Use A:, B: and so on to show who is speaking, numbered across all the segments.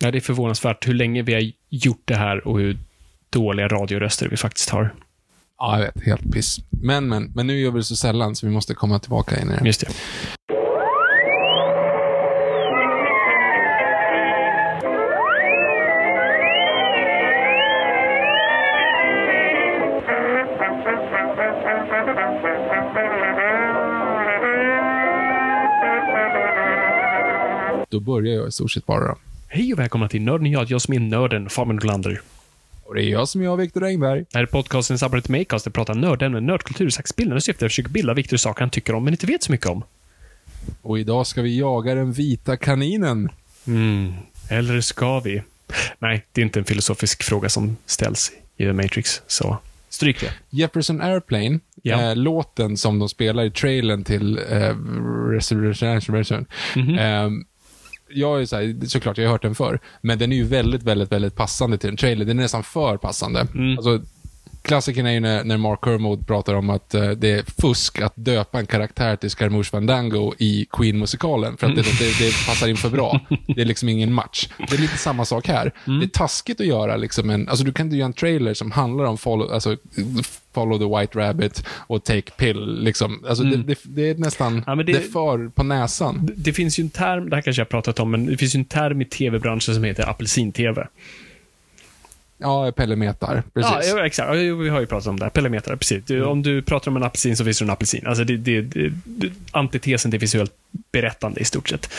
A: Ja, det är förvånansvärt hur länge vi har gjort det här och hur dåliga radioröster vi faktiskt har.
B: Ja, jag vet. Helt piss. Men, men, men nu gör vi det så sällan så vi måste komma tillbaka in i det.
A: Just det.
B: Då börjar jag i stort sett bara. Då.
A: Hej och välkomna till Nörden jag, jag som är nörden, Fabian Glander.
B: Och det är jag som är Viktor Engberg.
A: Det här är podcasten i samarbete med Acast, där vi pratar nördämnen, nördkultur, saxbildande syfte att försöka bilda Viktor saker han tycker om, men inte vet så mycket om.
B: Och idag ska vi jaga den vita kaninen.
A: Mm. Eller ska vi? Nej, det är inte en filosofisk fråga som ställs i The Matrix, så stryk det.
B: Jefferson Airplane,
A: Ja.
B: eh, låten som de spelar i trailern till eh, Resurrection.
A: Mhm.
B: Eh, jag är så här, såklart, jag har hört den förr, men den är ju väldigt, väldigt, väldigt passande till en trailer. Den är nästan för passande.
A: Mm.
B: Alltså, klassikern är ju när, när Mark Kermode pratar om att eh, det är fusk att döpa en karaktär till Scaramouche Fandango i Queen-musikalen, för att det, det, det passar in för bra. Det är liksom ingen match. Det är lite samma sak här.
A: Mm.
B: Det är taskigt att göra liksom en, alltså du kan inte göra en trailer som handlar om follow, alltså, follow the white rabbit och take pill, liksom. Alltså det, det, det är nästan,
A: Mm. Ja, det-
B: det, är för på näsan.
A: Det- Det finns ju en term, det här kanske jag har pratat om, men det finns ju en term i tv-branschen som heter apelsin-tv.
B: Ja, Pelle metar, precis.
A: Ja, exakt. Vi har ju pratat om det. här. Pellemeter, precis. Du, Om du pratar om en apelsin så finns det en apelsin. Alltså det, det, det, antitesen till visuellt berättande i stort sett.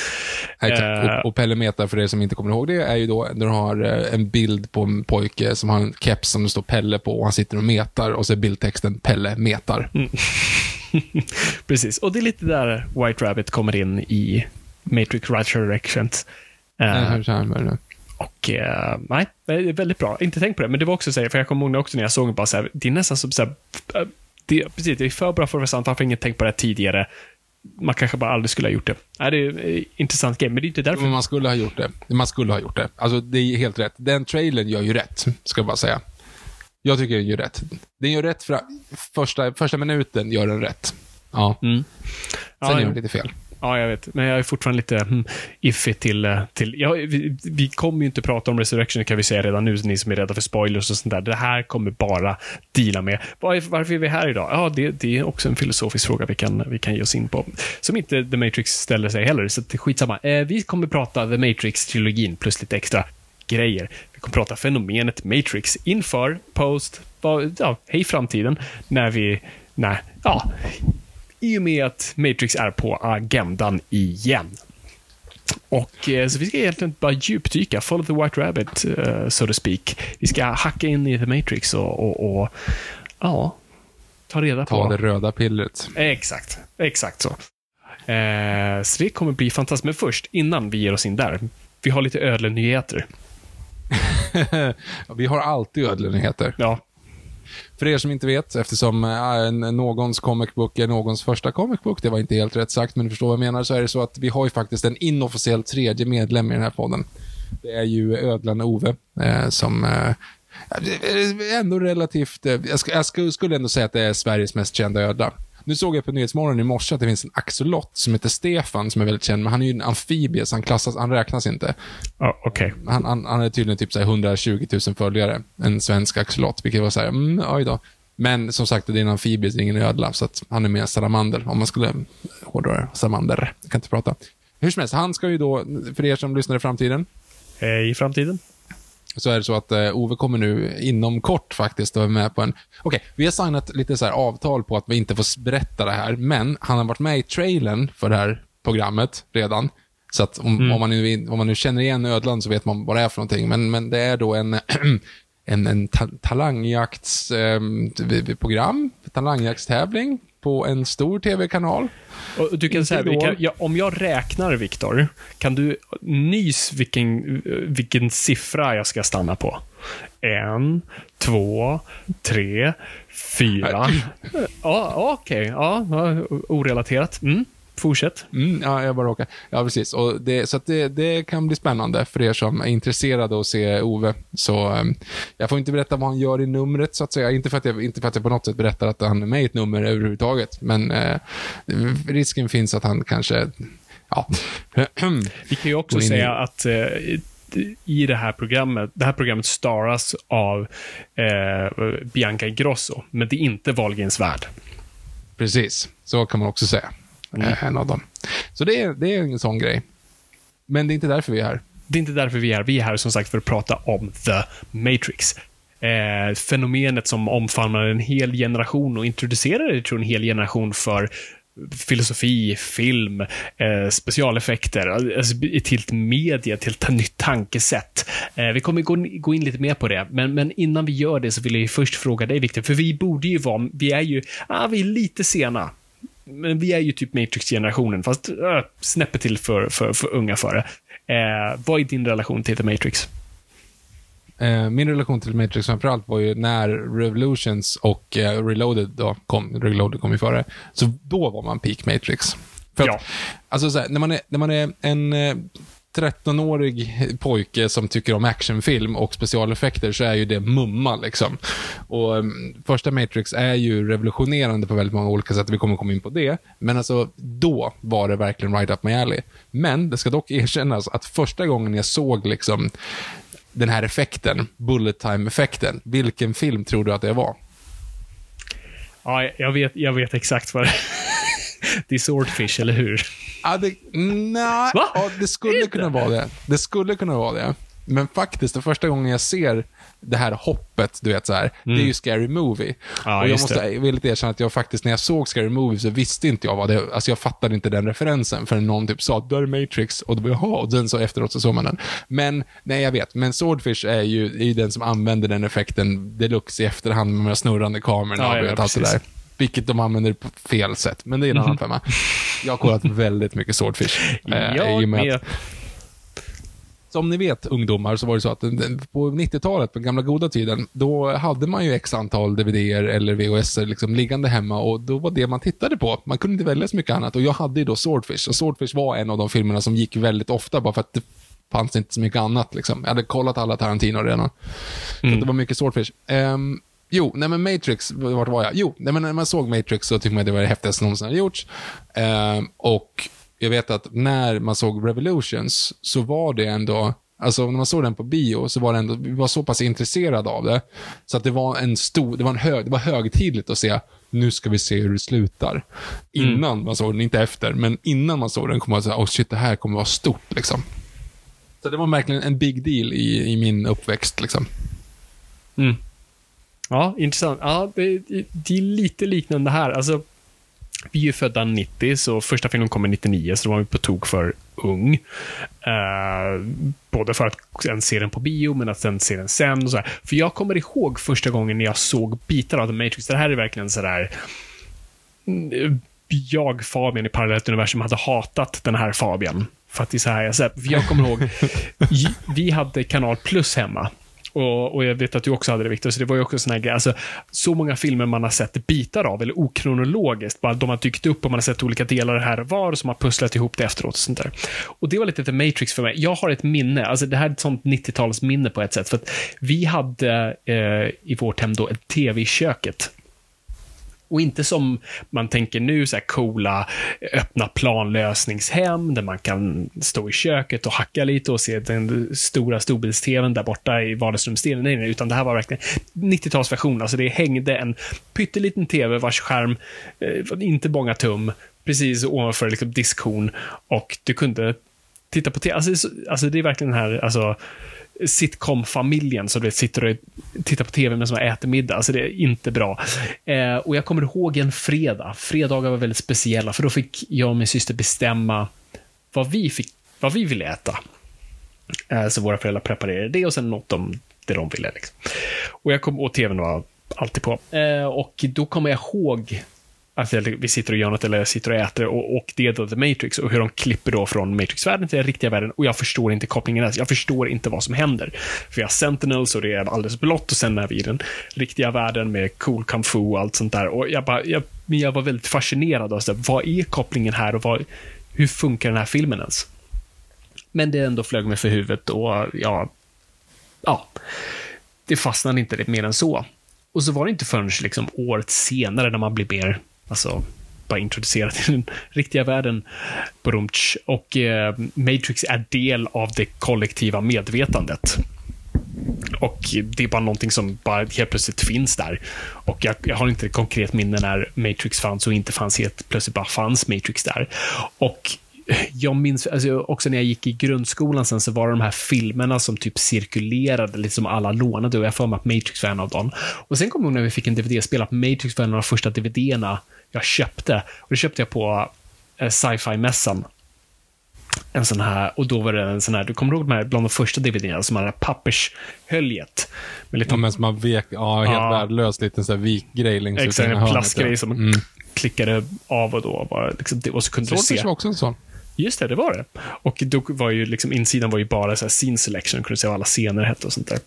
B: Exakt.
A: Eh,
B: Och, och Pelle metar, för er som inte kommer ihåg det, är ju då när du har eh, en bild på en pojke som har en keps som det står Pelle på och han sitter och metar och så är bildtexten Pelle metar.
A: Mm. precis. Och det är lite där White Rabbit kommer in i Matrix Resurrections. Eh, Och eh, nej, det är väldigt bra. Inte tänkt på det, men det var också så här, för jag kommer ihåg också när jag såg det, bara så här, det är nästan som så här, eh, det, precis, det är för bra för att vara sant, varför har ingen tänkt på det här tidigare? Man kanske bara aldrig skulle ha gjort det. Nej, det är eh, intressant grej, men det är inte därför.
B: Men man skulle ha gjort det. Man skulle ha gjort det. Alltså, det är helt rätt. Den trailern gör ju rätt, ska jag bara säga. Jag tycker den gör rätt. Den gör rätt för första, första minuten gör den rätt. Ja.
A: Mm.
B: Sen
A: Ja,
B: gör
A: ja.
B: den lite fel.
A: Ja, jag vet. Men jag är fortfarande lite hmm, iffy till... Eh, till ja, vi, vi kommer ju inte prata om Resurrection, kan vi säga redan nu, ni som är rädda för spoilers och sånt där. Det här kommer bara deala med. Var, varför är vi här idag? Ja, det, det är också en filosofisk fråga vi kan, vi kan ge oss in på. Som inte The Matrix ställer sig heller, så skitsamma. Eh, vi kommer prata The Matrix-trilogin plus lite extra grejer. Vi kommer prata fenomenet Matrix inför, post, ja, hej framtiden, när vi, när, ja, i och med att Matrix är på agendan igen. Och eh, så vi ska egentligen bara djupdyka, follow the white rabbit, eh, so to speak. Vi ska hacka in i the Matrix och, och, och ja, ta reda på...
B: Ta det röda pillret.
A: Exakt, exakt så. Eh, så det kommer bli fantastiskt. Men först, innan vi ger oss in där, vi har lite ödlenyheter.
B: Vi har alltid ödlenyheter.
A: Ja,
B: för er som inte vet, eftersom äh, någons comic book är någons första comic book, det var inte helt rätt sagt, men ni förstår vad jag menar, så är det så att vi har ju faktiskt en inofficiell tredje medlem i den här podden. Det är ju ödlan Ove, äh, som äh, är ändå relativt, jag, ska, jag skulle ändå säga att det är Sveriges mest kända ödla. Nu såg jag på Nyhetsmorgon i morse att det finns en axolot som heter Stefan, som är väldigt känd, men han är ju en amfibie, så han, klassas, han räknas inte.
A: ja okej.
B: Han, han, han är tydligen typ så här 120 000 följare. En svensk axolot, vilket var så här, mm, oj då. Men som sagt, det är en amfibie, det är ingen ödla, så att han är mer salamander, om man skulle hårdra det. Salamander, jag kan inte prata. hur som helst, han ska ju då, för er som lyssnar i framtiden,
A: Eh, I framtiden?
B: Så är det så att eh, Ove kommer nu inom kort faktiskt att vara med på en... Okej, vi har signat lite så här avtal på att vi inte får berätta det här, men han har varit med i trailern för det här programmet redan. Så att om, om, man, nu, om man nu känner igen ödlan så vet man vad det är för någonting. Men, men det är då en, en, en ta, talangjakts, eh, program, talangjaktstävling på en stor tv-kanal.
A: Och du kan säga, vi kan, ja, om jag räknar, Viktor, kan du nys vilken, vilken siffra jag ska stanna på? En, två, tre, fyra. Ja, okej. Ja, ja, orelaterat. Mm. Fortsätt.
B: Mm, ja, jag bara råkar. Ja, precis. Och det, så att det, det kan bli spännande för er som är intresserade att se Ove. Så um, jag får inte berätta vad han gör i numret, så att säga. Inte för att jag, inte för att jag på något sätt berättar att han är med i ett nummer överhuvudtaget. Men eh, risken finns att han kanske, ja.
A: Vi kan ju också säga att eh, i det här programmet, det här programmet staras av eh, Bianca Ingrosso, men det är inte Wahlgrens värld.
B: precis, så kan man också säga. Eh, en av dem. Så det är, det är en sån grej. Men det är inte därför vi är här.
A: Det är inte därför vi är här. Vi är här som sagt för att prata om The Matrix. Eh, fenomenet som omfamnar en hel generation och introducerade, tror en hel generation för filosofi, film, eh, specialeffekter, alltså, ett media, till ett nytt tankesätt. Eh, vi kommer gå, gå in lite mer på det, men, men innan vi gör det så vill jag först fråga dig, Victor, för vi borde ju vara, vi är ju, ah, vi är lite sena. Men vi är ju typ Matrix-generationen, fast äh, snäppet till för, för, för unga för det. Eh, vad är din relation till The Matrix?
B: Eh, min relation till Matrix framförallt var ju när Revolutions och eh, Reloaded då kom, Reloaded kom ju före, så då var man peak Matrix. För
A: Ja.
B: att, alltså så här, när man är, när man är en eh, 13-årig pojke som tycker om actionfilm och specialeffekter så är ju det mumma liksom. Och um, första Matrix är ju revolutionerande på väldigt många olika sätt, vi kommer komma in på det. Men alltså, då var det verkligen right up my alley. Men det ska dock erkännas att första gången jag såg liksom den här effekten, bullet time-effekten, vilken film tror du att det var?
A: Ja, jag vet, jag vet exakt vad det är. Det är Swordfish, eller hur?
B: Ja, det, nej,
A: Va?
B: ja, det skulle kunna vara det. Det skulle kunna vara det. Men faktiskt, det första gången jag ser det här hoppet, du vet så här, det är ju Scary Movie.
A: Mm. Ja,
B: och jag måste
A: det.
B: villigt erkänna att jag faktiskt, när jag såg Scary Movie så visste inte jag vad det, alltså jag fattade inte den referensen förrän någon typ sa, där är Matrix, och då var jaha, och sen så efteråt så såg man den. Men, nej jag vet, men Swordfish är ju, är ju den som använder den effekten deluxe i efterhand med de här snurrande kamerorna
A: Ja,
B: och
A: ja,
B: allt det där. Vilket de använder på fel sätt, men det är en
A: Mhm.
B: annan femma. Jag har kollat väldigt mycket Swordfish. eh,
A: Jag
B: i och med
A: med.
B: att- som ni vet, ungdomar, så var det så att på 90-talet, på den gamla goda tiden, då hade man ju x antal DVDer eller VHS liksom liggande hemma och då var det man tittade på. Man kunde inte välja så mycket annat och jag hade ju då Swordfish och Swordfish var en av de filmerna som gick väldigt ofta bara för att det fanns inte så mycket annat. Liksom. Jag hade kollat alla Tarantino redan. Så att det var mycket Swordfish. Ehm, jo, nej men Matrix, vart var jag? Jo, nej men när man såg Matrix så tyckte man att det var det häftigaste någonsin hade gjorts. Ehm, och jag vet att när man såg Revolutions så var det ändå, alltså när man såg den på bio så var det ändå, vi var så pass intresserade av det. Så att det var en stor, det var en hög, det var högtidligt att se, nu ska vi se hur det slutar. Innan man såg den, inte efter, men innan man såg den kom man säga, oh shit, det här kommer vara stort liksom. Så det var verkligen en big deal i, i min uppväxt liksom.
A: Mm. Ja, intressant. Ja, det, det är lite liknande här. Alltså, vi är ju födda 90, så första filmen kommer 99, så då var vi på tok för ung. Eh, både för att sen se den på bio, men att sen se den sen. Och så här. För jag kommer ihåg första gången när jag såg bitar av The Matrix. Det här är verkligen sådär... mm, Jag, Fabian i Parallellt Universum, hade hatat den här Fabian. För att det är så här jag sett. Jag kommer ihåg, vi hade Kanal Plus hemma. Och, och jag vet att du också hade det Victor, så det var ju också en sån här grej. Alltså, så många filmer man har sett bitar av, eller okronologiskt. Bara de har dykt upp och man har sett olika delar här och var, som har pusslat ihop det efteråt. Och sånt där. Och det var lite The Matrix för mig. Jag har ett minne, alltså det här är ett sånt 90-talsminne på ett sätt. För att vi hade eh, i vårt hem då ett tv i köket. Och inte som man tänker nu, så här coola öppna planlösningshem där man kan stå i köket och hacka lite och se den stora storbilds-tvn där borta i vardagsrumsdelen. Nej, nej, utan det här var verkligen 90-talsversion. Alltså det hängde en pytteliten tv vars skärm, eh, inte många tum, precis ovanför liksom, diskhon och du kunde titta på tv. Alltså, alltså, det är verkligen den här, alltså, sitcom-familjen som du vet, sitter och tittar på tv medan man äter middag. Alltså det är inte bra. Eh, och jag kommer ihåg en fredag. Fredagar var väldigt speciella, för då fick jag och min syster bestämma vad vi, fick, vad vi ville äta. Eh, så våra föräldrar preparerade det och sen något de, det de ville. Liksom. Och jag kom, och tvn var alltid på. Eh, och då kommer jag ihåg Alltså, att vi sitter och gör något eller jag sitter och äter och, och det är då The Matrix och hur de klipper då från Matrix-världen till den riktiga världen och jag förstår inte kopplingen ens. Jag förstår inte vad som händer. För vi har Sentinels och det är alldeles blått och sen är vi i den riktiga världen med cool kung fu och allt sånt där och jag bara, jag, jag var väldigt fascinerad av så här, vad är kopplingen här och vad, hur funkar den här filmen ens? Men det ändå flög mig för huvudet och ja, ja, det fastnade inte mer än så. Och så var det inte förrän liksom året senare när man blir mer Alltså, bara introducerad i den riktiga världen. Brumtsch. Och eh, Matrix är del av det kollektiva medvetandet. Och det är bara någonting som bara helt plötsligt finns där. Och jag, jag har inte ett konkret minne när Matrix fanns och inte fanns helt plötsligt bara fanns Matrix där. Och jag minns alltså, också när jag gick i grundskolan sen så var det de här filmerna som typ cirkulerade, lite som alla lånade och jag får mig att Matrix var en av dem. Och sen kom jag ihåg när vi fick en DVD-spelare att Matrix var en av de första DVD-erna jag köpte. Och det köpte jag på eh, sci-fi-mässan. En sån här, och då var det en sån här, du kommer ihåg de här, bland de första DVD-erna, som hade pappershöljet.
B: Med lite, ja, men som man vek, ja, helt ja, värdelös liten sån här vikgrej längs
A: Exakt, en plastgrej som mm. klickade av och då. Bara, liksom, och så kunde
B: Swordfish
A: du se.
B: var också en sån.
A: Just det, det var det. Och då var ju liksom, insidan var ju bara så här scene selection, kunde se vad alla scener hette och sånt där.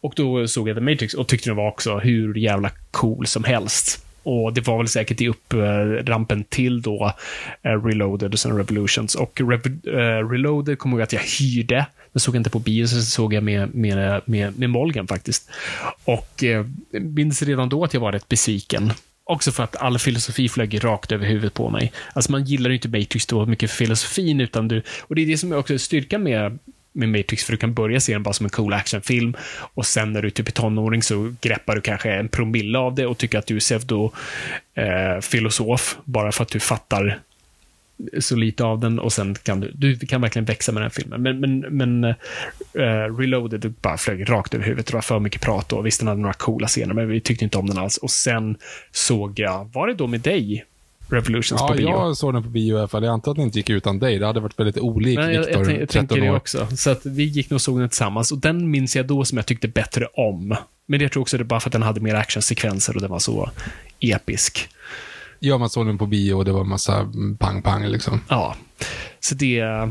A: Och då såg jag The Matrix och tyckte den var också hur jävla cool som helst. Och det var väl säkert i upprampen till då eh, Reloaded och sen Revolutions. Och Re eh, Reloaded kommer jag att jag hyrde. Den såg jag inte på bio, så såg jag med, med, med, med Molgen faktiskt. Och eh, minns redan då att jag var rätt besviken. Också för att all filosofi flög rakt över huvudet på mig. Alltså man gillar ju inte Matrix då mycket filosofin, utan du... Och det är det som är också styrkan med med Matrix, för du kan börja se den bara som en cool actionfilm och sen när du är typ är tonåring så greppar du kanske en promille av det och tycker att du är pseudo-filosof, eh, bara för att du fattar så lite av den och sen kan du, du kan verkligen växa med den filmen. Men, men, men uh, Reloaded bara flög rakt över huvudet. Det var för mycket prat och visst den hade några coola scener, men vi tyckte inte om den alls. Och sen såg jag, var det då med dig? Revolutions
B: ja,
A: på bio.
B: Ja, jag såg den på bio i alla fall. Jag antar att den inte gick utan dig. Det hade varit väldigt olikt
A: Nej,
B: Victor,
A: jag, jag, jag
B: 13
A: tänker det
B: år.
A: också. Så att vi gick nog och såg den tillsammans och den minns jag då som jag tyckte bättre om. Men jag tror också det bara för att den hade mer actionsekvenser och den var så episk.
B: Ja, man såg den på bio och det var en massa pang-pang liksom.
A: Ja, så det...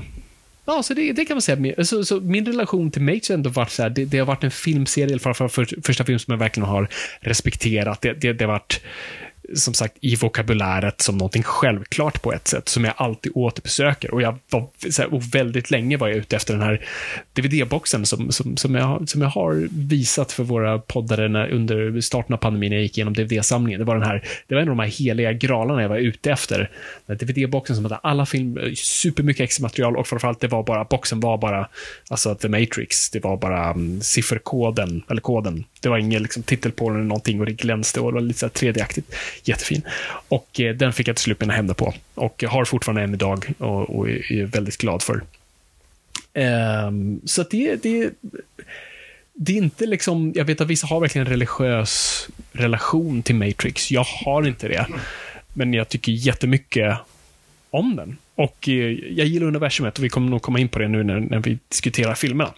A: Ja, så det, det kan man säga. Så, så min relation till Matrix har ändå varit så här, det, det har varit en filmserie, i alla fall för, för, första film som jag verkligen har respekterat. Det, det, det har varit som sagt i vokabuläret som någonting självklart på ett sätt, som jag alltid återbesöker. Och, jag var, här, och väldigt länge var jag ute efter den här DVD-boxen som, som, som, jag, som jag har visat för våra poddare när, under starten av pandemin, när jag gick igenom DVD-samlingen. Det var den här, det var en av de här heliga gralarna jag var ute efter. Den DVD-boxen som hade alla filmer, eh, supermycket extra material och framförallt det var bara, boxen var bara, alltså The Matrix, det var bara um, sifferkoden, eller koden. Det var ingen liksom, titel på den eller någonting och det glänste och det var lite så 3D-aktigt. Jättefin. Och eh, den fick jag till slut mina händer på. Och har fortfarande än idag och, och är väldigt glad för. Um, så att det, det, det är inte liksom, jag vet att vissa har verkligen en religiös relation till Matrix. Jag har inte det. Men jag tycker jättemycket om den. Och eh, jag gillar universumet och vi kommer nog komma in på det nu när, när vi diskuterar filmerna.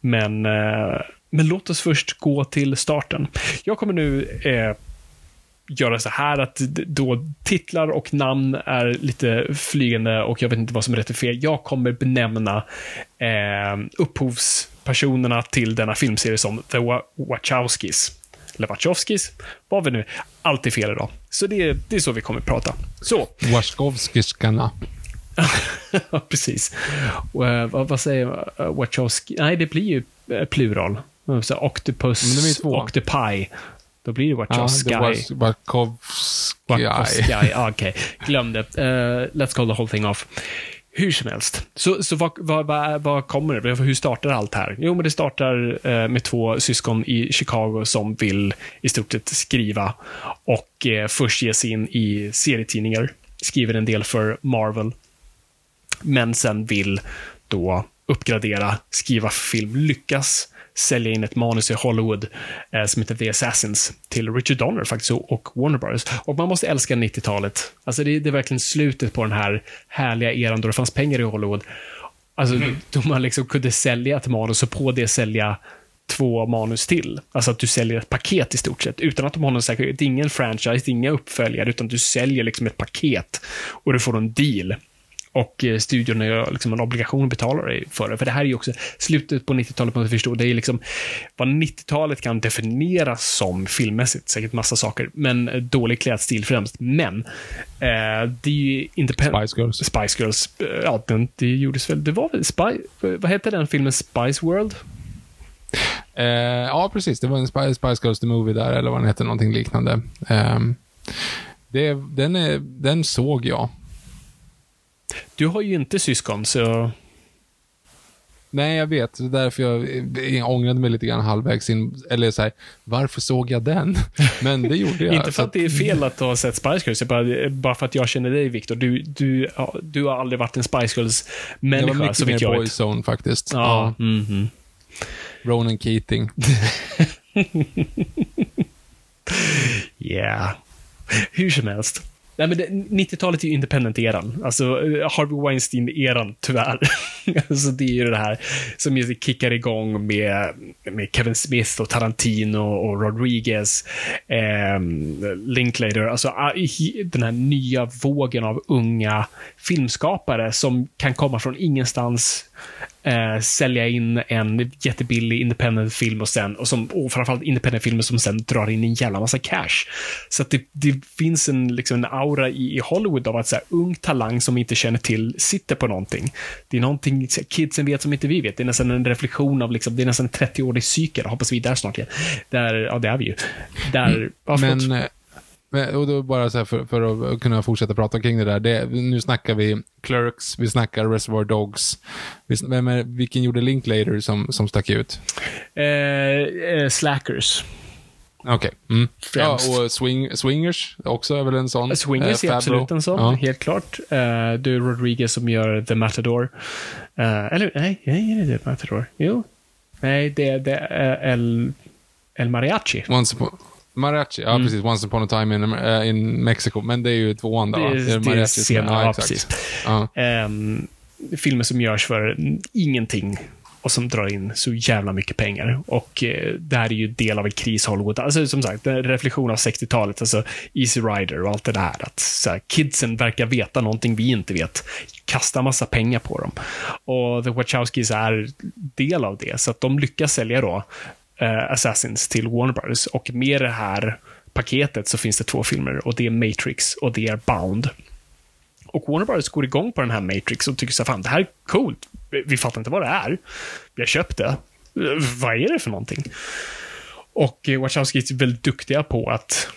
A: Men, eh, men låt oss först gå till starten. Jag kommer nu eh, göra så här att då titlar och namn är lite flygande och jag vet inte vad som är rätt och fel. Jag kommer benämna eh, upphovspersonerna till denna filmserie som The Wachowskis. Eller Wachowskis, vad vi nu. Allt är fel idag. Så det, det är så vi kommer prata. Så.
B: Wachowskiskarna.
A: Precis. Och, uh, vad, vad, säger uh, Wachowski? Nej, det blir ju uh, plural. Så octopus, octopi. Då blir det Wachowski.
B: Ja, Wachowski.
A: Okej. Okay. Glöm det. Uh, let's call the whole thing off. Hur som helst. Så, så vad, vad, vad, vad kommer det? Hur startar allt här? Jo, men det startar eh, med två syskon i Chicago som vill i stort sett skriva och eh, först ge sig in i serietidningar. skriver en del för Marvel, men sen vill då uppgradera, skriva film, lyckas sälja in ett manus i Hollywood eh, som heter The Assassins till Richard Donner faktiskt och Warner Brothers. Och man måste älska 90-talet. Alltså det, det, är verkligen slutet på den här härliga eran då det fanns pengar i Hollywood. Alltså mm. då man liksom kunde sälja ett manus och på det sälja två manus till. Alltså att du säljer ett paket i stort sett, utan att de har någon säkerhet. Det är ingen franchise, inga uppföljare, utan du säljer liksom ett paket och du får en deal. Och eh, studion är liksom en obligation att betala dig för det. För det här är ju också slutet på 90-talet, man förstå. Det är liksom vad 90-talet kan definieras som filmmässigt. Säkert massa saker, men eh, dålig klädstil främst. Men eh, det är ju independent...
B: Spice Girls.
A: Spice Girls. Eh, ja, den, det gjordes väl... Det var väl Spy... Vad hette den filmen? Spice World?
B: Eh, ja, precis. Det var en Spice, Spice Girls The Movie där, eller vad den hette, någonting liknande. Eh, det, den, är, den såg jag.
A: Du har ju inte syskon, så...
B: Nej, jag vet. Det är därför jag, jag ångrade mig lite grann halvvägs in. Eller så här, varför såg jag den? Men det gjorde jag.
A: inte för att det är fel att har sett Spice Girls, bara, bara för att jag känner dig, Viktor. Du, du, du har aldrig varit en Spice Girls-människa,
B: så vitt jag vet. Det var mycket mer Boyzone faktiskt.
A: Ja. ja. Mm -hmm.
B: Ronan Keating.
A: yeah. Hur som helst. Nej, men 90-talet är ju independent-eran. Alltså, eh, Harvey Weinstein-eran, tyvärr. alltså, det är ju det här som ju kickar igång med, med Kevin Smith och Tarantino och Rodriguez, eh, Linklater. Alltså, ah, den här nya vågen av unga filmskapare som kan komma från ingenstans eh, sälja in en jättebillig independent-film och sen, och, som, och framförallt independent-filmer som sen drar in en jävla massa cash. Så att det, det finns en, liksom en aura i, i Hollywood av att så här, ung talang som inte känner till sitter på någonting. Det är någonting kidsen vet som inte vi vet. Det är nästan en reflektion av, liksom, det är nästan en 30-årig cykel. Hoppas vi är där snart igen. Där, ja, det är vi ju. Där, mm,
B: ja, men, eh, eh, och då bara så för, för, att kunna fortsätta prata kring det där. Det, nu snackar vi Clerks, vi snackar Reservoir Dogs. Vem är, vilken gjorde Linklater som, som stack ut?
A: Eh, eh, slackers.
B: Okej. Okay. Mm. Ja, och swing, Swingers också är väl en sån?
A: Swingers eh, är absolut en sån, ja. helt klart. Uh, är Rodriguez som gör The Matador. Uh, eller nej, nej, är det The Matador? Jo. Nej, det, det är El, El Mariachi.
B: Once upon, Mariachi, ja mm. precis. Once upon a time in, uh, in Mexico. Men det är ju tvåan då,
A: va? Det är, det är scenen, ja, precis. Uh. Um, filmer som görs för ingenting och som drar in så jävla mycket pengar. Och eh, det här är ju del av en kris Hollywood. Alltså som sagt, en reflektion av 60-talet, alltså Easy Rider och allt det där. Att så här, kidsen verkar veta någonting vi inte vet. Kasta massa pengar på dem. Och The Wachowskis är del av det, så att de lyckas sälja då eh, Assassins till Warner Brothers. Och med det här paketet så finns det två filmer och det är Matrix och det är Bound. Och Warner Brothers går igång på den här Matrix och tycker så fan, det här är coolt. Vi fattar inte vad det är. Vi har köpt det. Eh, vad är det för någonting? Och eh, Wachowski är väldigt duktiga på att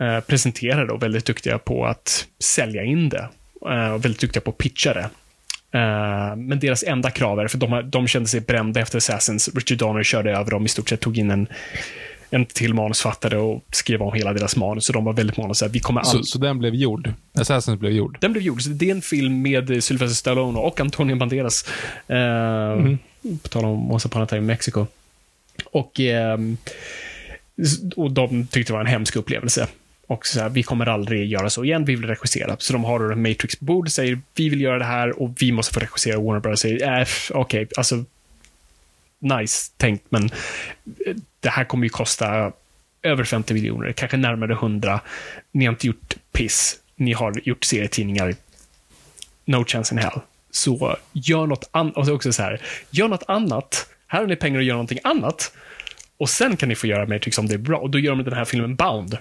A: eh, presentera det och väldigt duktiga på att sälja in det. Eh, och väldigt duktiga på att pitcha det. Uh, men deras enda krav är, för de, de kände sig brända efter Assassins. Richard Donner körde över dem, i stort sett tog in en, en till manusfattare och skrev om hela deras manus. Så de var väldigt måna så här, vi kommer
B: all... så, så den blev gjord? Assassins blev gjord?
A: Den blev gjord. Så det är en film med Sylvester Stallone och Antonio Banderas. Uh, mm. På tal om Once upon a time Mexico. Och, uh, och de tyckte det var en hemsk upplevelse. Och så här, vi kommer aldrig göra så igen, vi vill regissera. Så de har då en Matrix-bord, säger vi vill göra det här och vi måste få regissera. Warner Brothers säger, äh, okej, okay, alltså, nice tänkt, men eh, det här kommer ju kosta över 50 miljoner, kanske närmare 100. Ni har inte gjort piss. Ni har gjort serietidningar. No chance in hell. Så gör något annat. Och också så här, gör något annat. Här har ni pengar att göra någonting annat. Och sen kan ni få göra Matrix om det är bra. Och då gör de den här filmen Bound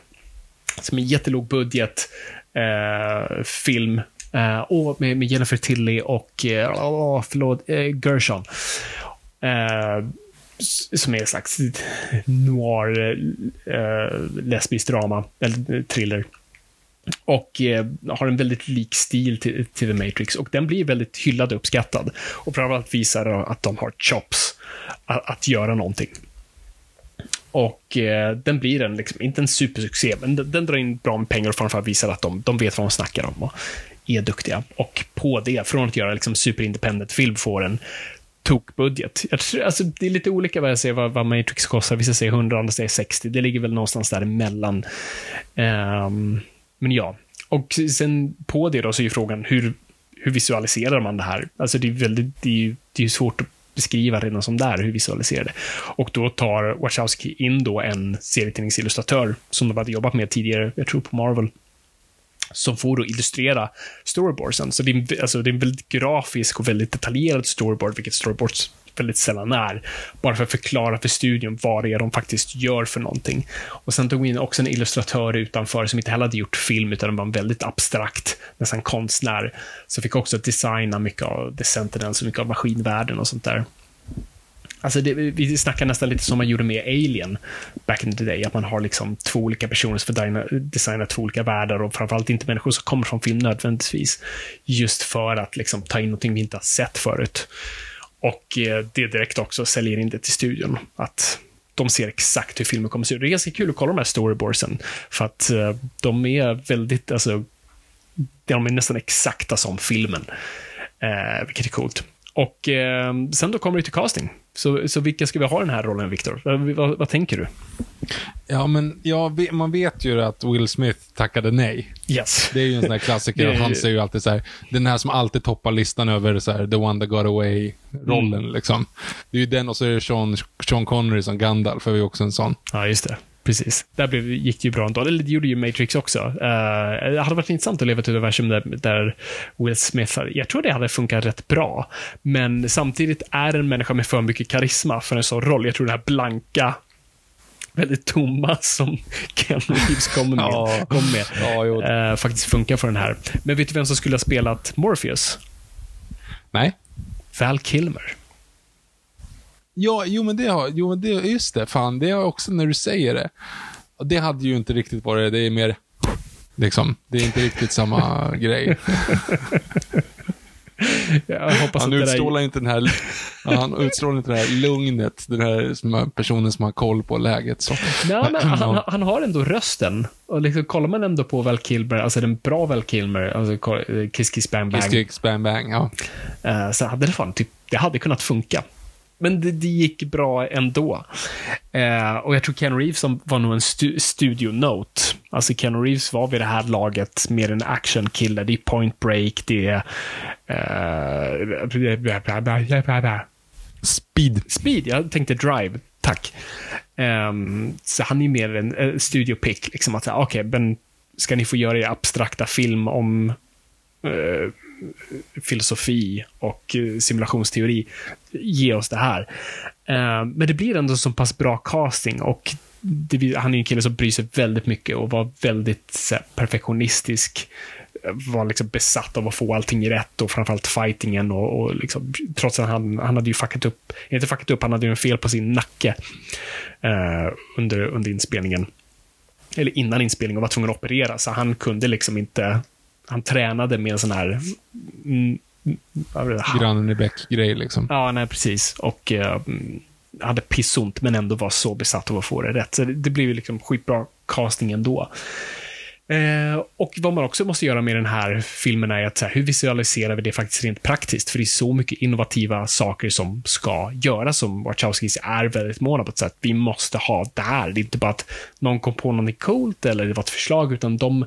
A: som en jättelåg budget eh, film. Eh, och med, med Jennifer Tilly och, eh, förlåt, eh, Gershon. Eh, som är en slags noir, eh, lesbisk drama, eller eh, thriller. Och eh, har en väldigt lik stil till, till The Matrix och den blir väldigt hyllad och uppskattad. Och framförallt visar att de har chops att, att göra någonting. Och eh, den blir en, liksom, inte en supersuccé, men den, den drar in bra med pengar och framförallt visar att de, de vet vad de snackar om och är duktiga. Och på det, från att göra liksom, superindependent-film, får en tokbudget. Jag tror, alltså, det är lite olika vad jag säger vad, vad Matrix kostar. Vissa säger 100, andra säger 60. Det ligger väl någonstans däremellan. Um, men ja. Och sen på det då så är ju frågan hur, hur visualiserar man det här? Alltså det är väldigt, det är ju det är svårt att beskriva redan som där, hur visualiserar det. Och då tar Wachowski in då en serietidningsillustratör som de hade jobbat med tidigare, jag tror på Marvel, som får då illustrera storyboardsen. Så det är, en, alltså, det är en väldigt grafisk och väldigt detaljerad storyboard, vilket storyboards väldigt sällan är. Bara för att förklara för studion vad det är de faktiskt gör för någonting. Och sen tog vi in också en illustratör utanför som inte heller hade gjort film, utan var en väldigt abstrakt, nästan konstnär. Så fick också designa mycket av The Sentinel, så mycket av maskinvärlden och sånt där. Alltså det, vi snackar nästan lite som man gjorde med Alien back in the day, att man har liksom två olika personer som får designa två olika världar och framförallt inte människor som kommer från film nödvändigtvis. Just för att liksom ta in någonting vi inte har sett förut. Och eh, det direkt också säljer in det till studion. Att de ser exakt hur filmen kommer att se ut. Det är ganska kul att kolla de här storyboardsen. För att eh, de är väldigt, alltså, de är nästan exakta som filmen. Eh, vilket är coolt. Och eh, sen då kommer det till casting. Så, så vilka ska vi ha i den här rollen, Viktor? Vad, vad, tänker du?
B: Ja, men ja, man vet ju att Will Smith tackade nej.
A: Yes.
B: Det är ju en sån här klassiker. är... Han säger ju alltid så här, den här som alltid toppar listan över så här, the one that got away-rollen. Mm. Liksom. Det är ju den och så är det Sean, Sean Connery som Gandalf, är ju också en sån.
A: Ja, just det. Precis. Där blev, gick det ju bra ändå. Eller det gjorde ju Matrix också. Uh, det hade varit intressant att leva ett universum där, där Will Smith, jag tror det hade funkat rätt bra. Men samtidigt är en människa med för mycket karisma för en sån roll. Jag tror det här blanka väldigt tomma som Ken Reeves kom med, ja. kom med ja, uh, faktiskt funkar för den här. Men vet du vem som skulle ha spelat Morpheus?
B: Nej.
A: Val Kilmer.
B: Ja, jo men det har, jo men det, just det, fan, det har också när du säger det. Och det hade ju inte riktigt varit, det är mer, liksom, det är inte riktigt samma grej. han utstrålar där... inte den här, han utstrålar inte det här lugnet, den här som personen som har koll på läget. Så.
A: Nej, men han, han, har ändå rösten. Och liksom, kollar man ändå på Val Kilmer, alltså den bra Val Kilmer, alltså Kiss Kiss Bang Bang.
B: Kiss Kiss Bang Bang, ja.
A: Uh, så hade det fan, typ, det hade kunnat funka men det, det, gick bra ändå. Eh, och jag tror Ken Reeves som var nog en stu, studio note. Alltså Ken Reeves var vid det här laget mer en actionkille. Det är point break, det är... Eh,
B: speed.
A: Speed, jag tänkte drive. Tack. Um, så han är mer en uh, studio pick. Liksom att säga, okej, okay, men ska ni få göra er abstrakta film om uh, filosofi och eh, simulationsteori. Ge oss det här. Eh, men det blir ändå så pass bra casting och det, han är en kille som bryr sig väldigt mycket och var väldigt perfektionistisk eh, var liksom besatt av att få allting rätt och framförallt fightingen och, och liksom, trots att han, han hade ju fuckat upp, inte fuckat upp, han hade ju en fel på sin nacke eh, under, under inspelningen. Eller innan inspelningen och var tvungen att operera, så han kunde liksom inte han tränade med en sån här mm,
B: Grannen i bäck-grej liksom.
A: Ja, nej precis. Och eh, hade pissont, men ändå var så besatt av att få det rätt. Så det, det blev ju liksom skitbra casting ändå. Eh, och vad man också måste göra med den här filmen är att så här, hur visualiserar vi det faktiskt rent praktiskt? För det är så mycket innovativa saker som ska göras som Wachowskis är väldigt måna på. Att vi måste ha det här. Det är inte bara att någon kom på något coolt eller det var ett förslag, utan de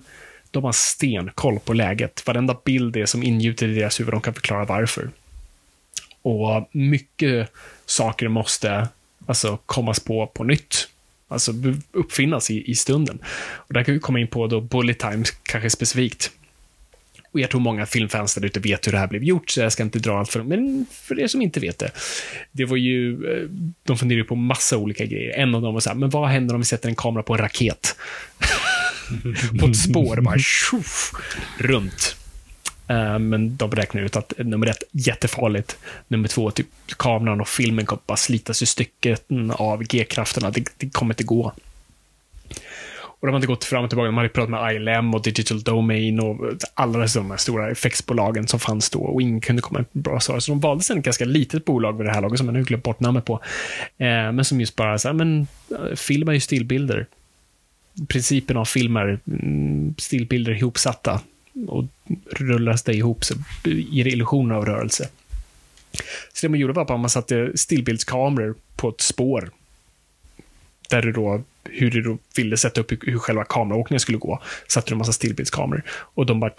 A: de har stenkoll på läget. Varenda bild är som ingjuter i deras huvud, de kan förklara varför. Och mycket saker måste alltså kommas på på nytt. Alltså uppfinnas i, i stunden. Och där kan vi komma in på då Bullet Time, kanske specifikt. Och jag tror många filmfans där ute vet hur det här blev gjort, så jag ska inte dra allt för dem, Men för er som inte vet det. Det var ju, eh, de funderade ju på massa olika grejer. En av dem var så här, men vad händer om vi sätter en kamera på en raket? på ett spår, bara tjoff, runt. Uh, men de räknar ut att nummer ett, jättefarligt. Nummer två, typ kameran och filmen kommer bara slitas i stycken av G-krafterna. Det, det kommer inte gå. Och de hade gått fram och tillbaka. De hade pratat med ILM och Digital Domain och alla dessa de här stora effektsbolagen som fanns då och ingen kunde komma med bra svar. Så de valde sen ett ganska litet bolag vid det här laget som jag nu glömt bort namnet på. Eh, men som just bara så här, men eh, film är ju stillbilder. Principen av film är mm, stillbilder ihopsatta och rullas det ihop så ger det illusioner av rörelse. Så det man gjorde var att man satte stillbildskameror på ett spår. Där du då, hur du då ville sätta upp hur själva kameraåkningen skulle gå, satte du en massa stillbildskameror. Och de bara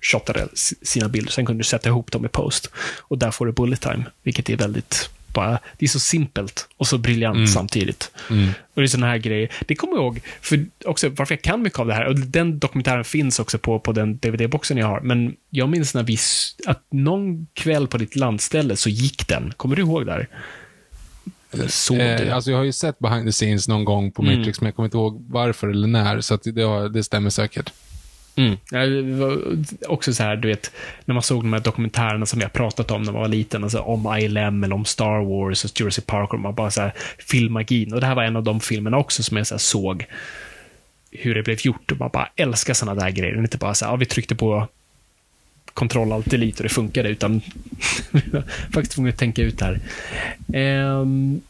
A: shottade sina bilder. Sen kunde du sätta ihop dem i post. Och där får du bullet time, vilket är väldigt bara, det är så simpelt och så briljant mm. samtidigt. Mm. Och det är sådana här grejer. Det kommer jag ihåg, för också varför jag kan mycket av det här, och den dokumentären finns också på, på den DVD-boxen jag har, men jag minns när vi, att någon kväll på ditt landställe så gick den. Kommer du ihåg där?
B: Såg eh, Alltså jag har ju sett behind the scenes någon gång på. Matrix, mm. men jag kommer inte ihåg varför eller när, så det, det stämmer säkert.
A: Mm. Också så här, du vet, när man såg de här dokumentärerna som jag pratat om när man var liten, alltså om ILM eller om Star Wars och Jurassic Park, och man bara så här, filmmagin. Och det här var en av de filmerna också som jag så såg hur det blev gjort och man bara älskar sådana där grejer. Inte bara så här, ja, vi tryckte på kontroll allt delete och det funkade, utan faktiskt tvungen att tänka ut det här. Um,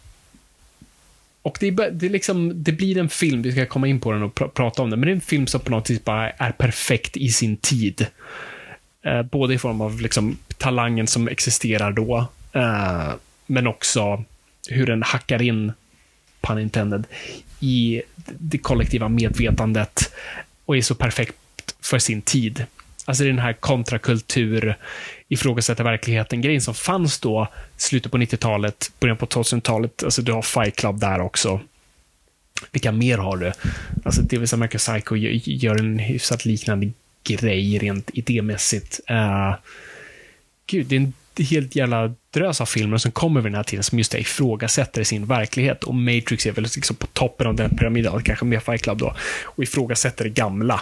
A: och det, är, det, är liksom, det blir en film, vi ska komma in på den och pr prata om den, men det är en film som på något vis bara är perfekt i sin tid. Eh, både i form av liksom, talangen som existerar då, eh, men också hur den hackar in, pun intended, i det kollektiva medvetandet och är så perfekt för sin tid. Alltså den här kontrakultur, ifrågasätta verkligheten-grejen som fanns då, slutet på 90-talet, början på 2000-talet. Alltså du har Fight Club där också. Vilka mer har du? Alltså Devils American Psycho gör en hyfsat liknande grej rent idémässigt. Uh, gud, det är en helt jävla drös av filmer som kommer vid den här tiden som just det, ifrågasätter sin verklighet. Och Matrix är väl liksom på toppen av den pyramiden, kanske mer Fight Club då, och ifrågasätter det gamla.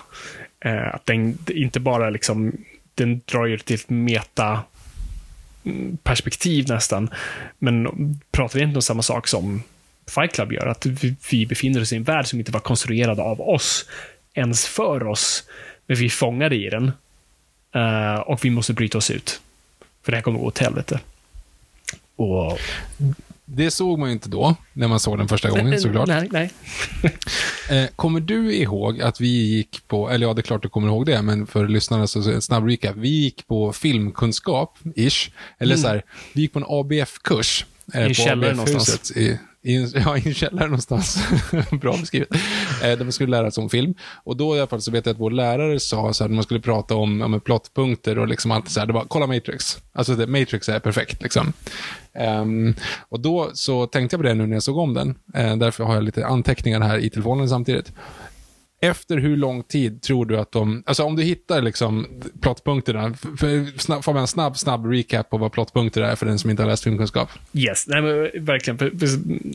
A: Eh, att den inte bara liksom den drar ju till ett meta mm, perspektiv nästan. Men pratar egentligen om samma sak som Fight Club gör, att vi befinner oss i en värld som inte var konstruerad av oss, ens för oss, men vi är fångade i den. Uh, och vi måste bryta oss ut. För det här kommer att gå åt helvete. Och
B: det såg man ju inte då, när man såg den första gången såklart.
A: Nej, nej.
B: Eh, kommer du ihåg att vi gick på, eller ja, det är klart du kommer ihåg det, men för lyssnarna så en snabb recap. Vi gick på filmkunskap, ish. Eller mm. så här, vi gick på en ABF-kurs.
A: Eh, I en källare någonstans.
B: I, i, ja, i en källare någonstans. Bra beskrivet. Eh, där man skulle lära sig om film. Och då i alla fall så vet jag att vår lärare sa så här, när man skulle prata om, om plottpunkter och liksom allt så här, det var kolla Matrix. Alltså det, Matrix är perfekt liksom. Um, och då så tänkte jag på det nu när jag såg om den. Uh, därför har jag lite anteckningar här i telefonen samtidigt. Efter hur lång tid tror du att de, alltså om du hittar liksom plottpunkterna, snabb, får man en snabb, snabb recap på vad plottpunkter är för den som inte har läst filmkunskap?
A: Yes, nej men eh, verkligen.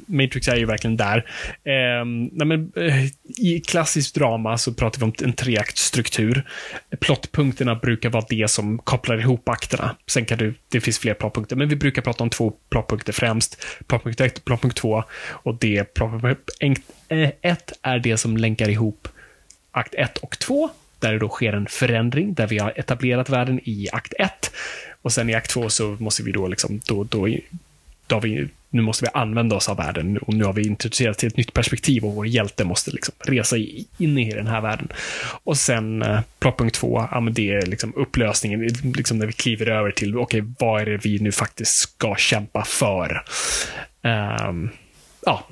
A: Matrix är ju verkligen där. Eh, nej men, eh, I klassiskt drama så pratar vi om en treaktstruktur. Plottpunkterna brukar vara det som kopplar ihop akterna. Sen kan du, det finns fler plottpunkter, men vi brukar prata om två plottpunkter främst. Plottpunkt 1 och plottpunkt 2. Och det plottpunkt Eh, 1 är det som länkar ihop akt 1 och 2, där det då sker en förändring, där vi har etablerat världen i akt 1. Och sen i akt 2 så måste vi då liksom, då, då, då vi, nu måste vi använda oss av världen och nu har vi introducerat till ett nytt perspektiv och vår hjälte måste liksom resa in i den här världen. Och sen eh, plottpunkt två, ja, men det är liksom upplösningen, liksom när vi kliver över till, okej, okay, vad är det vi nu faktiskt ska kämpa för? Um, ja,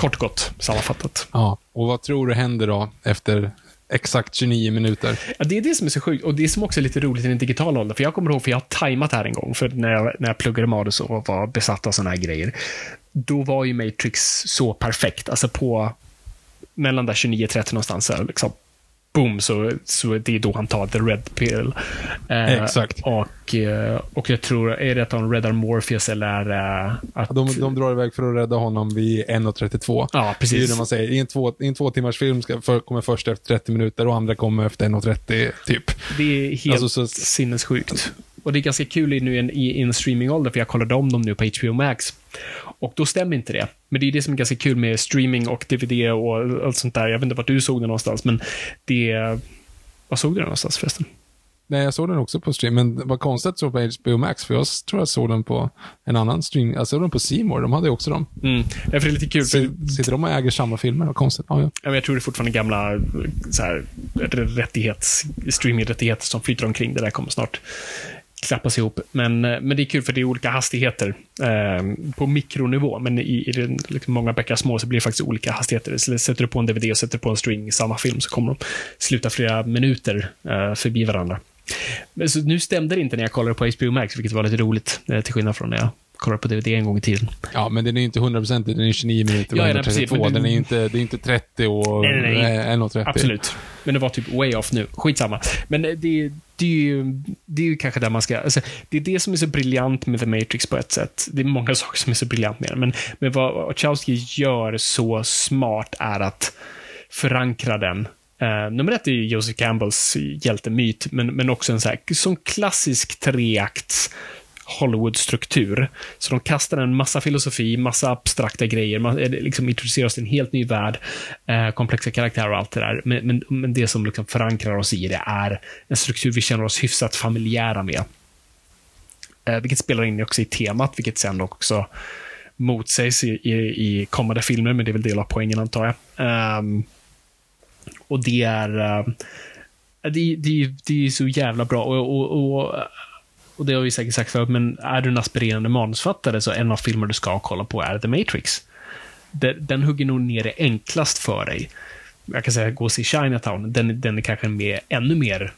A: Kort gott sammanfattat.
B: Ja, och vad tror du händer då efter exakt 29 minuter.
A: Ja, det är det som är så sjukt och det är som också är lite roligt i den digitala åldern. För jag kommer ihåg, för jag har tajmat här en gång, för när jag, när jag pluggade Madus och var besatt av sådana här grejer. Då var ju Matrix så perfekt. Alltså på mellan där 29-30 någonstans. Liksom, boom, så, så det är då han tar the red pill.
B: Eh, Exakt.
A: Och, eh, och jag tror, är det att han räddar Morpheus eller det att...
B: De, de drar iväg för att rädda honom vid 1.32.
A: Ja, precis. Det är
B: när man säger, i en två, i en två timmars film ska, för, kommer först efter 30 minuter och andra kommer efter 1.30 typ.
A: Det är helt alltså, så, sinnessjukt. Och det är ganska kul nu i en, i en streamingålder, för jag kollade om dem nu på HBO Max. Och då stämmer inte det. Men det är det som är ganska kul med streaming och DVD och allt sånt där. Jag vet inte vart du såg det någonstans, men det... Var såg du det någonstans förresten?
B: Nej, jag såg den också på stream, men vad konstigt att jag såg på HBO Max, för jag tror jag såg den på en annan stream. Jag såg den på C-more, de hade ju också dem.
A: Mm. Därför är det lite kul. För...
B: Sitter de och äger samma filmer? Vad konstigt. Ja, ja.
A: Ja, jag tror det är fortfarande gamla så här, rättighets, streamingrättigheter som flyter omkring. Det där kommer snart klappas ihop. Men, eh, men det är kul för det är olika hastigheter eh, på mikronivå. Men i, i den, liksom många bäckar små så blir det faktiskt olika hastigheter. Så sätter du på en DVD och sätter på en string i samma film så kommer de sluta flera minuter eh, förbi varandra. Men så nu stämde det inte när jag kollade på HBO Max, vilket var lite roligt, eh, till skillnad från när jag kollade på DVD en gång i tiden.
B: Ja, men den är ju inte 100% den är 29 minuter och
A: ja, nej,
B: 32.
A: precis, men
B: Den
A: det-
B: är ju inte, det är inte 30 och
A: Nej, nej, nej.
B: eh, 1,30.
A: Absolut. Men det var typ way off nu. Skitsamma. Men det, det, är, ju, det är ju kanske där man ska... Alltså, det är det som är så briljant med The Matrix på ett sätt. Det är många saker som är så briljant med den. Men, men vad Wachowski gör så smart är att förankra den. Uh, nummer ett är Joseph Campbells hjältemyt, men, men också en så här, som klassisk treakts Hollywood-struktur. Så de kastar en massa filosofi, massa abstrakta grejer, man, liksom introducerar oss till en helt ny värld, eh, komplexa karaktärer och allt det där. Men, men, men det som liksom förankrar oss i det är en struktur vi känner oss hyfsat familjära med. Eh, vilket spelar in också i temat, vilket sen också motsägs i, i, i kommande filmer, men det är väl del av poängen antar jag. Um, och det är... uh, det, det, det är så jävla bra. Och, och, och, och det har vi säkert sagt förut, men är du en aspirerande manusfattare så en av filmer du ska kolla på är The Matrix. Den, den hugger nog ner det enklast för dig. Jag kan säga gå och se Chinatown. Den, den är kanske mer, ännu mer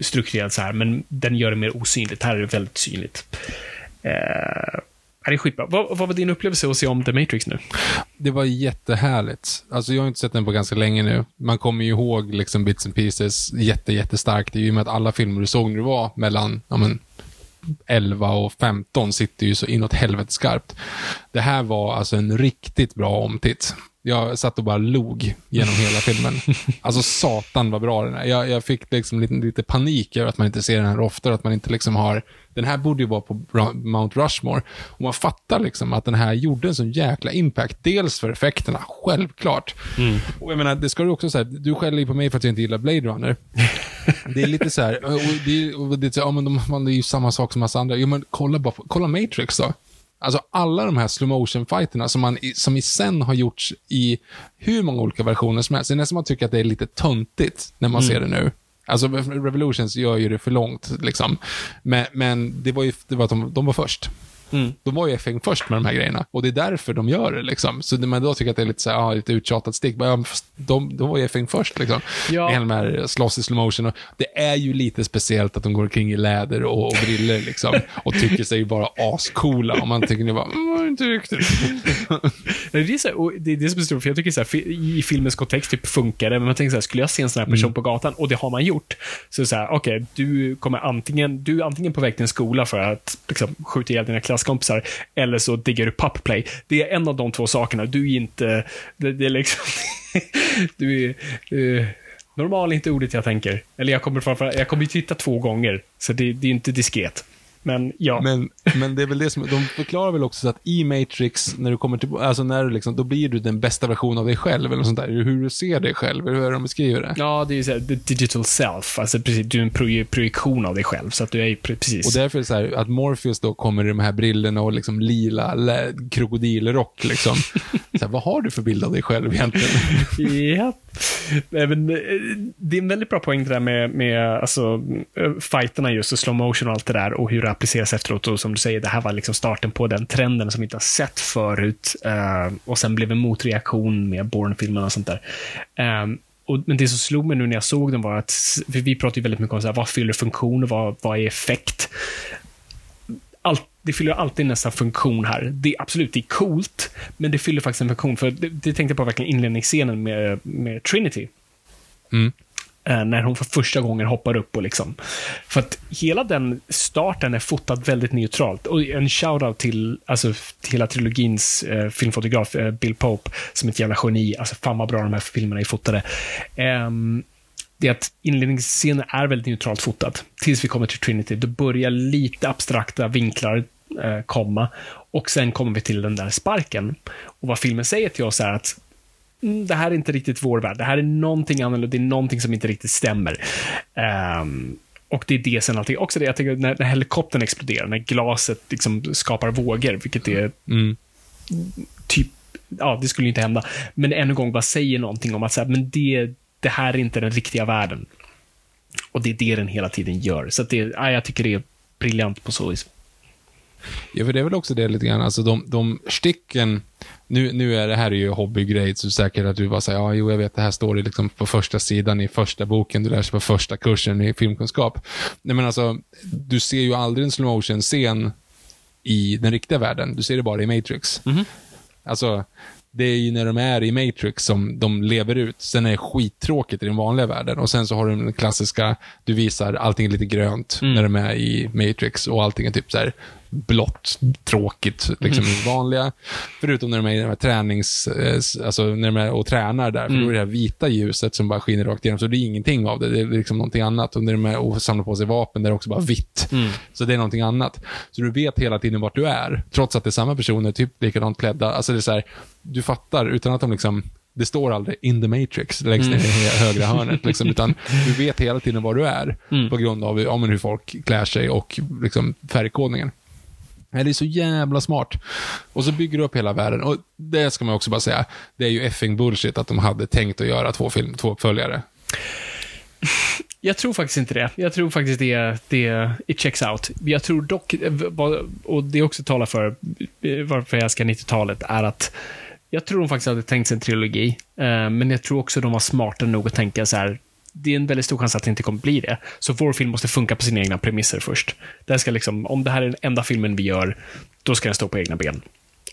A: strukturerad så här, men den gör det mer osynligt. Här är det väldigt synligt. Eh, det är skitbra. Vad, vad var din upplevelse att se om The Matrix nu?
B: Det var jättehärligt. Alltså jag har inte sett den på ganska länge nu. Man kommer ju ihåg liksom bits and pieces jätte, jättestarkt. I och med att alla filmer du såg när du var mellan, ja men, 11 och 15 sitter ju så inåt helvete skarpt. Det här var alltså en riktigt bra omtitt. Jag satt och bara log genom hela filmen. Alltså satan vad bra den är. Jag, jag fick liksom lite, lite panik över att man inte ser den här oftare, att man inte liksom har... Den här borde ju vara på Mount Rushmore. Och man fattar liksom att den här gjorde en sån jäkla impact. Dels för effekterna, självklart. Och jag menar, det ska du också säga, du skäller ju på mig för att jag inte gillar Blade Runner. Det är lite så här, och det, och det, ja, men de, man, det är ju samma sak som massa andra. Jo, men kolla, bara kolla Matrix då. Alltså alla de här slow motion fighterna som, man, som i sen har gjorts i hur många olika versioner som helst. Det är nästan man tycker att det är lite töntigt när man ser det nu. Alltså Revolutions gör ju det för långt liksom. Men, men det var ju, det var att de, de var först.
A: Mm.
B: De var ju FN först med de här grejerna. Och det är därför de gör det liksom. Så när man då tycker att det är lite så här, ja, lite uttjatat stick. bara, Ja, de, de var ju FN först liksom.
A: Ja.
B: Med de här slåss i slow motion. Och det är ju lite speciellt att de går omkring i läder och, och briller liksom. Och tycker sig vara ascoola. Och man tycker ni bara, mm, inte riktigt.
A: Det är, så här, det är det som är stort, för jag tycker så här, i filmens kontext typ funkar det, men man tänker så här, skulle jag se en sån här person på gatan, och det har man gjort, så är det så här, okej, du kommer antingen, du är antingen på väg till en skola för att liksom, skjuta ihjäl dina klasskompisar, eller så diggar du pappplay. Det är en av de två sakerna, du är inte, det, det är liksom, du är, uh, normal är inte ordet jag tänker. Eller jag kommer framför, jag kommer ju titta två gånger, så det, det är inte diskret. Men ja.
B: Men, men det är väl det som, de förklarar väl också så att i Matrix, när du kommer till, alltså när du liksom, då blir du den bästa versionen av dig själv, eller något sånt där. Hur du ser dig själv, hur är det de beskriver det?
A: Ja, det är ju såhär, the digital self. Alltså precis, du är en proj- projektion av dig själv. Så att du är ju precis.
B: Och därför är det så här, att Morpheus då kommer i de här brillorna och liksom lila krokodilrock liksom. så här, vad har du för bild av dig själv egentligen?
A: Ja. Nej, men, eh, det är en väldigt bra poäng det där med, med alltså, eh, fighterna just och slow motion och allt det där och hur det appliceras efteråt. Och som du säger, det här var liksom starten på den trenden som vi inte har sett förut. Uh, och sen blev en motreaktion med Bourne-filmerna och sånt där. Um, och, men det som slog mig nu när jag såg den var att, vi pratar ju väldigt mycket om så här, vad fyller funktion och vad, vad är effekt? Allt, det fyller alltid nästan funktion här. Det är absolut, det är coolt, men det fyller faktiskt en funktion. För det, det tänkte jag på verkligen inledningsscenen med, med Trinity.
B: Mm.
A: Eh, när hon för första gången hoppar upp och liksom. För att hela den starten är fotad väldigt neutralt. Och en shoutout till, alltså, till hela trilogins eh, filmfotograf eh, Bill Pope, som är ett jävla geni. Alltså fan vad bra de här filmerna är fotade. Ehm, det är att inledningsscenen är väldigt neutralt fotad. Tills vi kommer till Trinity. Då börjar lite abstrakta vinklar eh, komma. Och sen kommer vi till den där sparken. Och vad filmen säger till oss är att mm, det här är inte riktigt vår värld. Det här är någonting annorlunda. Det är någonting som inte riktigt stämmer. Um, och det är det sen allting. Också det, jag tänker, när, när helikoptern exploderar, när glaset liksom skapar vågor, vilket är
B: Mm.
A: typ, ja, det skulle ju inte hända. Men ännu en gång bara säger någonting om att så här, men det, det här är inte den riktiga världen. Och det är det den hela tiden gör. Så det, ja, jag tycker det är briljant på så vis.
B: Ja, för det är väl också det lite grann, alltså de, de sticken, nu, nu är det här är ju hobbygrej, så säkert att du bara säger, ja, jo, jag vet, det här står det liksom på första sidan i första boken, du lär sig på första kursen i filmkunskap. Nej, men alltså, du ser ju aldrig en slow motion scen i den riktiga världen, du ser det bara i Matrix.
A: Mhm.
B: Alltså, det är ju när de är i Matrix som de lever ut. Sen är det skittråkigt i den vanliga världen. Och sen så har du den klassiska, du visar allting är lite grönt
A: Mm.
B: när de är i Matrix och allting är typ så här blått, tråkigt, liksom
A: Mm.
B: vanliga. Förutom när de är i den här tränings, eh, alltså när de är och tränar där, för
A: Mm.
B: då är det här vita ljuset som bara skiner rakt igenom, så det är ingenting av det. Det är liksom någonting annat. Och när de är och samlar på sig vapen, där är det också bara vitt.
A: Mm.
B: Så det är någonting annat. Så du vet hela tiden vart du är, trots att det är samma personer, typ likadant klädda. Alltså det är så här, du fattar utan att de liksom det står aldrig in the matrix längst ner i det högra hörnet, liksom, utan du vet hela tiden var du är på grund av ja, hur folk klär sig och liksom, färgkodningen. Nej, Det är så jävla smart. Och så bygger du upp hela världen. Och det ska man också bara säga, det är ju effing bullshit att de hade tänkt att göra två, film, två uppföljare.
A: Jag tror faktiskt inte det. Jag tror faktiskt det, det it checks out. Jag tror dock, och det också talar för varför jag älskar 90-talet, är att jag tror de faktiskt hade tänkt sig en trilogi, eh, men jag tror också de var smarta nog att tänka så här, det är en väldigt stor chans att det inte kommer bli det. Så vår film måste funka på sina egna premisser först. Den ska liksom, om det här är den enda filmen vi gör, då ska den stå på egna ben.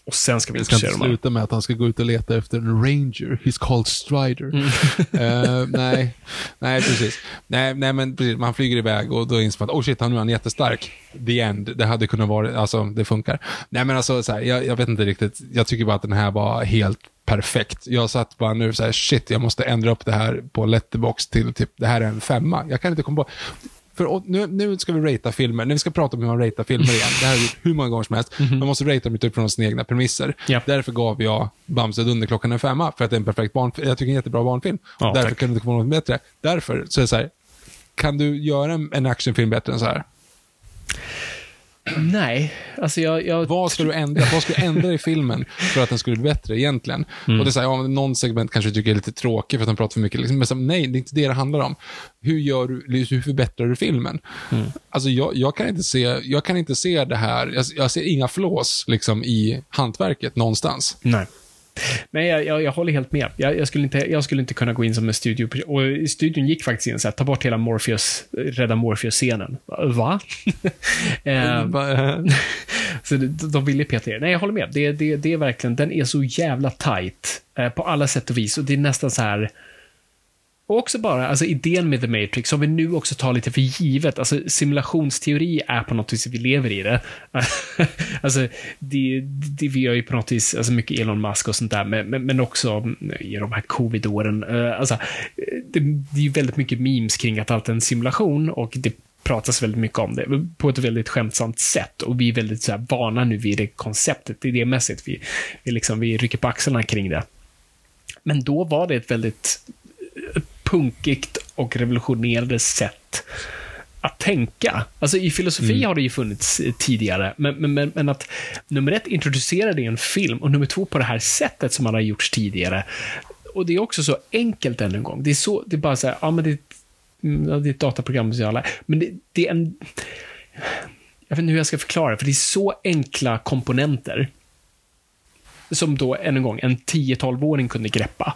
A: Och sen ska vi
B: Det ska
A: introducera de andra.
B: sluta med att han ska gå ut och leta efter en ranger. He's called Strider.
A: Mm.
B: Eh, nej, nej precis. Nej, nej, men precis. Man flyger iväg och då inser man att oh shit, han nu är han jättestark. The end. Det hade kunnat vara, alltså det funkar. Nej, men alltså så här, jag, jag vet inte riktigt. Jag tycker bara att den här var helt perfekt. Jag satt bara nu så här, shit, jag måste ändra upp det här på letterbox till typ, det här är en femma. Jag kan inte komma på. För nu, nu ska vi ratea filmer. Vi ska prata om hur man ratear filmer igen. Det här har vi gjort hur många gånger som helst. Man måste ratea dem utifrån sina egna premisser.
A: Ja.
B: Därför gav jag Bamse Dunderklockan en femma, för att det är en perfekt barnfilm. Jag tycker det är en jättebra barnfilm.
A: Ja,
B: Därför
A: tack.
B: kan du inte få något bättre. Därför så är det så här, kan du göra en, en actionfilm bättre än så här?
A: Nej, alltså jag... jag
B: Vad ska du ändra? Vad ska du ändra i filmen för att den skulle bli bättre egentligen?
A: Mm.
B: Och det är så här, ja, någon segment kanske du tycker är lite tråkig för att de pratar för mycket. Liksom, men så, nej, det är inte det det handlar om. Hur, gör du, hur förbättrar du filmen?
A: Mm.
B: Alltså, jag, jag, kan inte se, jag kan inte se det här, jag, jag ser inga flås liksom, i hantverket någonstans.
A: Nej. Nej, jag, jag, jag håller helt med. Jag, jag, skulle inte, jag skulle inte kunna gå in som en studio... Och studion gick faktiskt in så här, ta bort hela Morpheus, rädda Morpheus-scenen. Va? Ehm, så de, ville peta ner. Nej, jag håller med. Det, det, det är verkligen, den är så jävla tight eh, på alla sätt och vis. Och det är nästan så här... Och också bara, alltså idén med The Matrix, som vi nu också tar lite för givet. Alltså simulationsteori är på något vis, vi lever i det. alltså, det, det vi gör ju på något vis, alltså mycket Elon Musk och sånt där, men, men, men också mm, i de här covid-åren. Eh, alltså, det, det är ju väldigt mycket memes kring att allt är en simulation och det pratas väldigt mycket om det på ett väldigt skämtsamt sätt och vi är väldigt så här, vana nu vid det konceptet, idémässigt. Vi, vi, liksom, vi rycker på axlarna kring det. Men då var det ett väldigt punkigt och revolutionerande sätt att tänka. Alltså i filosofi har det ju funnits eh, tidigare, men, men, men, att nummer ett introducera det i en film och nummer två på det här sättet som man har gjorts tidigare. Och det är också så enkelt än en gång. Det är så, det är bara så här, ja men det, mm, det är ett dataprogram som jag alla, men det, det är en, jag vet inte hur jag ska förklara, för det är så enkla komponenter som då, än en gång, en 10-12-åring kunde greppa.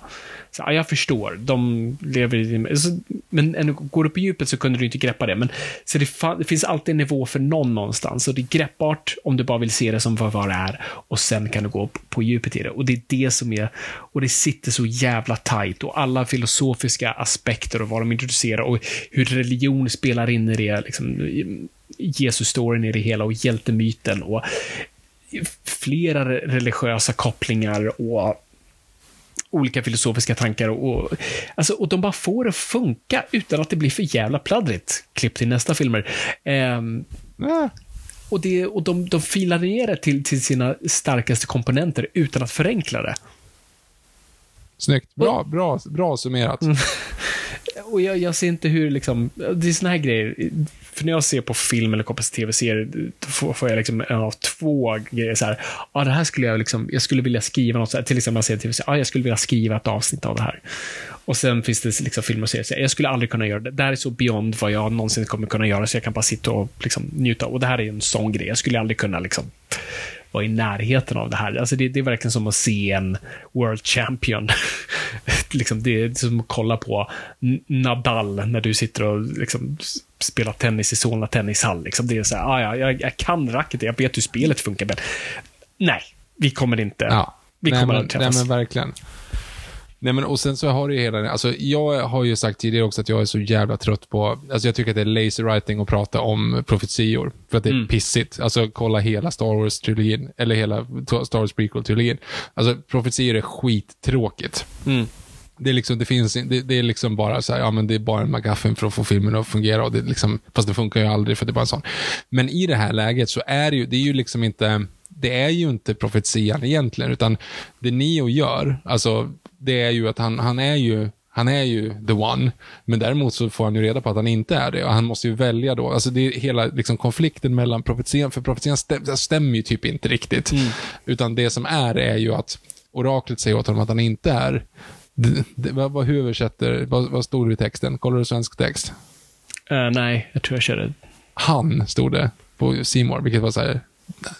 A: Så, ja, jag förstår, de lever i... Så, men ännu, går du på djupet så kunde du inte greppa det. Men, så det, fa- det finns alltid en nivå för någon någonstans. Och det är greppbart om du bara vill se det som vad det är. Och sen kan du gå på, på djupet i det. Och det är det som är... Och det sitter så jävla tight. Och alla filosofiska aspekter och vad de introducerar och hur religion spelar in i det. Liksom, Jesus-storyn i det hela och hjältemyten. Och flera re- religiösa kopplingar och olika filosofiska tankar. Och, alltså, och de bara får det att funka utan att det blir för jävla pladdrigt. Klipp till nästa filmer. Ehm,
B: Ja.
A: och, det, och de, de filar ner det till, till sina starkaste komponenter utan att förenkla det.
B: Snyggt. Bra, bra, bra summerat.
A: Och jag, jag ser inte hur, liksom, det är såna här grejer. För när jag ser på film eller kopplas till tv-serier, då får, jag liksom en av två grejer. Så här, ah, det här skulle jag, liksom, jag skulle vilja skriva något, så här, till exempel jag ser tv-serier, ah, jag skulle vilja skriva ett avsnitt av det här. Och sen finns det liksom filmer och serier, så jag skulle aldrig kunna göra det. Det här är så beyond vad jag någonsin kommer kunna göra, så jag kan bara sitta och liksom, njuta. Och det här är en sån grej, jag skulle aldrig kunna liksom, vara i närheten av det här. Alltså det, det är verkligen som att se en World Champion. liksom, det är som att kolla på Nadal när du sitter och liksom, spelar tennis i Solna tennishall. Liksom. Det är så här, ah, ja, jag, jag kan racket, jag vet hur spelet funkar, men nej, vi kommer inte.
B: Ja.
A: Vi
B: nej,
A: kommer
B: men,
A: aldrig träffas.
B: Nej, men verkligen. Nej, men och sen så har du ju hela alltså jag har ju sagt tidigare också att jag är så jävla trott på, alltså jag tycker att det är lazy writing att prata om profetior. För att det är
A: Mm.
B: pissigt. Alltså kolla hela Star Wars-trilogin, eller hela Star Wars prequel-trilogin. Alltså profetior är skittråkigt.
A: Mm.
B: Det är, liksom, det, finns, det, det är liksom bara så här, ja men det är bara en McGuffin för att få filmen att fungera. Och det liksom, fast det funkar ju aldrig för det är bara en sån. Men i det här läget så är det ju, det är ju liksom inte, det är ju inte profetian egentligen, utan det Neo gör, alltså det är ju att han, han är ju han är ju the one, men däremot så får han ju reda på att han inte är det och han måste ju välja då. Alltså det är hela liksom, konflikten mellan profetian, för profetian stäm, stämmer ju typ inte riktigt. Utan det som är, är ju att oraklet säger åt honom att han inte är det, det, vad, vad, hur översätter, vad, vad stod det i texten? Kollar du svensk text?
A: Eh, nej, jag tror jag körde
B: Han stod det på Seymour, vilket var så här,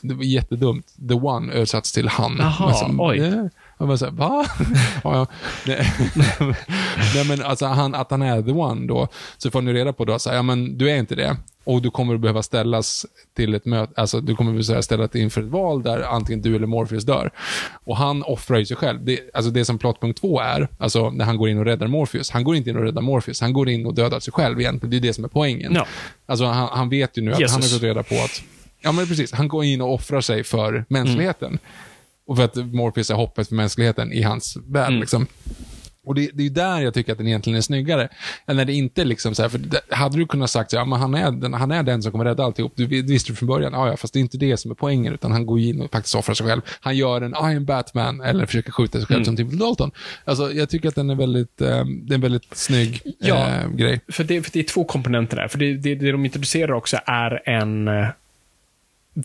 B: det var jättedumt. The one översatts till han.
A: Jaha,
B: Men så,
A: oj.
B: eh, Jag bara såhär, va? ja. Nej, Nej, men alltså han, att han är the one då, så får ni reda på då, så här, ja men du är inte det. Och du kommer att behöva ställas till ett möte, alltså du kommer att behöva ställa dig inför ett val där antingen du eller Morpheus dör. Och han offrar ju sig själv. Det, alltså det som plotpunkt två är, alltså när han går in och räddar Morpheus, han går inte in och räddar Morpheus, han går in och dödar sig själv egentligen. Det är det som är poängen.
A: Ja.
B: Alltså han, han vet ju nu att
A: Jesus.
B: han har fått reda på att, ja men precis, han går in och offrar sig för mänskligheten. Och för att Morpheus är hoppet för mänskligheten i hans värld.
A: Mm.
B: Liksom. Och det, det är ju där jag tycker att den egentligen är snyggare. Än när det inte liksom så här, för det, hade du kunnat sagt så ja, men han är, den, han är den som kommer rädda alltihop. Du det visste du från början, ja, ja, fast det är inte det som är poängen, utan han går in och faktiskt offrar sig själv. Han gör en I am Batman, eller försöker skjuta sig själv
A: Mm.
B: som Timothy Dalton. Alltså, jag tycker att den är väldigt, eh, det är en väldigt snygg
A: Ja.
B: eh, grej.
A: För det, för det är två komponenter där. För det, det, det de introducerar också är en eh,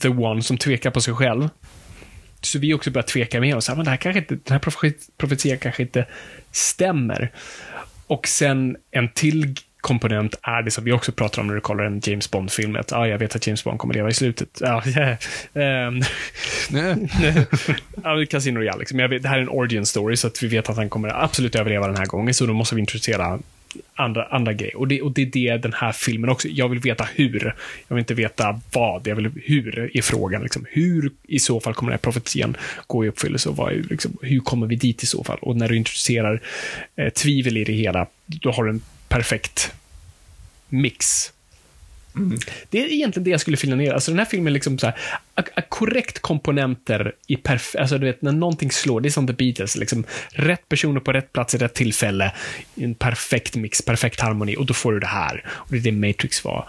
A: The One som tvekar på sig själv. Så vi också börjar tveka med oss. Men det här kanske inte, den här profet- profetian kanske inte stämmer. Och sen en till komponent är det som vi också pratar om när du kollar en James Bond-film. Att ah, jag vet att James Bond kommer leva i slutet. Ehm, Casino Royale. Liksom. Vet, det här är en origin story, så att vi vet att han kommer absolut överleva den här gången. Så då måste vi introducera andra, andra grejer. Och det, och det är det den här filmen också. Jag vill veta hur. Jag vill inte veta vad. Jag vill hur i frågan. Liksom. Hur i så fall kommer den här profetian gå i uppfyllelse och vad, liksom, hur kommer vi dit i så fall? Och när du introducerar eh, tvivel i det hela, då har du en perfekt mix. Det är egentligen det jag skulle fylla ner. Alltså den här filmen är liksom så här, korrekt komponenter i perf... Alltså du vet, när någonting slår, det är som The Beatles, liksom rätt personer på rätt plats i rätt tillfälle, en perfekt mix, perfekt harmoni, och då får du det här. Och det är det Matrix var.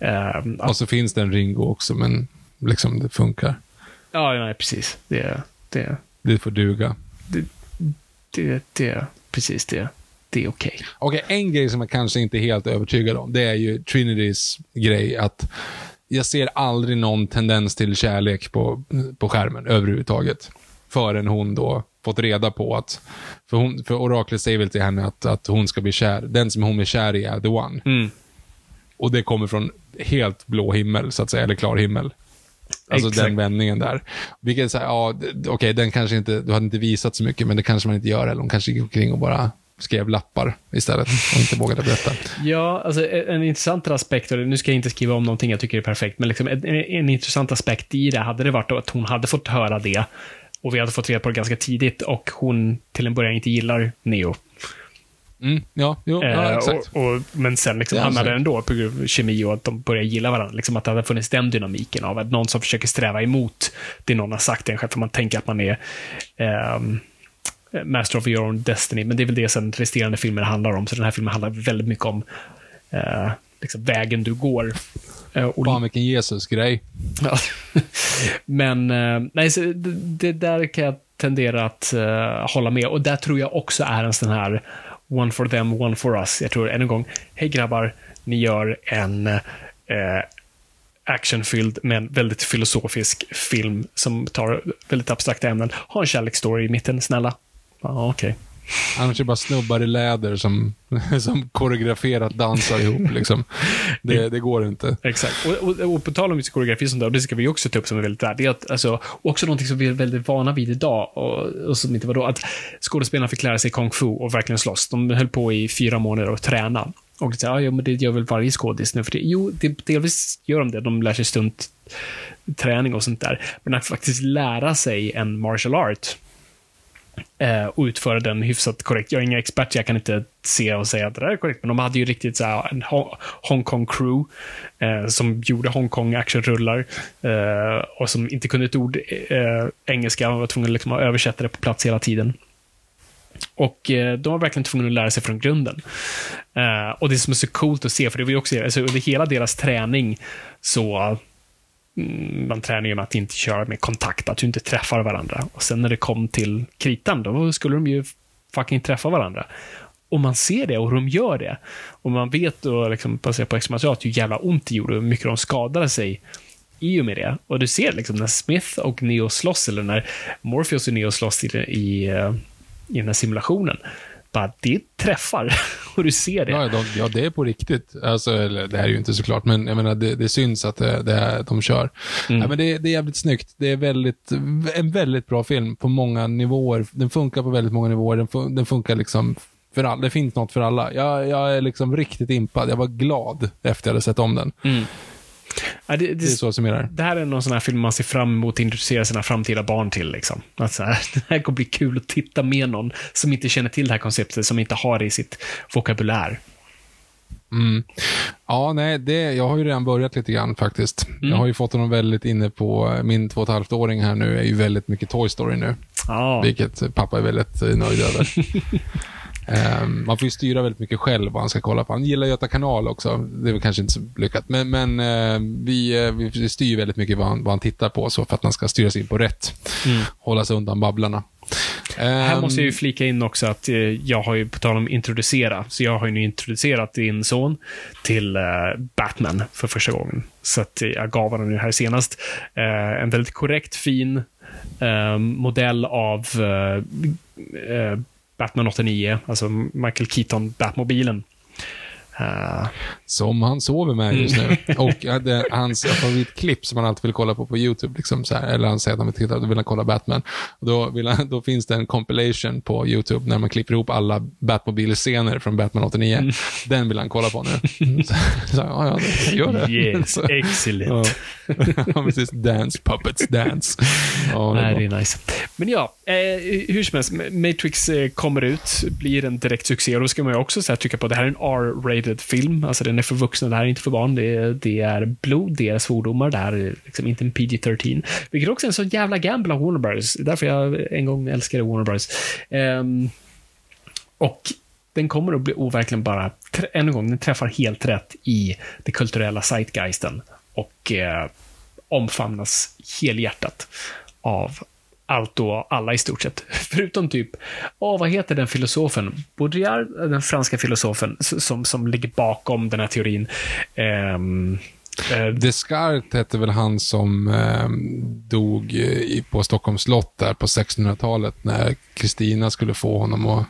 A: Ehm,
B: Och så finns det en Ringo också, men liksom det funkar.
A: ja, ja, precis. Det, det,
B: Det får duga.
A: det, det, precis det. Det är okej.
B: Okej, en grej som jag kanske inte är helt övertygad om, det är ju Trinitys grej att jag ser aldrig någon tendens till kärlek på, på skärmen överhuvudtaget. Förrän hon då fått reda på att, för, hon, för oraklet säger väl till henne att, att hon ska bli kär. Den som hon är kär i är the one.
A: Mm.
B: Och det kommer från helt blå himmel, så att säga, eller klar himmel. Alltså
A: Exakt.
B: den vändningen där. Vilket är så här, ja, okej, den kanske inte, du hade inte visat så mycket, men det kanske man inte gör, eller hon kanske gick omkring och bara skrev lappar istället och inte vågade berätta.
A: Ja, alltså en, intressant aspekt, och nu ska jag inte skriva om någonting jag tycker är perfekt, men liksom en, en, intressant aspekt i det hade det varit att hon hade fått höra det och vi hade fått reda på det ganska tidigt och hon till en början inte gillar Neo.
B: Mm, ja, jo, ja,
A: Eh,
B: exakt.
A: och, och, men sen liksom hamnade det ändå på grund av kemi och att de börjar gilla varandra. Liksom att det hade funnits den dynamiken av att någon som försöker sträva emot det någon har sagt en själv, för man tänker att man är ehm, Master of your own destiny, men det är väl det sen resterande filmer handlar om. Så den här filmen handlar väldigt mycket om eh, liksom vägen du går. Eh, och
B: Fan vilken Jesus-grej.
A: Men eh, nej, så det, det där kan jag tendera att eh, hålla med. Och där tror jag också är en sån här one for them, one for us. Jag tror än en gång, hej grabbar, ni gör en eh, actionfylld men väldigt filosofisk film som tar väldigt abstrakta ämnen. Ha en kärleksstory i mitten, snälla. Ja, okej.
B: Annars är det bara snubbar i läder som, som koreograferat dansar ihop. Liksom. Det, det går inte.
A: Exakt. Och, och, och på tal om just koreografi sånt där, och det ska vi också ta upp som är väldigt värt, det är att, alltså, också någonting som vi är väldigt vana vid idag, och, och som inte var då, att skådespelarna fick lära sig kung fu och verkligen slåss. De höll på i fyra månader och träna. Och det, ja, men det gör väl varje skådis nu för det. Jo, det, delvis gör de det. De lär sig stunt träning och sånt där. Men att faktiskt lära sig en martial art Eh, och utföra den hyfsat korrekt. Jag är ingen expert, jag kan inte se och säga att det där är korrekt, men de hade ju riktigt så här, en Hong- Hongkong crew eh, som gjorde Hongkong actionrullar eh, och som inte kunde ett ord eh, engelska och var tvungna liksom att översätta det på plats hela tiden. Och eh, de var verkligen tvungna att lära sig från grunden. Eh, och det som är så coolt att se, för det var ju också, alltså, under hela deras träning så Mm, man tränar ju med att inte köra med kontakt, att du inte träffar varandra. Och sen när det kom till kritan, då skulle de ju fucking träffa varandra. Och man ser det och de gör det. Och man vet då, liksom, baserat på extra hur jävla ont det gjorde och hur mycket de skadade sig i och med det. Och du ser liksom när Smith och Neo slåss, eller när Morpheus och Neo slåss i, i, eh, i den här simulationen. Bara, det träffar. och du ser det.
B: Ja, de, ja, det är på riktigt. Alltså, eller, det här är ju inte såklart, men jag menar, det, det syns att det, det de kör.
A: Mm.
B: Ja, men det, det är jävligt snyggt. Det är väldigt, en väldigt bra film på många nivåer. Den funkar på väldigt många nivåer. Den, fun, den funkar liksom för alla. Det finns något för alla. Jag, jag är liksom riktigt impad. Jag var glad efter att jag hade sett om den.
A: Mm. Ja, det, det,
B: Det är så jag summerar.
A: det här är någon sån här film man ser fram emot att introducera sina framtida barn till. Liksom. Att så här, det här kommer bli kul att titta med någon som inte känner till det här konceptet, som inte har det i sitt vokabulär.
B: Mm. Ja, nej, det, jag har ju redan börjat lite grann faktiskt. Jag har ju fått honom väldigt inne på, min två och ett halvt åring här nu är ju väldigt mycket Toy Story nu.
A: Ja.
B: Vilket pappa är väldigt eh, nöjd över. Ehm, man får ju styra väldigt mycket själv vad han ska kolla på. Han gillar Göta kanal också. Det är väl kanske inte så lyckat. Men, men eh, vi, eh, vi styr väldigt mycket vad han, vad han tittar på så för att han ska styras in på rätt. Hålla sig undan babblarna.
A: Här
B: Ehm,
A: måste jag ju flika in också att eh, jag har ju, på tal om introducera, så jag har ju nu introducerat din son till eh, Batman för första gången. Så att eh, jag gav honom nu här senast eh, en väldigt korrekt, fin modell av eh, Batman 89, alltså Michael Keaton, Batmobilen. Eh,
B: Som han sover med just nu. Och ja, det, hans favoritklipp som han alltid vill kolla på på YouTube, liksom så här, eller han säger att han vill titta, då vill han kolla Batman. Och då, vill han, då finns det en compilation på YouTube när man klipper ihop alla Batmobile-scener från Batman 89. Den vill han kolla på nu. Så, så, ja, ja, gör det.
A: yes,
B: Så,
A: excellent.
B: ja, precis. Dance, puppets, dance. Ja, det
A: Nej, det är nice. Men ja, eh, hur som helst, Matrix eh, kommer ut, blir en direkt succé och då ska man ju också så här, trycka på det här är en R-rated film. Alltså den är för vuxna, det här är inte för barn. Det är, det är blod, det är svordomar, det här är liksom inte en PG-13. Vilket också är en så jävla gamble av Warner Bros. Det är därför jag en gång älskade Warner Bros. Um, och den kommer att bli overkligen bara, än en gång, den träffar helt rätt i det kulturella zeitgeisten och eh, omfamnas helhjärtat av allt och alla i stort sett. Förutom typ, åh, vad heter den filosofen? Baudrillard, den franska filosofen, som, som ligger bakom den här teorin. Um, uh,
B: Descartes hette väl han som um, dog i- på Stockholms slott där på 1600-talet när Kristina skulle få honom att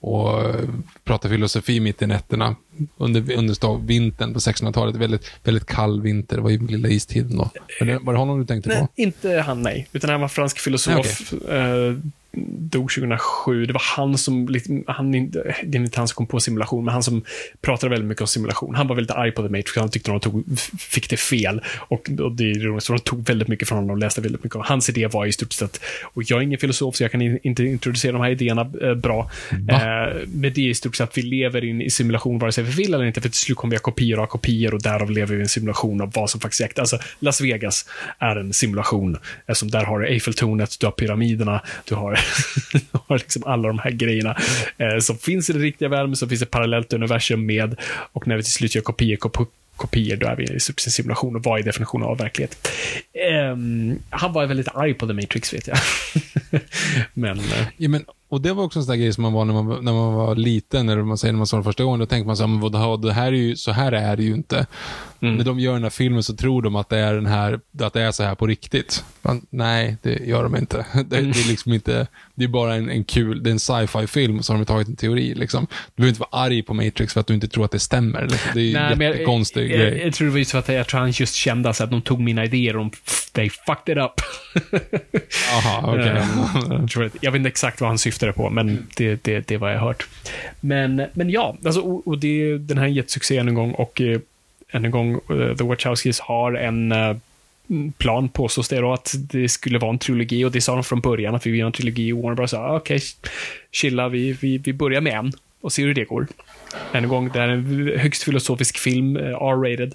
B: och eh, prata filosofi mitt i nätterna under, under vintern på 1600-talet. Väldigt, väldigt kall vinter. Det var ju lilla istiden då. Men det, var det honom du tänkte
A: Nej,
B: på?
A: inte han, nej. Utan han var fransk filosof. eh, dog 2007. Det var han som, han, det är inte han som kom på simulation, men han som pratade väldigt mycket om simulation. Han var väldigt arg på The Matrix, han tyckte de tog, fick det fel. Och, och det är roligt, så de tog väldigt mycket från honom och läste väldigt mycket. Och hans idé var i stort sett, och jag är ingen filosof så jag kan in, inte introducera de här idéerna eh, bra. Eh, men det är i stort sett att vi lever in i simulation vare sig vi vill eller inte, för till slut kommer vi ha kopior av kopior och därav lever vi i en simulation av vad som faktiskt är. Alltså, Las Vegas är en simulation, eftersom där har du Eiffeltornet, du har pyramiderna, du har, har liksom alla de här grejerna eh, som finns i den riktiga världen, men så finns det ett parallellt universum med, och när vi till slut gör kopior, kop kopior, då är vi i en simulation och vad är definitionen av verklighet? Um, han var väldigt arg på The Matrix, vet jag. men, eh,
B: ja, men och det var också en sån där grej som man var när man, när man var liten, eller man säger när man såg den första gången, då tänkte man så här, vad, det här är ju, så här är det ju inte. Mm. När de gör den här filmen så tror de att det är den här, att det är så här på riktigt. Men, nej, det gör de inte. Det, mm. det, är liksom inte, det är bara en, en kul, det är en sci-fi film, så har de tagit en teori liksom. Du behöver inte vara arg på Matrix för att du inte tror att det stämmer. Liksom. Det är en jättekonstig
A: jag,
B: grej.
A: Jag, jag, tror det var så att jag tror han just kände att de tog mina idéer och de, they fucked it up.
B: Aha, okej. Okay.
A: jag, jag vet inte exakt vad han syftade på, men det, det, det är vad jag har hört. Men, men ja, alltså, och, och det, den här är en jättesuccé än en gång och eh, än en gång, uh, The Wachowskis har en uh, plan påstås det då att det skulle vara en trilogi och det sa de från början att vi vill ha en trilogi och Warner Bros sa ah, okej, okay, chilla, vi, vi, vi börjar med en och ser hur det går. Än en gång, det är en högst filosofisk film, R-rated,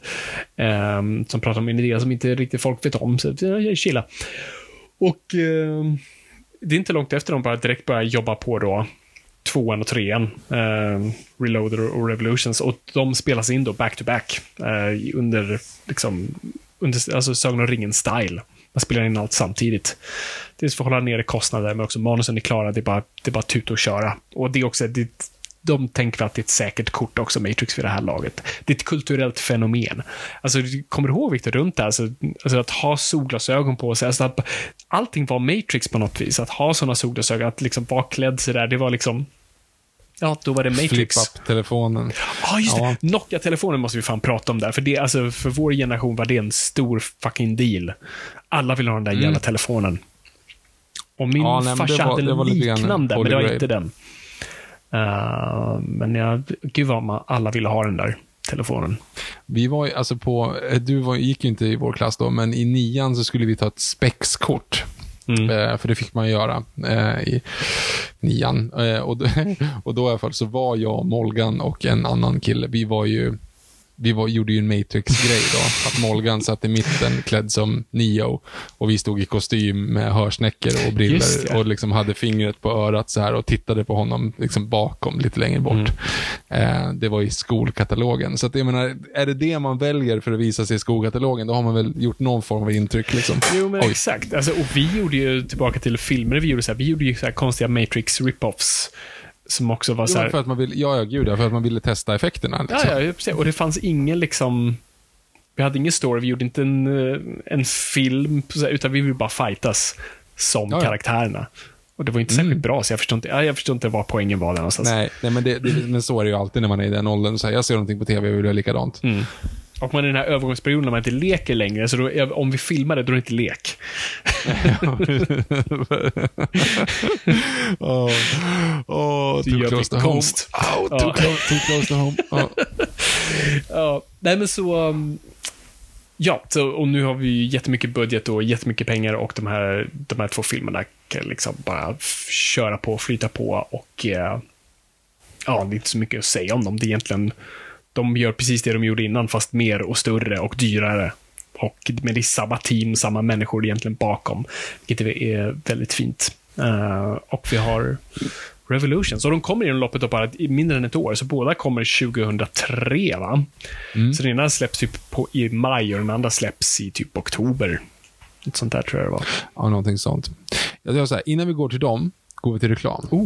A: um, som pratar om en idé som inte riktigt folk vet om, så chilla. Och uh, det är inte långt efter de bara direkt börjar jobba på då tvåan och trean, eh, Reloader och Revolutions, och de spelas in då back-to-back uh, eh, under, liksom, under, alltså Sagan om ringen-style. Man spelar in allt samtidigt. Dels för att hålla nere kostnader, men också manusen är klara, det är bara, det är bara tuta och köra. Och det är också, det, de tänker att det är ett säkert kort också, Matrix, vid det här laget. Det är ett kulturellt fenomen. Alltså, kommer du ihåg, Victor, runt det alltså, alltså att ha solglasögon på sig, alltså att allting var Matrix på något vis. Att ha sådana solglasögon, att liksom vara klädd sådär, det var liksom Ja, då var det Matrix.
B: Flip-up-telefonen.
A: Ah, just ja, just det. Nokia-telefonen måste vi fan prata om där. För det, alltså, för vår generation var det en stor fucking deal. Alla ville ha den där mm. jävla telefonen. Och min ja, nej, farsa hade en liknande, men det var inte den. Uh, men jag, gud vad man, alla ville ha den där telefonen.
B: Vi var ju alltså på, du var, gick ju inte i vår klass då, men i nian så skulle vi ta ett spexkort. Mm. Uh, för det fick man göra uh, i nian. och, då, och då i alla fall så var jag, Molgan och en annan kille, vi var ju vi var, gjorde ju en Matrix-grej då. Att Molgan satt i mitten klädd som Neo och vi stod i kostym med hörsnäckor och briller och liksom hade fingret på örat så här och tittade på honom liksom bakom, lite längre bort. Mm. Eh, det var i skolkatalogen. Så att jag menar, är det det man väljer för att visa sig i skolkatalogen, då har man väl gjort någon form av intryck. Liksom.
A: Jo, men Oj. exakt. Alltså, och vi gjorde ju, tillbaka till filmer vi gjorde, så här, vi gjorde ju så här konstiga Matrix rip-offs som också var så här...
B: för att man vill, ja, ja, gud för att man ville testa effekterna.
A: Liksom. Ja, ja, precis. Och det fanns ingen liksom... Vi hade ingen story, vi gjorde inte en, eh, en film, utan vi ville bara fightas som ja, ja. karaktärerna. Och det var inte särskilt mm. bra, så jag förstår inte, jag förstår inte vad poängen var där någonstans.
B: Nej, nej men, det, det, men så är det ju alltid när man är i den åldern. Så här, jag ser någonting på tv och vill göra likadant.
A: Mm. Och man är i den här övergångsperioden när man inte leker längre, så då, om vi filmar det, då är det inte lek.
B: oh, oh, too close to home. Oh, too, ja. close, too close to home. Oh.
A: ja, nej men så... Um, ja, så, och nu har vi jättemycket budget och jättemycket pengar och de här, de här två filmerna kan liksom bara köra på, flyta på och uh, ja, det är inte så mycket att säga om dem. Det är egentligen de gör precis det de gjorde innan, fast mer och större och dyrare. Och med det samma team, samma människor egentligen bakom, vilket är väldigt fint. Uh, och vi har Revolutions. Och de kommer inom loppet av bara mindre än ett år, så båda kommer 2003. va? Mm. Så den ena släpps typ på, i maj och den andra släpps i typ oktober. Ett sånt där tror jag det var.
B: Ja, någonting sånt. Jag så här, innan vi går till dem, går vi till reklam. Oh.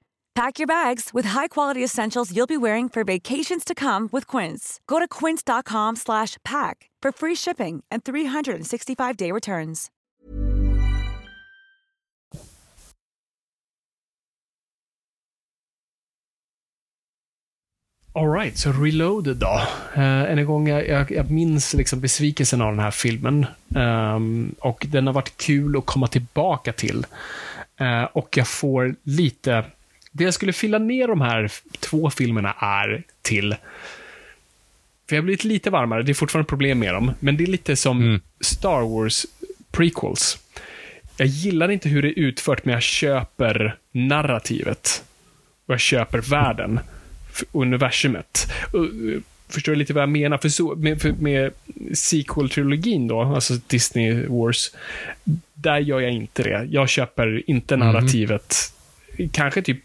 C: Pack your bags with high-quality essentials you'll be wearing for vacations to come with Quince. Go to quince.com slash pack for free shipping and 365-day returns.
A: Alright, så Reloaded då. Uh, än en gång, jag, jag, jag minns liksom besvikelsen av den här filmen. Um, och den har varit kul att komma tillbaka till. Uh, och jag får lite... Det jag skulle fylla ner de här två filmerna är till... För jag har blivit lite varmare, det är fortfarande problem med dem, men det är lite som
B: Mm.
A: Star Wars prequels. Jag gillar inte hur det är utfört, men jag köper narrativet. Och jag köper världen. universumet. Eh, Förstår du lite vad jag menar? För så, med, för, med sequel-trilogin då, alltså Disney Wars, där gör jag inte det. Jag köper inte narrativet. Kanske typ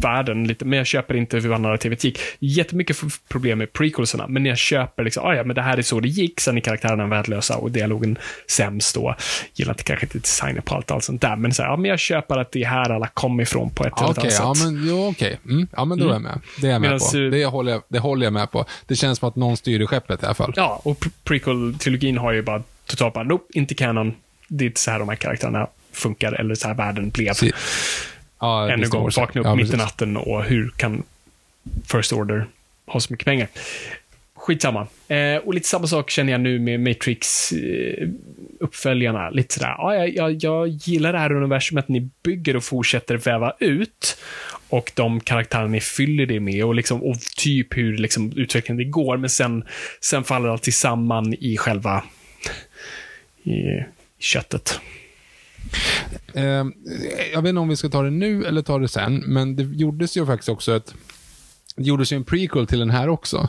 A: världen lite, men jag köper inte hur narrativet gick. Jättemycket problem med prequelserna, men jag köper liksom, ah, ja, men det här är så det gick, sen är karaktärerna värdelösa och dialogen sämst då. Gillar inte kanske inte designen på allt, allt sånt där, men så här, ja, men jag köper att det är här alla kom ifrån på ett eller
B: Okej,
A: annat
B: ja
A: sätt.
B: men, jo, okej. Mm, ja men då är jag med. Det är jag med
A: Medans,
B: på.
A: eh,
B: Det håller, jag, det håller jag med på. Det känns som att någon styr i skeppet i alla fall.
A: Ja, och pre- prequel-trilogin har ju bara totalt bara, nope, inte canon. Det är inte så här de här karaktärerna funkar, eller så här världen blev.
B: Ja,
A: Ännu en gång, vakna upp
B: ja,
A: mitt i natten och hur kan First Order ha så mycket pengar? Skitsamma. Eh, och lite samma sak känner jag nu med Matrix eh, uppföljarna. Lite sådär, ja, jag, jag, jag gillar det här universumet ni bygger och fortsätter väva ut. Och de karaktärer ni fyller det med och, liksom, och typ hur liksom, utvecklingen det går. Men sen, sen faller allt samman i själva i, i köttet.
B: Eh, jag vet inte om vi ska ta det nu eller ta det sen, men det gjordes ju faktiskt också ett det gjordes ju en prequel till den här också.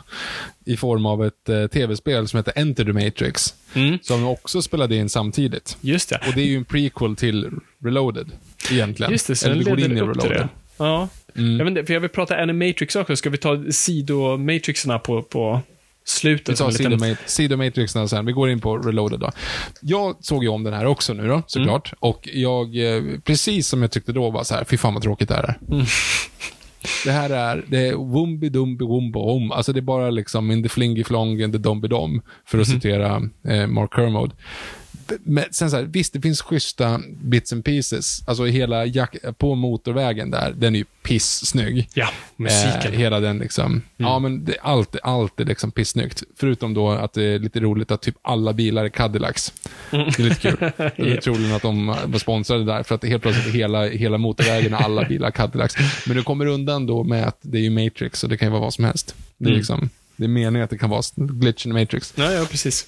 B: I form av ett eh, tv-spel som heter Enter the Matrix.
A: Mm.
B: Som också spelade in samtidigt.
A: Just det.
B: Och det är ju en prequel till Reloaded, egentligen.
A: Just det, så
B: Eller
A: den leder
B: in i Reloaded.
A: det. Ja.
B: Mm.
A: Jag vet inte, för jag vill prata Animatrix också. Ska vi ta sidomatrixerna på, på slutet?
B: Vi tar Sidomat- Sidomatrixen sen. Vi går in på Reloaded då. Jag såg ju om den här också nu då, såklart.
A: Mm.
B: Och jag, eh, precis som jag tyckte då, var så här, fy fan vad tråkigt det här är.
A: Mm.
B: Det här är, det är wumbi dumbi wumbo om. Alltså det är bara liksom in the flingy flong and the dombi dom, för att
A: Mhm.
B: citera eh, Mark Kermode. Men sen så här, visst det finns schyssta bits and pieces. Alltså hela jack, på motorvägen där, den är ju pissnygg.
A: Ja, musiken. Mm.
B: Eh, hela den liksom. Ja, men det, allt, allt är liksom pissnyggt. Förutom då att det är lite roligt att typ alla bilar är Cadillacs.
A: Mm.
B: Det är lite kul. Det är troligen att de var sponsrade där, för att helt plötsligt är hela, hela motorvägen är alla bilar Cadillacs. Men du kommer undan då med att det är ju Matrix, och det kan ju vara vad som helst. Det är
A: Mm.
B: liksom, det är meningen att det kan vara glitch in Matrix.
A: Ja, ja, precis.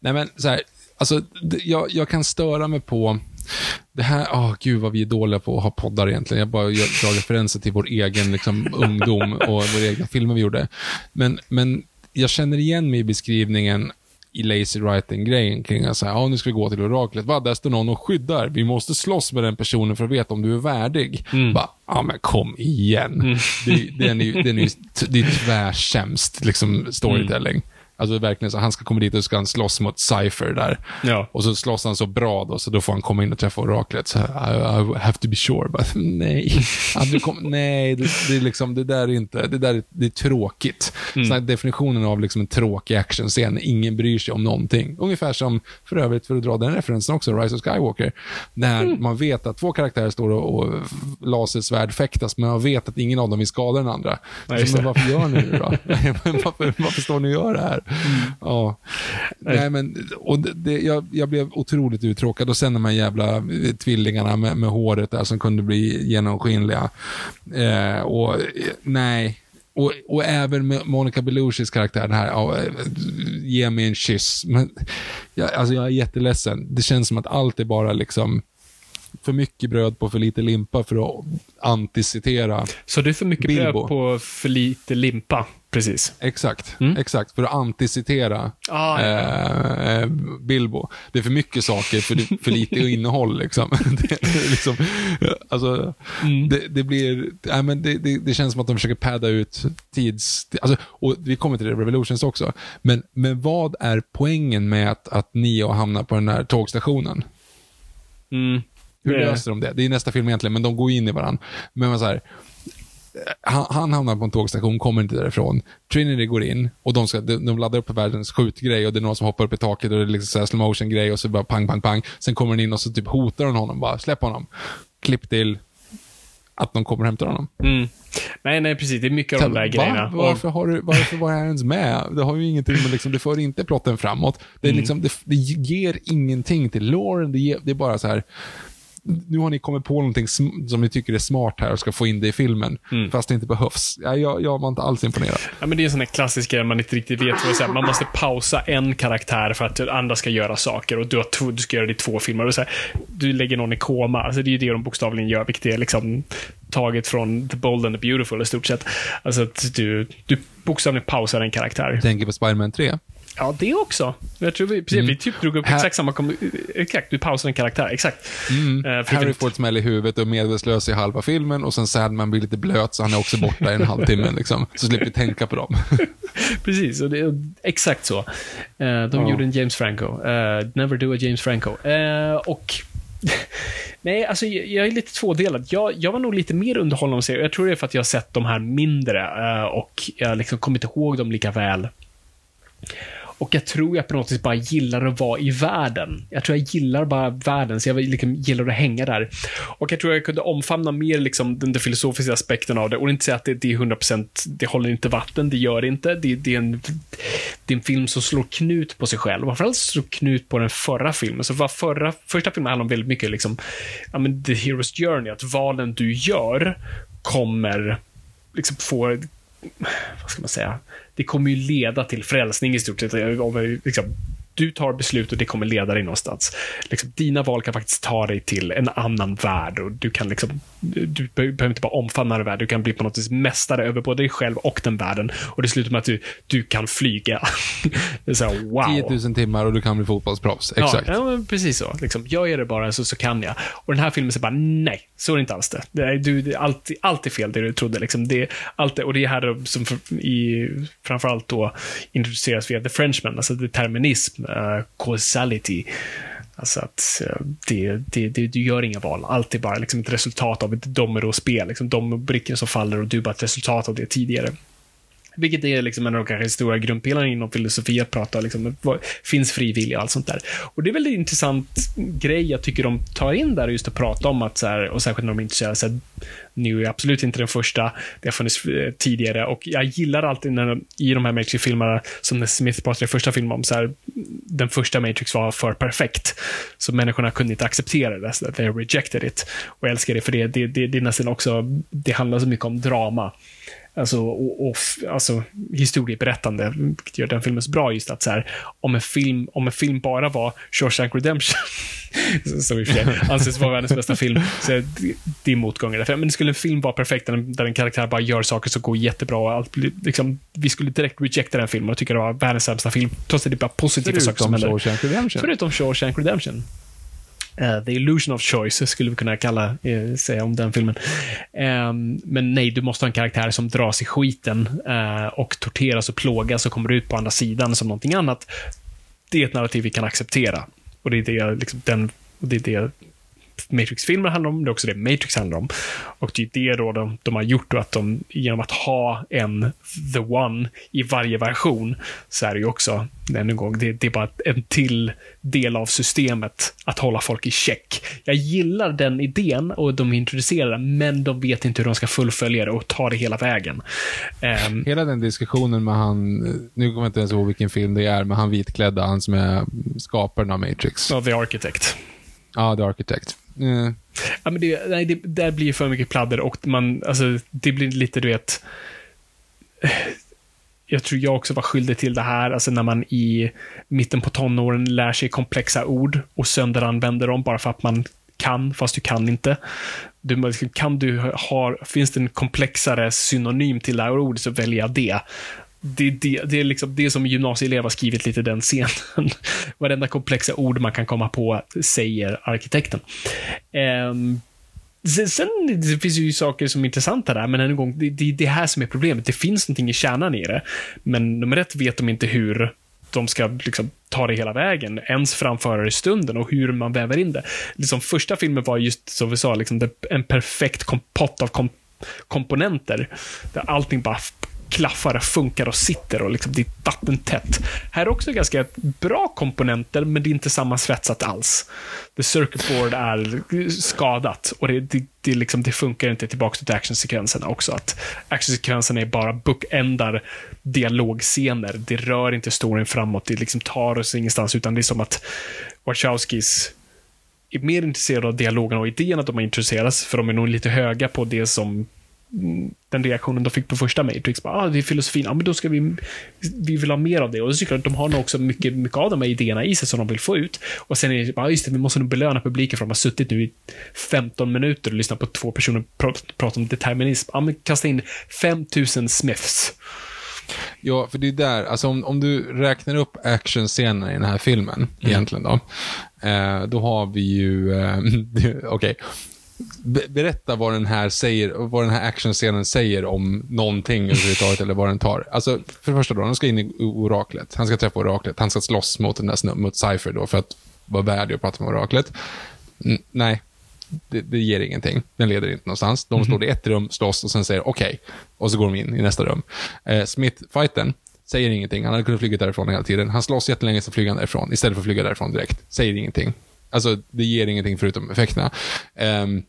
B: Nej men så här, alltså, jag, jag kan störa mig på det här, åh gud vad vi är dåliga på att ha poddar egentligen. Jag bara gör- drar referenser till vår egen liksom, ungdom och våra egna filmer vi gjorde. Men, men jag känner igen mig i beskrivningen i lazy writing-grejen kring att säga, ja nu ska vi gå till oraklet. Va, där står någon och skyddar. Vi måste slåss med den personen för att veta om du är värdig. Bara, ja men kom igen. Det, den är, ju- den är, ju- det är tvärsämst liksom, storytelling. Alltså verkligen så, han ska komma dit och ska han slåss mot Cypher där.
A: Ja.
B: Och så slåss han så bra då, så då får han komma in och träffa oraklet. Så, I, I have to be sure. Bara, nej, kom, nej det, det, är liksom, det där är inte, det där är, det är tråkigt. Mm. Så definitionen av liksom en tråkig actionscen, ingen bryr sig om någonting. Ungefär som, för övrigt, för att dra den referensen också, Rise of Skywalker. När man vet att två karaktärer står och, och lasersvärd fäktas, men man vet att ingen av dem vill skada den andra.
A: Just
B: så, men varför gör ni det då? Varför, varför står ni och gör det här? Ja. Nej, men, och det, det, jag, jag blev otroligt uttråkad och sen de här jävla eh, tvillingarna med, med håret där som kunde bli genomskinliga. Eh, och eh, nej. Och, och även med Monica Belushis karaktär, den här, ja, eh, ge mig en kyss. Men, jag, alltså jag är jätteledsen. Det känns som att allt är bara liksom för mycket bröd på för lite limpa för att anticitera.
A: Så det är för mycket
B: Bilbo.
A: bröd på för lite limpa. Precis.
B: Exakt,
A: Mm.
B: exakt. För att anticitera
A: Ah,
B: eh, eh, Bilbo. Det är för mycket saker för, för lite innehåll. Liksom. Det, liksom, alltså,
A: Mm.
B: det, det blir, nej, men det, det, det känns som att de försöker padda ut tids... Alltså, och vi kommer till det, Revolutions också. Men, men vad är poängen med att, att Neo hamnar på den här tågstationen?
A: Mm.
B: Hur
A: Det-
B: löser de det? Det är nästa film egentligen, men de går in i varandra. Men så här, han, han hamnar på en tågstation, kommer inte därifrån. Trinity går in och de, ska, de, de laddar upp världens skjutgrej och det är någon som hoppar upp i taket och det är liksom slow motion grej och så bara pang, pang, pang. Sen kommer den in och så typ hotar hon honom bara, släpp honom. Klipp till att de kommer och hämtar honom.
A: Mm. Nej, nej, precis. Det är mycket av de där
B: Va?
A: grejerna.
B: Varför, har du, varför var jag ens med? Det har ju ingenting med, liksom, det för inte plotten framåt. Det, är
A: Mm.
B: liksom, det, det ger ingenting till Lauren. Det, ger, det är bara så här, nu har ni kommit på någonting som ni tycker är smart här och ska få in det i filmen,
A: Mm.
B: fast det inte behövs. Ja, jag, jag var inte alls imponerad.
A: Ja, men det är en sån här klassisk grej man inte riktigt vet vad är. Man måste pausa en karaktär för att andra ska göra saker och du, har du ska göra det i två filmer. Och så här, du lägger någon i koma. Alltså, det är ju det de bokstavligen gör, vilket är liksom taget från The Bold and the Beautiful i stort sett. Alltså att du, du bokstavligen pausar en karaktär.
B: Tänker på Spiderman 3.
A: Ja, det också. Jag tror vi, precis, vi typ drog upp
B: Här-
A: exakt samma... Exakt, du pausar en karaktär. Exakt.
B: Mm.
A: För
B: Harry får ett smäll i huvudet och är medvetslös i halva filmen och sen Sandman blir lite blöt så han är också borta i en halvtimme. Liksom. Så slipper vi tänka på dem.
A: Precis, och det är exakt så. Eh, de
B: Ja.
A: gjorde en James Franco. Eh, never do a James Franco. Och... Nej, alltså jag, är lite tvådelad. Jag, jag var nog lite mer underhållen av att se. Jag tror det är för att jag har sett de här mindre och jag liksom kommer inte ihåg dem lika väl. Och jag tror jag på något vis bara gillar att vara i världen. Jag tror jag gillar bara världen, så jag liksom gillar att hänga där. Och jag tror jag kunde omfamna mer liksom den, den filosofiska aspekten av det. Och inte säga att det, det är 100%, det håller inte vatten, det gör det inte. Det, det, är en, det är en film som slår knut på sig själv. Framförallt slår knut på den förra filmen. Så var förra, första filmen handlar om väldigt mycket liksom, ja men the hero's journey, att valen du gör kommer liksom få vad ska man säga, det kommer ju leda till frälsning i stort sett. Eh, om, Liksom, du tar beslut och det kommer leda dig någonstans. Liksom, dina val kan faktiskt ta dig till en annan värld och du kan liksom, du behöver inte bara omfamna den världen, du kan bli på något vis mästare över både dig själv och den världen. Och det slutar med att du, du kan flyga. det är så här, wow.
B: 10 000 timmar och du kan bli fotbollsproffs. Exakt.
A: Ja, ja precis så. Liksom, gör jag det bara så, så kan jag. Och den här filmen säger bara, nej, så är det inte alls det. det, är, du, det är allt, allt är fel det du trodde. Liksom. Det, allt, och det är här som för, i, framförallt då introduceras via The Frenchman, alltså determinism, uh, causality. Alltså att eh, det, det, det, du gör inga val. Allt är bara liksom ett resultat av ett dominospel. Liksom de brickor som faller och du är bara ett resultat av det tidigare. Vilket är liksom en av de kanske stora grundpelarna inom filosofi, att prata liksom, vad, finns fri vilja och allt sånt där. Och det är väl en intressant grej jag tycker de tar in där, just att prata om att, så här, och särskilt när de är intresserade, så här, nu är absolut inte den första, det har funnits eh, tidigare, och jag gillar alltid när i de här Matrix-filmerna, som när Smith pratade i första filmen om, så här, den första Matrix var för perfekt, så människorna kunde inte acceptera det, så they rejected it. Och jag älskar det, för det, det, det, det är nästan också, det handlar så mycket om drama. Alltså, och, och, alltså historieberättande, vilket gör den filmen så bra just att så här, om en film, om en film bara var Shawshank Redemption, som i och för sig anses vara världens bästa film, så är det, det är motgångar. därför. Men skulle en film vara perfekt, där, en- där en karaktär bara gör saker som går jättebra, och allt liksom, vi skulle direkt rejecta den filmen och tycka det var världens sämsta film, trots att det är bara positiva saker som
B: Förutom
A: händer.
B: Shawshank Redemption.
A: Förutom Shawshank Redemption. Uh, the illusion of choice skulle vi kunna kalla, uh, säga om den filmen. Um, men nej, du måste ha en karaktär som dras i skiten uh, och torteras och plågas och kommer ut på andra sidan som någonting annat. Det är ett narrativ vi kan acceptera. Och det är det, liksom, den, och det, är det Matrix-filmer handlar om, det är också det Matrix handlar om. Och det är det då de, de har gjort att de, genom att ha en The One i varje version, så är det ju också, ännu en gång, det, det är bara en till del av systemet att hålla folk i check. Jag gillar den idén och de introducerar den, men de vet inte hur de ska fullfölja det och ta det hela vägen. Ehm,
B: Hela den diskussionen med han, nu kommer jag inte ens ihåg vilken film det är, men han vitklädda, han som är skaparen av Matrix.
A: av The Architect.
B: Ja, The Architect.
A: Ja, men det, nej, det där blir för mycket pladder och man, alltså, det blir lite, du vet, jag tror jag också var skyldig till det här, alltså när man i mitten på tonåren lär sig komplexa ord och sönderanvänder dem bara för att man kan, fast du kan inte. Du, liksom, kan du ha, finns det en komplexare synonym till det här ordet så väljer jag det. Det, det, det är liksom det som gymnasieelever har skrivit lite den scenen. Varenda komplexa ord man kan komma på säger arkitekten. Um, Sen det finns ju saker som är intressanta där, men en gång, det är det, det här som är problemet. Det finns någonting i kärnan i det, men nummer ett vet de inte hur de ska liksom, ta det hela vägen, ens framföra det i stunden och hur man väver in det. Liksom, första filmen var just, som vi sa, liksom, en perfekt kompott av kom komponenter, där allting bara klaffar, funkar och sitter och liksom, det är vattentätt. Här är också ganska bra komponenter, men det är inte sammansvetsat alls. The circuit board är skadat och det, det, det, liksom, det funkar inte tillbaka till actionsekvenserna också. Att actionsekvenserna är bara bookendar dialogscener. Det rör inte storyn framåt, det liksom tar oss ingenstans, utan det är som att Wachowskis är mer intresserade av dialogen och idén att de har introducerats, för de är nog lite höga på det som den reaktionen de fick på första Matrix. Bara, ah, det är filosofin, ja, men då ska vi, vi vill ha mer av det. Och så tycker jag att de har nog också mycket, mycket av de här idéerna i sig som de vill få ut. Och sen är det bara, just det, vi måste nog belöna publiken för att de har suttit nu i 15 minuter och lyssnat på två personer prata, prata om determinism. Ja, men kasta in 5000 Smiths.
B: Ja, för det är där, alltså om, om du räknar upp actionscenerna i den här filmen, mm. egentligen då, eh, då har vi ju, eh, okej, okay berätta vad den här säger, vad den här actionscenen säger om någonting överhuvudtaget, eller vad den tar. Alltså, för det första då, han ska in i oraklet. Han ska träffa oraklet. Han ska slåss mot den där snubben, mot Cypher då, för att vara värdig att prata med oraklet. N nej, det, det, ger ingenting. Den leder inte någonstans. De står mm -hmm. i ett rum, slåss och sen säger okej. Okay. Och så går de in i nästa rum. Eh, Smith-fighten, säger ingenting. Han hade kunnat flyga därifrån hela tiden. Han slåss jättelänge, så flyger han därifrån. Istället för att flyga därifrån direkt. Säger ingenting. Alltså, det ger ingenting förutom effekterna. Um,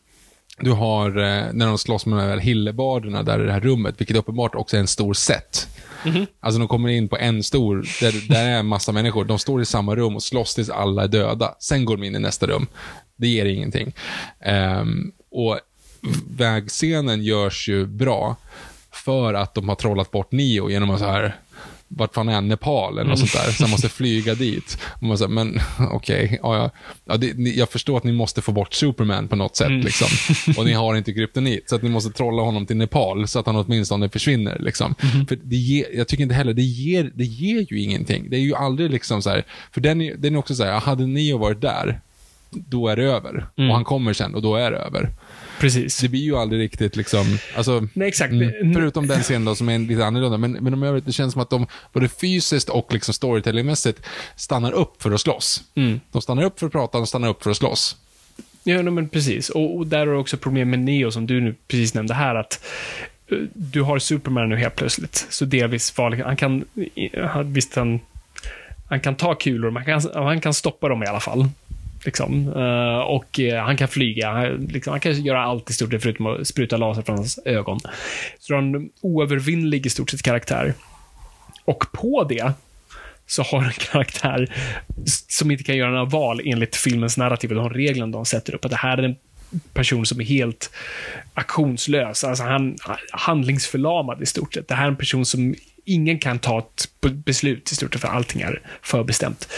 B: du har eh, när de slåss med de här hillebarderna där i det här rummet, vilket uppenbart också är en stor set. Mm -hmm. Alltså de kommer in på en stor, där, där är en massa människor. De står i samma rum och slåss tills alla är döda. Sen går de in i nästa rum. Det ger ingenting. Um, och vägscenen görs ju bra för att de har trollat bort Neo genom att så här vart fan är? Nepal eller något sånt där. Så han måste flyga dit. Och man säger, men okej, okay, ja, ja, det, jag förstår att ni måste få bort Superman på något sätt. Mm. Liksom. Och ni har inte kryptonit, så att ni måste trolla honom till Nepal så att han åtminstone försvinner. Liksom. Mm. För det ger, jag tycker inte heller, det ger, det ger ju ingenting. Det är ju aldrig liksom så här, för den är, den är också så här, hade Neo varit där, då är det över. Mm. Och han kommer sen och då är det över.
A: Precis.
B: Det blir ju aldrig riktigt liksom, alltså,
A: Nej, exakt.
B: Mm, förutom den scenen då som är lite annorlunda. Men, men de övrigt, det känns som att de både fysiskt och liksom storytellingmässigt stannar upp för att slåss. Mm. De stannar upp för att prata, de stannar upp för att slåss.
A: Ja, men precis. Och, och där har du också problem med Neo som du nu precis nämnde här. att eh, du har Superman nu helt plötsligt. Så delvis farlig. Han kan, visst han, han kan ta kulor, men han kan, han kan stoppa dem i alla fall. Liksom. Uh, och uh, han kan flyga. Liksom, han kan göra allt i stort sett förutom att spruta laser från hans ögon. Så han har en oövervinnlig i stort sett karaktär. Och på det så har en karaktär som inte kan göra några val enligt filmens narrativ och de reglerna de sätter upp. Att det här är en person som är helt aktionslös. Alltså han handlingsförlamad i stort sett. Det här är en person som ingen kan ta ett beslut i stort sett för allting är förbestämt.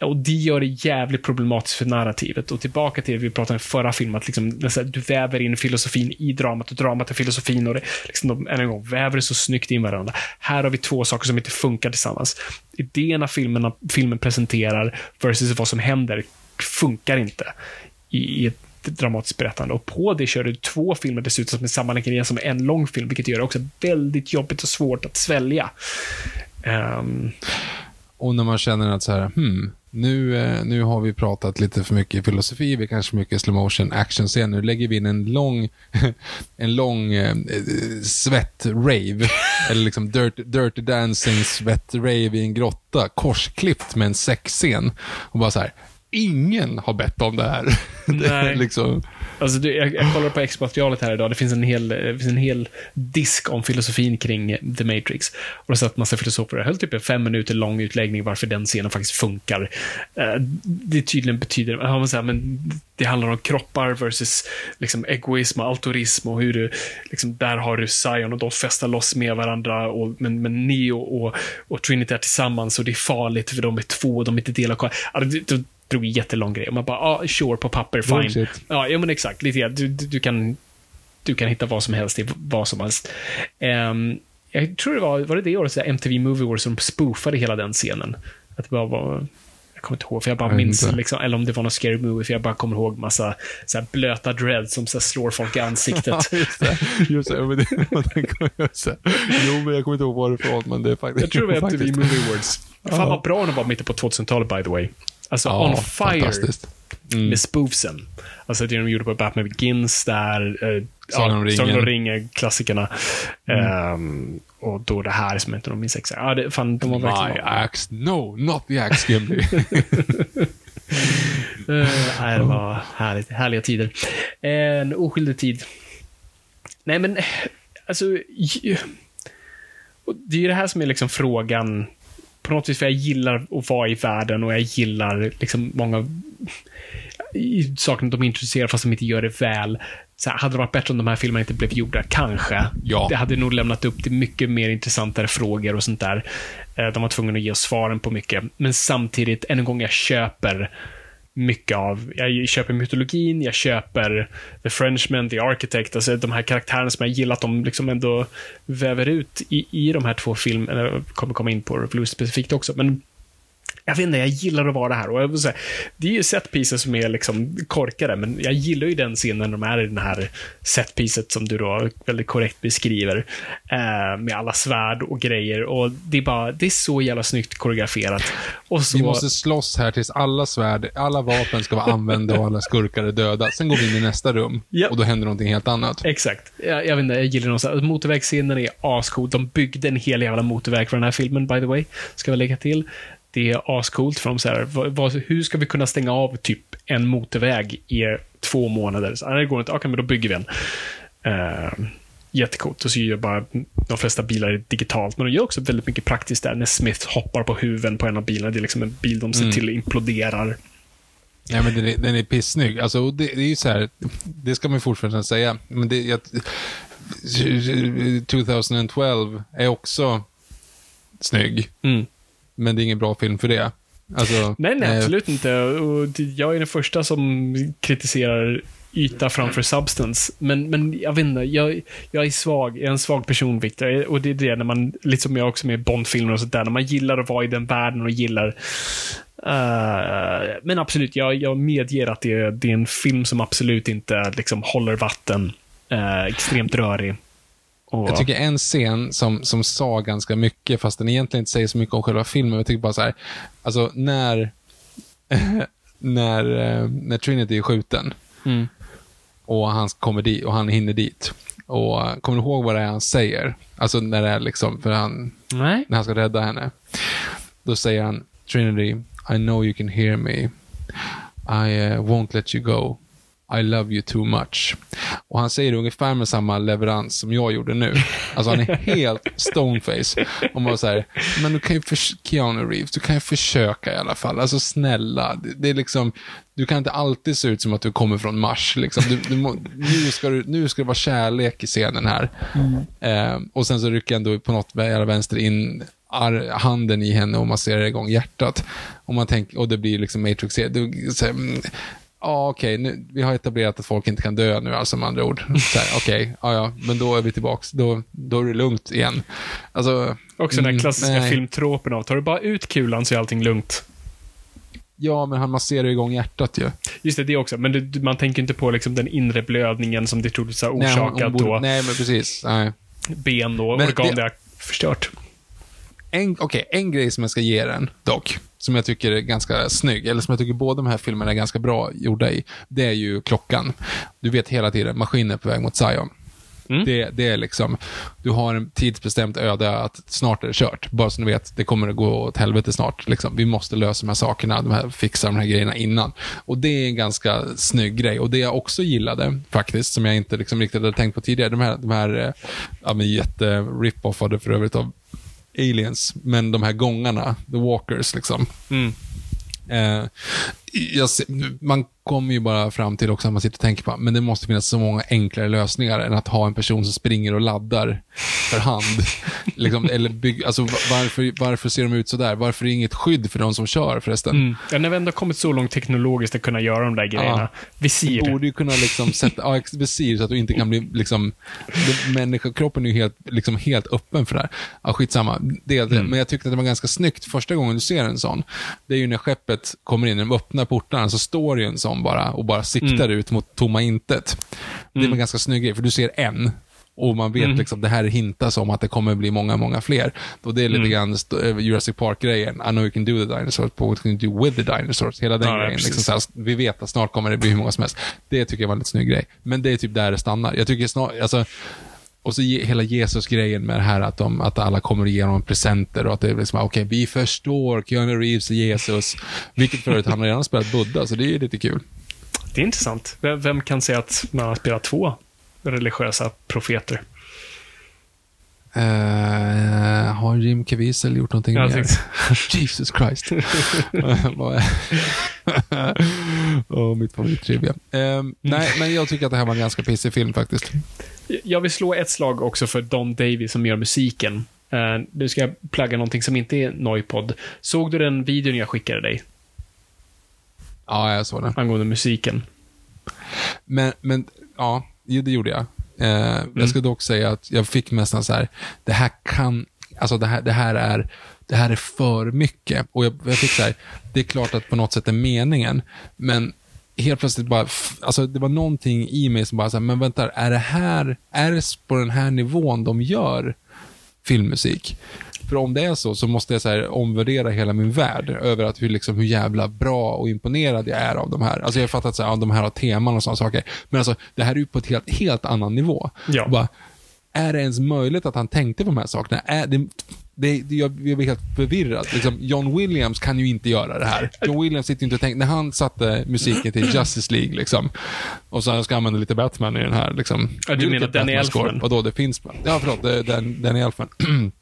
A: Och det gör det jävligt problematiskt för narrativet. Och tillbaka till det vi pratade om i förra filmen, att liksom, du väver in filosofin i dramat och dramat är filosofin och det, liksom, de, än en gång, väver det så snyggt in varandra. Här har vi två saker som inte funkar tillsammans. Idéerna filmen, filmen presenterar versus vad som händer funkar inte i, i ett dramatiskt berättande. Och på det kör du två filmer dessutom som är sammanlänkade som en lång film, vilket gör det också väldigt jobbigt och svårt att svälja. Um...
B: Och när man känner att så här, hmm, nu, eh, nu har vi pratat lite för mycket filosofi, vi kanske mycket slow motion action scen Nu lägger vi in en lång, en lång eh, svett-rave. eller liksom dirty, dirty dancing svett-rave i en grotta, korsklippt med en sexscen. Och bara så här, ingen har bett om det här.
A: Nej.
B: liksom.
A: Alltså, du, jag, jag kollar på exportmaterialet här idag. Det finns, en hel, det finns en hel disk om filosofin kring The Matrix. Och det satt massa filosofer. Det höll typ en fem minuter lång utläggning varför den scenen faktiskt funkar. Uh, det tydligen betyder, man säger, men det handlar om kroppar versus liksom, egoism och altruism och hur du, liksom, där har du Zion och de festar loss med varandra, och, men, men Neo och, och Trinity är tillsammans och det är farligt för de är två och de är inte delar kvar. Alltså, det, drog en jättelång grej. Man bara, ah, sure, på papper, fine. Ja, ja, men exakt. Lite. Du, du, du, kan, du kan hitta vad som helst i vad som helst. Ehm, jag tror det var, var det det året, MTV Movie Awards, som spoofade hela den scenen. Att det bara var, kommer inte ihåg, för jag bara
B: Jag
A: minns, liksom, eller om det var någon scary movie, för jag bara kommer ihåg massa så här, blöta dreads som så här, slår folk i ansiktet.
B: just det. Just det. Men det. Jo, men jag kommer inte ihåg varifrån, men det är faktiskt...
A: jag tror det var MTV Movie Awards. Fan vad bra den var mitten på 2000-talet, by the way. Alltså,
B: Ja,
A: on fire.
B: Mm.
A: med spoofsen. Alltså det de gjorde på Batman Begins där, eh,
B: Sagan om ringen.
A: Sagan om ringen, klassikerna.
B: Mm.
A: Ehm, och då det här som inte minns exakt. Ja, det, fan, de var
B: My
A: verkligen...
B: axe. No, not the axe, Gimli.
A: Uh, nej, det var härligt, härliga tider. En oskyldig tid. Nej, men alltså... ju- Det är ju det här som är liksom frågan. På något vis, för jag gillar att vara i världen och jag gillar liksom många saker de introducerar fast de inte gör det väl. Så här, hade det varit bättre om de här filmerna inte blev gjorda? Kanske.
B: Ja.
A: Det hade nog lämnat upp till mycket mer intressantare frågor och sånt där. Eh, De var tvungna att ge oss svaren på mycket. Men samtidigt, än en gång, jag köper mycket av, jag köper mytologin, jag köper The Frenchman, The Architect, alltså de här karaktärerna som jag gillar att de liksom ändå väver ut i, i de här två filmerna, jag kommer komma in på Revolution specifikt också, men jag vet inte, jag gillar att vara här. Och jag vill säga, det är ju setpieces som är liksom korkade, men jag gillar ju den scenen de är i den här setpieces som du då väldigt korrekt beskriver. Eh, med alla svärd och grejer. Och det är bara, det är så jävla snyggt koreograferat. Och så,
B: Vi måste slåss här tills alla svärd, alla vapen ska vara använda och alla skurkar är döda. Sen går vi in i nästa rum
A: Ja.
B: och då händer någonting helt annat.
A: Exakt. Jag, jag vet inte, jag gillar här. Motorvägsscenen är ascool. De byggde en hel jävla motorväg för den här filmen, by the way. Ska vi lägga till. Det är ascoolt för dem så här, vad, hur ska vi kunna stänga av typ en motorväg i två månader? Så, det går inte. Okej, men då bygger vi en. Uh, jättecoolt. Och så gör bara de flesta bilar digitalt. Men de gör också väldigt mycket praktiskt där. När Smith hoppar på huven på en av bilarna. Det är liksom en bil de ser till imploderar.
B: Nej, men den är, den är pissnygg. Alltså, det, det är ju så här, det ska man ju fortfarande säga. Men det, jag, 2012 är också snygg,
A: Mm.
B: Men det är ingen bra film för det. Alltså,
A: Nej, nej,
B: eh,
A: absolut inte. Och jag är den första som kritiserar yta framför substance. Men, men jag vet inte, jag, jag är svag. Jag är en svag person, Victor. Och det är det när man, lite som jag också med Bondfilmer och sånt där, när man gillar att vara i den världen och gillar eh, men absolut, jag, jag medger att det är, det är en film som absolut inte liksom håller vatten. eh, extremt rörig. Och,
B: Jag tycker en scen som, som sa ganska mycket, fast den egentligen inte säger så mycket om själva filmen. Jag tycker bara så här, alltså när, när, eh, när Trinity är skjuten
A: Mm.
B: och han kommer dit och han hinner dit. Och kommer du ihåg vad det är han säger? Alltså när det är liksom, för han,
A: Nej.
B: när han ska rädda henne. Då säger han, Trinity, I know you can hear me. I uh, won't let you go. I love you too much. Och han säger det ungefär med samma leverans som jag gjorde nu. Alltså han är helt stoneface. Och man så här, men du kan ju Keanu Reeves, du kan ju försöka i alla fall. Alltså snälla, det, det är liksom, du kan inte alltid se ut som att du kommer från Mars. Liksom. Du, du må, nu, ska du, nu ska det vara kärlek i scenen här. Eh, och sen så rycker han då på något vänster in ar- handen i henne och masserar igång hjärtat. Och, man tänker, och det blir liksom Matrix. Du, så här, Ja, okej, nu- vi har etablerat att folk inte kan dö nu, alltså med andra ord. Så här, Okej, ja, men då är vi tillbaks. Då, då är det lugnt igen. Alltså,
A: Också den här
B: mm,
A: klassiska
B: nej.
A: filmtropen av, tar du bara ut kulan så är allting lugnt.
B: Ja, men han masserar igång hjärtat ju.
A: Just det, det också. Men det, man tänker inte på liksom den inre blödningen som det troligtvis har
B: Nej,
A: orsakat
B: borde-
A: då.
B: Nej, men precis. Nej.
A: Ben och
B: Men
A: organ
B: det-
A: det har förstört.
B: Okej, en grej som jag ska ge den, dock, som jag tycker är ganska snygg, eller som jag tycker båda de här filmerna är ganska bra gjorda i, det är ju klockan. Du vet hela tiden, maskinen är på väg mot Zion.
A: Mm.
B: Det, det är liksom, du har en tidsbestämt öde att snart är det kört. Bara så ni vet, det kommer att gå åt helvete snart. Liksom. Vi måste lösa de här sakerna, de här, fixa de här grejerna innan. Och det är en ganska snygg grej. Och det jag också gillade, faktiskt, som jag inte liksom riktigt hade tänkt på tidigare, de här, de här eh, ja, men jätte rip-offade för övrigt av aliens, men de här gångarna, the walkers liksom.
A: Mm.
B: Eh, jag man kommer ju bara fram till också att man sitter och tänker på, men det måste finnas så många enklare lösningar än att ha en person som springer och laddar för hand. liksom, eller bygg, alltså, varför, varför ser de ut så där? Varför är det inget skydd för de som kör förresten?
A: Mm. Ja, när vi ändå kommit så långt teknologiskt att kunna göra de där grejerna. Visir.
B: Du borde ju kunna liksom sätta, ja, visir så att du inte kan bli liksom, människokroppen är ju helt, liksom helt öppen för det här. Ja, skitsamma, det det. Men jag tyckte att det var ganska snyggt första gången du ser en sån. Det är ju när skeppet kommer in, när de öppnar portarna så står det ju en sån bara och bara siktar ut mot tomma intet. Det är en ganska snygg grej, för du ser en. Och man vet liksom, det här hintas om att det kommer bli många, många fler. Och det är lite grann st- eh, Jurassic Park-grejen. I know you can do the dinosaurs, but what can you do with the dinosaurs? Hela den
A: Ja,
B: grejen. Liksom, så här, vi vet att snart kommer det bli hur många som helst. Det tycker jag var en lite snygg grej. Men det är typ där det stannar. Jag tycker snart, alltså, och så hela Jesus-grejen med det här att, de, att alla kommer honom presenter och att det är liksom, okej, vi förstår Keanu Reeves och Jesus. Vilket för övrigt, han har redan spelat Buddha, så det är lite kul.
A: Det är intressant. Vem, vem kan säga att man har spelat två religiösa profeter?
B: Uh, har Jim Caviezel gjort någonting
A: Jag
B: mer? Jesus Christ. Åh, mitt favorittrivia. Um, nej, men jag tycker att det här var en ganska pissig film faktiskt.
A: Jag vill slå ett slag också för Don Davis som gör musiken. Uh, nu ska jag plugga någonting som inte är Noipod. Såg du den videon jag skickade dig
B: Ja, jag såg den.
A: angående musiken?
B: Men, men ja, det gjorde jag. Eh, Jag ska dock säga att jag fick nästan så här, det här kan, alltså det här, det här är, det här är för mycket. Och jag, jag fick så här, det är klart att på något sätt är meningen, men helt plötsligt bara, alltså det var någonting i mig som bara så här, men vänta, är det här, är det på den här nivån de gör filmmusik? För om det är så, så måste jag så här omvärdera hela min värld över att hur, liksom, hur jävla bra och imponerad jag är av de här. Alltså jag har fattat att ja, de här har teman och sådana saker. Men alltså, det här är ju på ett helt, helt annan nivå.
A: Ja.
B: Bara, är det ens möjligt att han tänkte på de här sakerna? Är det, det, det, jag, jag blir helt förvirrad. Liksom, John Williams kan ju inte göra det här. John Williams sitter inte och tänker, när han satte musiken till Justice League, liksom, och så jag ska använda lite Batman i den här. Liksom,
A: Ja, du menar Danny? Elfman?
B: Vadå, det finns... Ja, förlåt, är Elfman.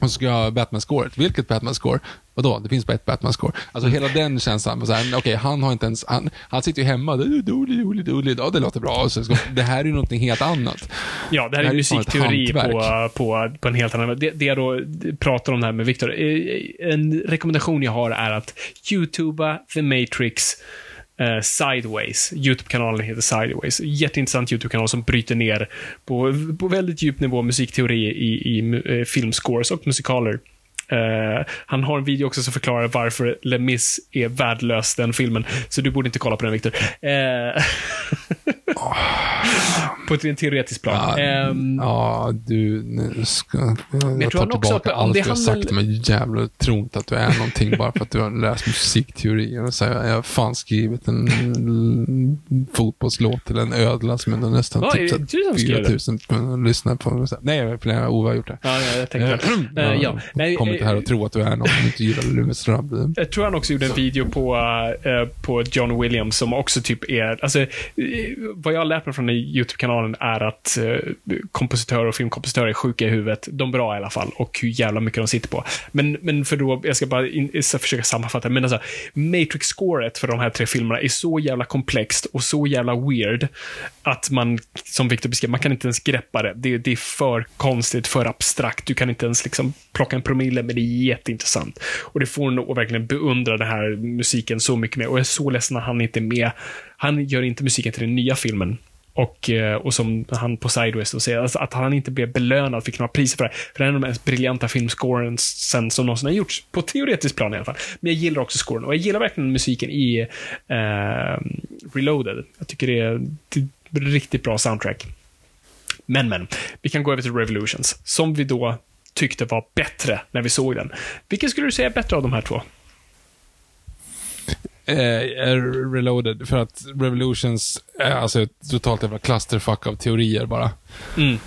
B: Och så ska jag ha Batman-scoret. Vilket Batman-score? Vadå? Det finns bara ett Batman-score. Alltså hela den känslan. Okej, han har inte ens... Han, han sitter ju hemma. Doodly, doodly, doodly. Ja, det låter bra. Så det här är ju någonting helt annat.
A: Ja, det här
B: Det
A: är
B: här är
A: musikteori på, på, på en helt annan... Det, det jag då pratar om det här med Victor. eh, En rekommendation jag har är att YouTuba The Matrix eh, Sideways. YouTube-kanalen heter Sideways. Jätteintressant YouTube-kanal som bryter ner på, på väldigt djup nivå musikteori i, i eh, filmscores och musikaler. Uh, han har en video också som förklarar varför Les Mis är värdelös, den filmen. Så du borde inte kolla på den, Victor. Uh, på ett teoretiskt plan.
B: Ja,
A: Ehm,
B: ja du... Nu ska, jag,
A: jag tror
B: tar tillbaka allt jag har sagt, men jävla tror inte att du är någonting bara för att du har läst musikteori. Och så här, jag har fan skrivit en fotbollslåt till en ödla som jag nästan
A: är skrev det?
B: 4000 lyssnar på. Nej, jag har Ove har gjort det.
A: Ja, ja, jag tänkte ja. Nej,
B: Kom inte här och tro att du är någon som inte gillar Loomis Ström.
A: Jag tror han också gjorde en video på, eh, på John Williams som också typ är, alltså, eh, vad jag har lärt mig från den YouTube-kanalen är att eh, kompositörer och filmkompositörer är sjuka i huvudet. De är bra i alla fall och hur jävla mycket de sitter på. Men, men för då, jag ska bara in, ska försöka sammanfatta, men alltså, Matrix-scoret för de här tre filmerna är så jävla komplext och så jävla weird att man, som Victor beskrev, man kan inte ens greppa det. det. Det är för konstigt, för abstrakt. Du kan inte ens liksom plocka en promille, men det är jätteintressant. Och det får en att verkligen beundra den här musiken så mycket mer. Och jag är så ledsen att han inte är med. Han gör inte musiken till den nya filmen. Och, eh, och som han på Sideways då säger, alltså att han inte blev belönad, fick några priser för det. För det är en av de mest briljanta filmscoren sen som någonsin har gjorts. På teoretiskt plan i alla fall. Men jag gillar också scoren. Och jag gillar verkligen musiken i eh, Reloaded. Jag tycker det är, det är riktigt bra soundtrack. Men, men. Vi kan gå över till Revolutions. Som vi då tyckte var bättre när vi såg den. Vilken skulle du säga är bättre av de här två?
B: Eh, reloaded, för att Revolutions är alltså ett totalt jävla clusterfuck av teorier bara.
A: Mm.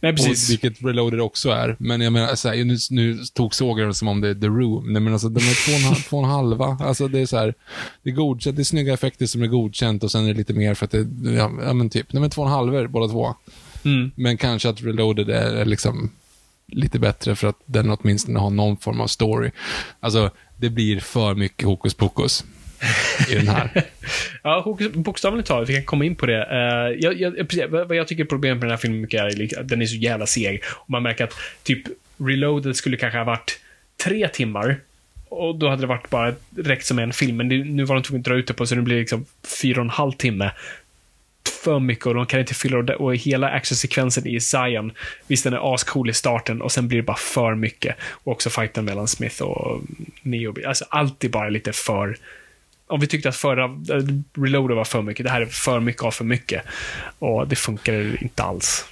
A: Nej,
B: Och,
A: precis.
B: vilket Reloaded också är. Men jag menar, så här, nu, nu tog sågen det som om det är The Room. Nej, men alltså, de är två och en, halv- två och en halva. Alltså, det är så här, det är godkänt, det är snygga effekter som är godkänt och sen är det lite mer för att det, ja, ja men typ, de är två och en halver båda två.
A: Mm.
B: Men kanske att Reloaded är, är liksom lite bättre för att den åtminstone har någon form av story. Alltså, det blir för mycket hokus pokus. i den här.
A: Ja, bokstavligt talat, vi kan komma in på det. Uh, jag, jag, precis, vad jag tycker är problemet med den här filmen mycket är liksom, att den är så jävla seg. Och man märker att typ Reloaded skulle kanske ha varit tre timmar. Och då hade det varit bara räckt som en film. Men det, nu var de tvungna att dra ut det på så det blir liksom fyra och en halv timme. För mycket och de kan inte fylla och, och hela actionsekvensen i Zion. Visst, den är ascool i starten och sen blir det bara för mycket. Och också fighten mellan Smith och mm, Neo. Alltså allt är bara lite för om vi tyckte att förra Reloader var för mycket, det här är för mycket av för mycket. Och det funkar inte alls.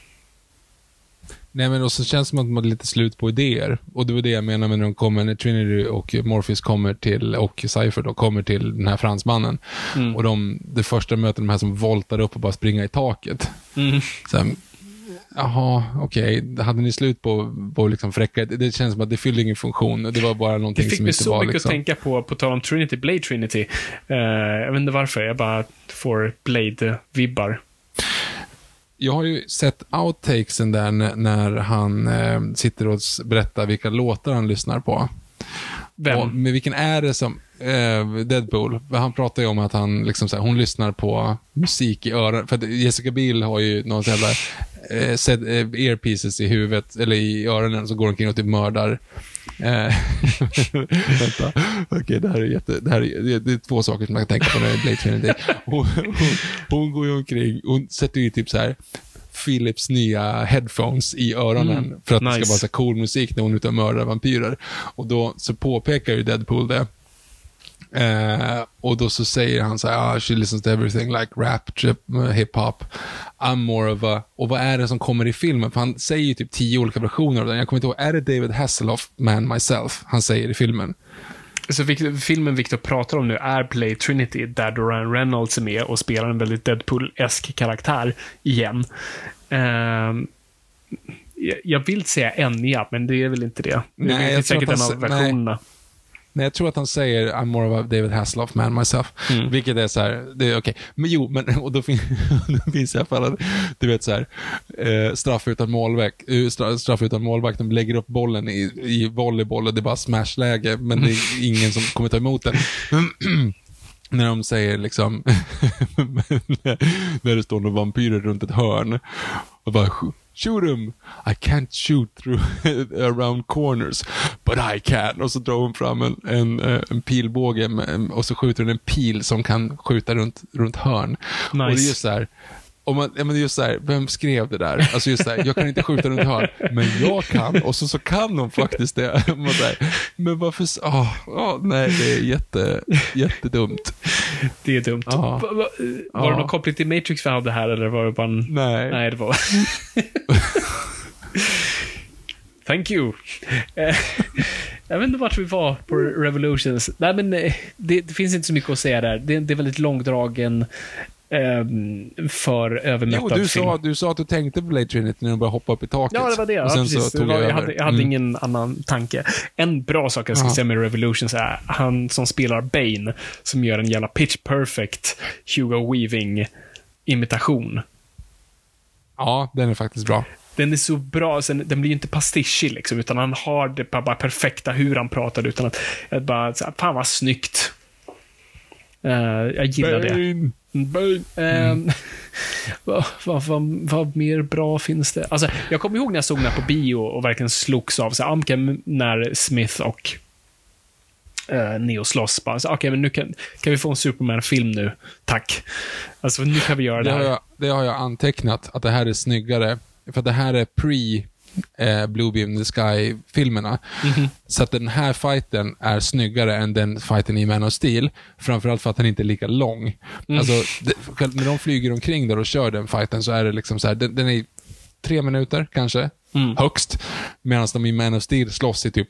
B: Nej men och så känns det som att man är lite slut på idéer. Och det var det jag menar med när de kommer, när Trinity och Morpheus kommer till, och Cypher då, kommer till den här fransmannen.
A: Mm.
B: Och de, det första mötet, de här som voltar upp och bara springer i taket.
A: Mm.
B: Så här, Jaha, okej. Hade ni slut på, på liksom fräcka... Det, det känns som att det fyllde ingen funktion. Det var bara
A: Det
B: någonting
A: fick
B: som
A: mig
B: inte
A: så
B: var
A: mycket
B: liksom...
A: att tänka på, på tal om Trinity, Blade Trinity. Eh, jag vet inte varför, jag bara får Blade-vibbar.
B: Jag har ju sett outtakesen där när, han eh, sitter och berättar vilka låtar han lyssnar på.
A: Vem?
B: Och med vilken är det som... Eh, Deadpool, han pratar ju om att han liksom så här, hon lyssnar på musik i öronen. För Jessica Biel har ju någon sån jävla eh, set, eh, earpieces i huvudet, eller i öronen, så går omkring och typ mördar. Eh, vänta, okej det här är jätte, det här är, det, det är två saker som man kan tänka på när det är Blade Trinity. Hon, hon, hon går ju omkring, hon sätter ju typ så här Philips nya headphones i öronen för att det
A: nice.
B: ska vara så cool musik när hon är ute och mördar vampyrer. Och då så påpekar ju Deadpool det. Eh, och då så säger han så här, ah, she listens to everything like rap, uh, hip-hop. I'm more of a... Och vad är det som kommer i filmen? För han säger ju typ tio olika versioner av den. Jag kommer inte ihåg, är det David Hasselhoff, Man Myself, han säger i filmen?
A: Så filmen Victor pratar om nu är Blade Trinity, där Ryan Reynolds är med och spelar en väldigt Deadpool-esk karaktär igen. Ehm, jag- vill säga Enya, men det är väl inte det.
B: Nej,
A: det är
B: tror
A: säkert en av
B: sä- nej. Nej, jag tror att han säger I'm more of a David Hasselhoff man myself.
A: Mm.
B: Vilket är så här, det är okej. Men jo, men, och då, fin då finns i alla fall, du vet så här, eh, straff utan målvakt, eh, straff, straff utan målvakt, de lägger upp bollen i, i volleyboll och det är bara smashläge, men det är ingen som kommer ta emot den. När de säger liksom, när det står några vampyrer runt ett hörn och bara Shoot him! I can't shoot through around corners, but I can. Och så drar hon fram en, en, eh, en pilbåge och så skjuter hon en pil som kan skjuta runt, runt hörn. Och det är så här, om man, ja, men just så här, vem skrev det där? Alltså just så här, jag kan inte skjuta runt hörn, men jag kan. Och så, så kan hon faktiskt det. Man så här, men varför, åh, åh, nej, det är jätte, jättedumt.
A: Det är dumt.
B: Ja.
A: Va, va, var
B: Ja.
A: det någon koppling till Matrix vi hade här, eller var det bara en...
B: Nej.
A: Nej, det var... Thank you. Eh, Jag vet inte vart vi var på Revolutions. Nej, men eh, det, det finns inte så mycket att säga där. Det, det är väldigt långdragen ehm, för
B: Jo,
A: övermättad
B: du
A: film.
B: sa, du sa att du tänkte på Blade Trinity när du började hoppa upp i taket.
A: Ja, det var det. Ja,
B: Och sen
A: precis.
B: så tog jag
A: jag, hade, jag hade
B: Mm.
A: ingen annan tanke. En bra sak jag ska
B: Ja.
A: säga med Revolutions är han som spelar Bane, som gör en jävla pitch perfect Hugo Weaving-imitation.
B: Ja, den är faktiskt bra.
A: Den är så bra, sen, den blir ju inte pastischig liksom, utan han har det bara, perfekta hur han pratar, utan att, att bara, så här, fan vad snyggt. Eh, jag gillar det.
B: Bane.
A: Ehm, vad, vad, vad, vad mer bra finns det? Alltså, jag kommer ihåg när jag såg den här på bio och verkligen slogs av så här, ah, när Smith och uh, Neo slåss. Okej, men nu kan, kan vi få en Superman-film nu? Tack. Alltså, nu kan vi göra det
B: Det har,
A: här.
B: jag, det har jag antecknat, att det här är snyggare. För det här är pre eh, Blue Beam the Sky-filmerna.
A: Mhm.
B: Så att den här fighten är snyggare än den fighten i Man of Steel. Framförallt för att den inte är lika lång.
A: Mm.
B: Alltså, det, när de flyger omkring där och kör den fighten så är det liksom så här, den, den är tre minuter kanske,
A: Mm.
B: högst. Medan de i Man of Steel slåss i typ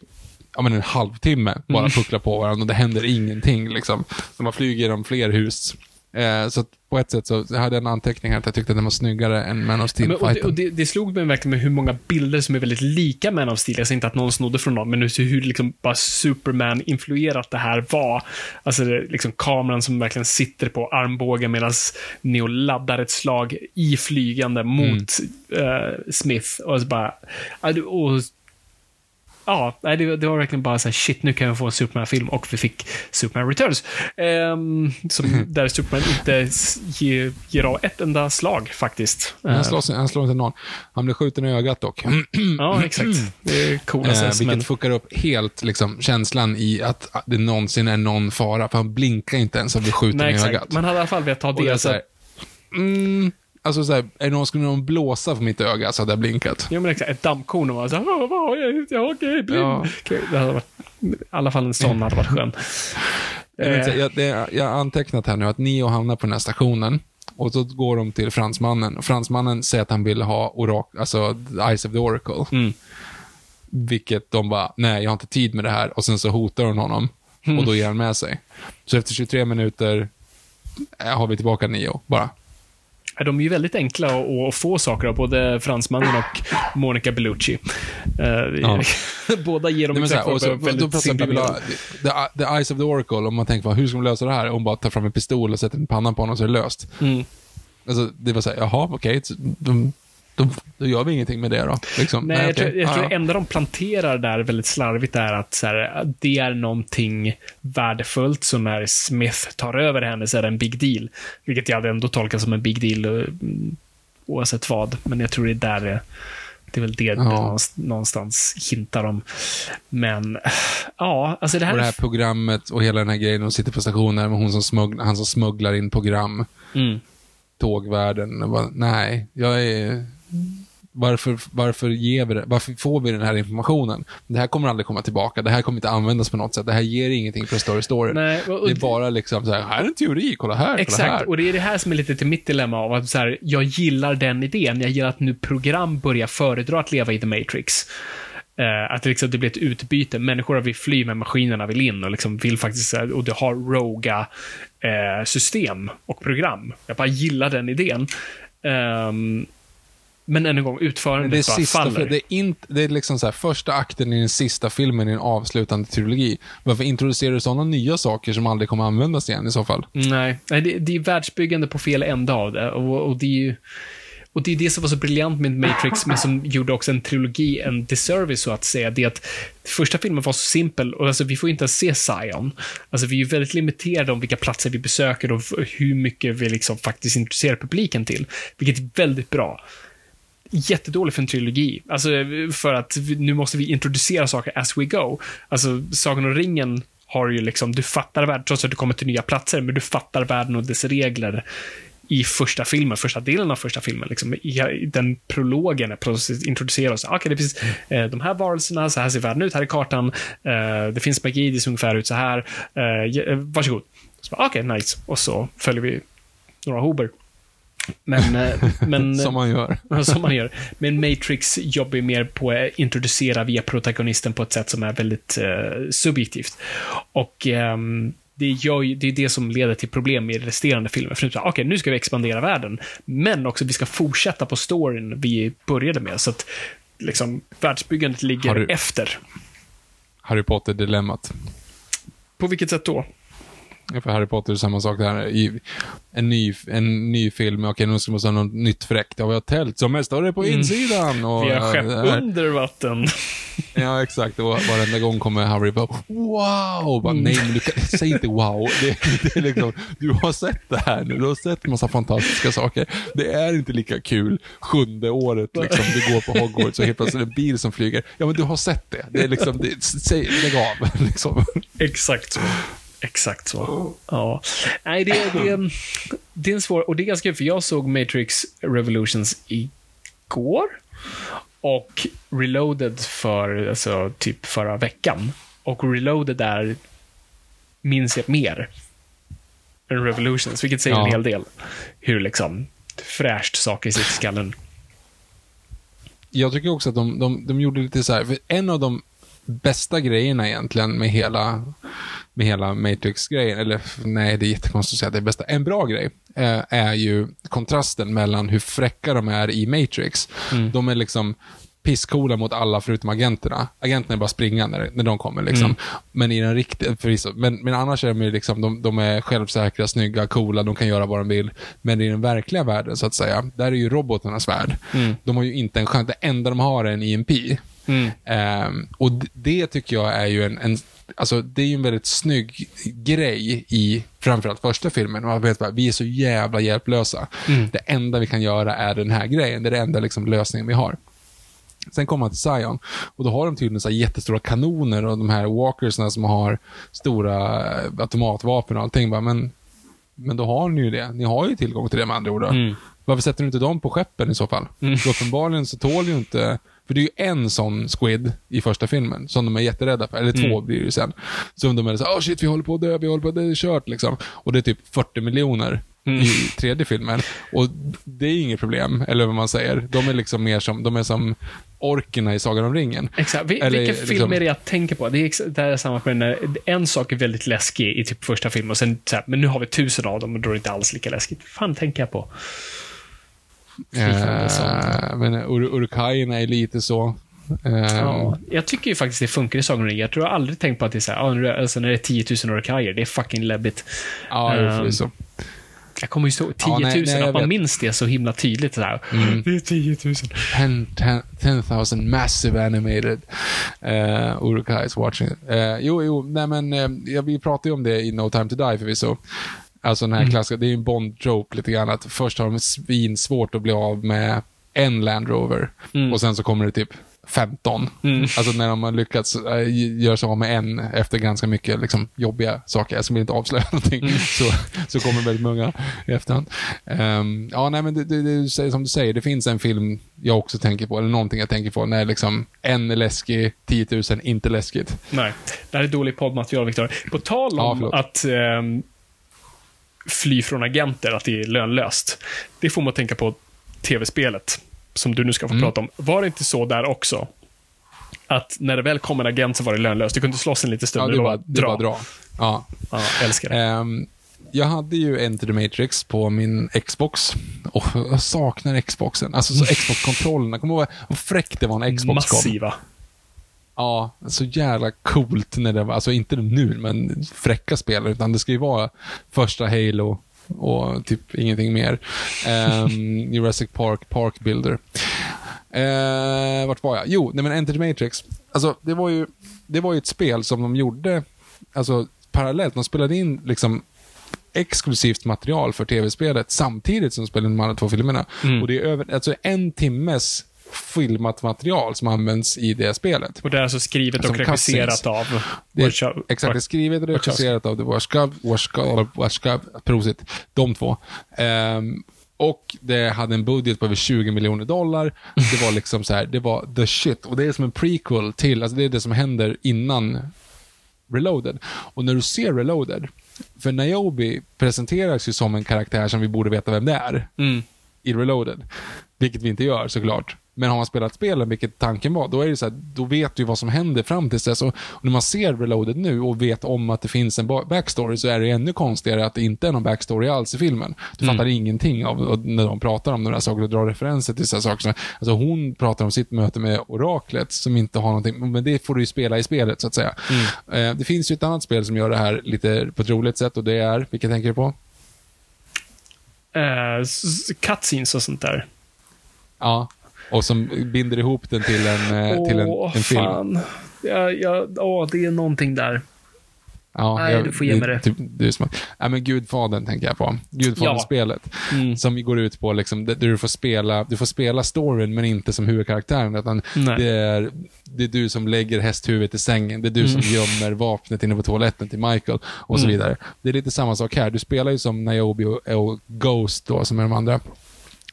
B: ja, men en halvtimme, bara
A: Mm.
B: pucklar på varandra och det händer ingenting. Liksom. Så man flyger genom fler hus. Eh, så på ett sätt så hade jag en anteckning här att jag tyckte att den var snyggare än Man of
A: Men, och det, och det, det slog mig verkligen med hur många bilder som är väldigt lika Man of Steel. Jag säger inte att någon snodde från någon, men hur, hur liksom bara Superman-influerat det här var. Alltså det, liksom kameran som verkligen sitter på armbågen medan Neo laddar ett slag i flygande mot eh, Smith. Och så bara... ja, Och, ja, det, det var verkligen bara så här, shit, nu kan vi få en Superman-film och vi fick Superman Returns. Ehm, som, där Superman inte ger, ger av ett enda slag faktiskt.
B: Han
A: Ehm,
B: slår, han slår inte någon. Han blir skjuten i ögat dock.
A: ja, exakt. Det är coolaste.
B: Eh,
A: men,
B: vilket fuckar upp helt liksom, känslan i att det någonsin är någon fara. För han blinkar inte ens och blir skjuten
A: nej,
B: i
A: exakt.
B: ögat.
A: Man hade i alla fall velat ta
B: Och det är
A: det.
B: så här, mm, alltså så här, är någon, skulle någon blåsa på mitt öga så hade jag blinkat.
A: Ja, men exakt. Ett dammkorn och man såhär, vad vad har jag? Ja, okej, blind.
B: Ja.
A: Det hade varit, I alla fall en sån hade varit skön.
B: Jag, vet,
A: Eh,
B: inte, jag, det, jag har antecknat här nu att Neo hamnar på den här stationen. Och så går de till fransmannen. Och fransmannen säger att han vill ha orak, alltså Eyes of the Oracle.
A: Mm.
B: Vilket de bara, nej jag har inte tid med det här. Och sen så hotar hon honom.
A: Mm.
B: Och då ger han med sig. Så efter 23 minuter eh, har vi tillbaka Neo, bara.
A: De är ju väldigt enkla att, att få saker av, både fransmannen och Monica Bellucci. Eh,
B: Ja.
A: Båda ger dem exakt
B: så,
A: väldigt
B: då
A: simpla medel.
B: the, the Eyes of the Oracle, om man tänker, hur ska de lösa det här? Hon bara tar fram en pistol och sätter en panna på honom så är det löst.
A: Mm.
B: Alltså, det var så här, jaha, okej, de, de, då gör vi ingenting med det då. Liksom.
A: Nej, jag,
B: okej.
A: tror, jag tror
B: Ja,
A: det enda de planterar där väldigt slarvigt är att så här, det är någonting värdefullt, så när Smith tar över henne så är det en big deal. Vilket jag hade ändå tolkat som en big deal eh, oavsett vad. Men jag tror det är där det, det är väl det det någonstans, hintar om. Men, ja, alltså det här...
B: Och det här programmet och hela den här grejen, de sitter på stationen med hon som smugglar, han som smugglar in program,
A: Mm.
B: bara, nej, jag är... Varför, varför, ger vi det? varför får vi den här informationen? Det här kommer aldrig komma tillbaka. Det här kommer inte användas på något sätt. Det här ger ingenting för Story Story.
A: Nej, och- och
B: det är
A: det-
B: bara liksom så här, här är en teori, kolla här, kolla
A: Exakt,
B: här.
A: och det är det här som är lite till mitt dilemma av att så här, jag gillar den idén. Jag gillar att nu program börjar föredra att leva i The Matrix. Eh, att det, liksom, det blir ett utbyte. Människor vill fly, men maskinerna vill in och liksom vill faktiskt, och du har roga eh, system och program. Jag bara gillar den idén. Ehm, men än en gång, utförandet
B: det är,
A: bara
B: sista,
A: faller.
B: det, är inte, det är liksom så här, första akten i den sista filmen i en avslutande trilogi. Varför introducerar du sådana nya saker som aldrig kommer användas igen i så fall?
A: Nej, nej det, det är världsbyggande på fel ända av det. Och, och det är ju... Och det är det som var så briljant med Matrix, men som gjorde också en trilogi en disservice, så att säga. Det är att första filmen var så simpel, och alltså vi får inte ens se Zion. Alltså vi är väldigt limiterade om vilka platser vi besöker och hur mycket vi liksom faktiskt intresserar publiken till. Vilket är väldigt bra. Jättedålig för en trilogi. Alltså, för att vi- nu måste vi introducera saker as we go. Alltså, Sagan om ringen har ju liksom, du fattar världen, trots att du kommer till nya platser, men du fattar världen och dess regler i första filmen, första delen av första filmen. Liksom, i, I den prologen, introducerar oss. Ah, okej, det finns eh, de här varelserna, så här ser världen ut, här är kartan. Eh, det finns magi, det ser ungefär ut så här. Eh, eh varsågod. Så bara, Okej, nice. Och så följer vi några hober. Men, eh, men
B: Som man gör.
A: Som man gör. Men Matrix jobbar mer på att introducera via protagonisten på ett sätt som är väldigt eh, subjektivt. Och ehm, det, gör det är det som leder till problem i resterande filmer. För okej, nu ska vi expandera världen, men också vi ska fortsätta på storyn vi började med. Så att liksom, världsbyggandet ligger
B: Har du-
A: efter.
B: Harry Potter-dilemmat.
A: På vilket sätt då?
B: För Harry Potter är samma sak där. I en, ny, en ny film, okej nu ska man ha något nytt fräckt. Ja, vi har tält som är större på insidan. Och,
A: Mm. Vi har skepp
B: det här-
A: under vatten.
B: Ja, exakt. Och varenda gång kommer Harry bara wow! Bara, Nej, men du kan, säg inte wow. Det, det är liksom, du har sett det här nu. Du har sett massa fantastiska saker. Det är inte lika kul sjunde året liksom. Du går på Hogwarts och helt plötsligt är det en bil som flyger. Ja, men du har sett det. Det är liksom, det, säg, lägg av. Liksom.
A: Exakt så. Exakt så. Ja. Nej, det, det, det är en svår... Och det är ganska kul, för jag såg Matrix Revolutions igår. Och Reloaded för, alltså, typ förra veckan. Och Reloaded där minns jag mer än Revolutions, vilket säger
B: Ja.
A: en hel del. Hur liksom fräscht saker sitter i skallen.
B: Jag tycker också att de, de, de gjorde lite så här, för en av de bästa grejerna egentligen med hela, med hela Matrix-grejen, eller nej, det är jättekonstigt att säga att det är bästa. En bra grej eh, är ju kontrasten mellan hur fräcka de är i Matrix. De är liksom pisscoola mot alla förutom agenterna. Agenterna är bara springa när, när de kommer. Liksom. Men i den riktiga, förvisso, men, men annars är de ju liksom, de, de är självsäkra, snygga, coola, de kan göra vad de vill. Men i den verkliga världen, så att säga, där är ju robotarnas värld. De har ju inte en chans. Det enda de har är en EMP.
A: Mm.
B: Ehm, och d- det tycker jag är ju en, en Alltså, det är ju en väldigt snygg grej i framförallt första filmen. Man vet bara, vi är så jävla hjälplösa.
A: Mm.
B: Det enda vi kan göra är den här grejen. Det är det enda liksom, lösningen vi har. Sen kommer man till Zion och då har de tydligen så här jättestora kanoner och de här walkersna som har stora eh, automatvapen och allting. Bara, men, men då har ni ju det. Ni har ju tillgång till det med andra ord.
A: Mm.
B: Varför sätter du inte dem på skeppen i så fall? För uppenbarligen så tål ju inte... För det är ju en sån squid i första filmen som de är jätterädda för. Eller två blir det ju sen. Som de är så oh shit, vi håller på att dö, vi håller på att dö, det är kört liksom. Och det är typ 40 miljoner i tredje filmen. Och det är inget problem, eller vad man säger. De är liksom mer som, de är som orkerna i Sagan om ringen.
A: Exakt. Vi,
B: Eller,
A: vilka
B: liksom-
A: filmer är det jag tänker på? Det är, det här är samma när en sak är väldigt läskig i typ första filmen och sen så här, men nu har vi tusen av dem och då är det inte alls lika läskigt. fan tänker jag på?
B: Eh, men Ur- Urkajerna är lite så. Eh,
A: Ja, jag tycker ju faktiskt det funkar i Sagan om ringen. Jag tror jag aldrig tänkt på att det är så här, är- alltså när det är 10 000 orkajer, det är fucking läbbigt.
B: Ja, jo,
A: Ehm,
B: förvisso.
A: Jag kommer ju så 10 000,
B: Ja, nej, nej,
A: att man
B: vet.
A: minns det så himla tydligt. Så här. Det är 10 000.
B: 10 10,000 massive animated uh, Urukais watching. Uh, jo, jo, nej men ja, vi pratade ju om det i No time to die förvisso. Alltså den här klassiska, det är ju en Bond-trope lite grann, att först har de svin svårt att bli av med en Land Rover och sen så kommer det typ 15. Alltså när de har lyckats äh, göra sig av med en efter ganska mycket liksom, jobbiga saker, jag vill inte avslöja någonting, så, så kommer väldigt många i efterhand. Ehm, ja, nej men det, det, det, som du säger, det finns en film jag också tänker på, eller någonting jag tänker på, när liksom en är läskig, 10 000 inte läskigt.
A: Nej, det här är dålig poddmaterial, Viktor. På tal
B: Ja,
A: om
B: förlåt.
A: att ehm, fly från agenter, att det är lönlöst. Det får man tänka på tv-spelet, som du nu ska få
B: Mm.
A: prata om. Var det inte så där också? Att när det väl kom en agent så var det lönlöst. Du kunde slåss en liten stund,
B: Ja, det var, det
A: dra.
B: var dra. Ja.
A: Ja, älskar det.
B: Ehm, jag hade ju Enter the Matrix på min Xbox. Och jag saknar Xboxen. Alltså så Xbox-kontrollerna. Kommer du ihåg vad fräckt det var när Xbox kom?
A: Massiva.
B: Ja, så jävla coolt när det var, alltså inte nu, men fräcka spel, utan det ska ju vara första Halo och typ ingenting mer. Um, Jurassic Park, Park Builder. Uh, vart var jag? Jo, nej men Enter the Matrix. Alltså, det var ju, det var ju ett spel som de gjorde, alltså parallellt. De spelade in liksom exklusivt material för tv-spelet samtidigt som de spelade in de andra två filmerna. Och det är över, alltså en timmes filmat material som används i det spelet.
A: Och det är alltså skrivet och regisserat av
B: Det är, exakt, det är skrivet och regisserat av The Warskav, Warskav, Warskav, prosit, de två. Ehm, och det hade en budget på över 20 miljoner dollar. Det var liksom så här, det var the shit. Och det är som en prequel till, alltså det är det som händer innan Reloaded. Och när du ser Reloaded, för Niobe presenteras ju som en karaktär som vi borde veta vem det är
A: Mm.
B: i Reloaded. Vilket vi inte gör såklart. Men har man spelat spelen, vilket tanken var, då är det så här, då vet du vad som händer fram tills dess. Och, och när man ser Reloaded nu och vet om att det finns en ba- backstory så är det ännu konstigare att det inte är någon backstory alls i filmen. Du fattar ingenting av när de pratar om de där sakerna och drar referenser till sådana saker. Alltså hon pratar om sitt möte med oraklet som inte har någonting, men det får du ju spela i spelet så att säga. Eh, det finns ju ett annat spel som gör det här lite på ett roligt sätt och det är, vilket tänker du på?
A: Eh, cutscenes och sånt där.
B: Ja. Och som binder ihop den till en, eh, till en, en film.
A: fan. Ja, ja, åh, det är någonting där.
B: Ja,
A: Nej, du får ge mig det.
B: Typ, du är smart. Nej, men Gudfadern tänker jag på. Gudfadern-spelet.
A: Mm.
B: Som går ut på liksom, du får spela, du får spela storyn men inte som huvudkaraktären. Utan
A: Nej.
B: det, är, det är du som lägger hästhuvudet i sängen. Det är du som gömmer vapnet inne på toaletten till Michael och så
A: Mm.
B: vidare. Det är lite samma sak här. Du spelar ju som Niobe och, och Ghost då, som är de andra.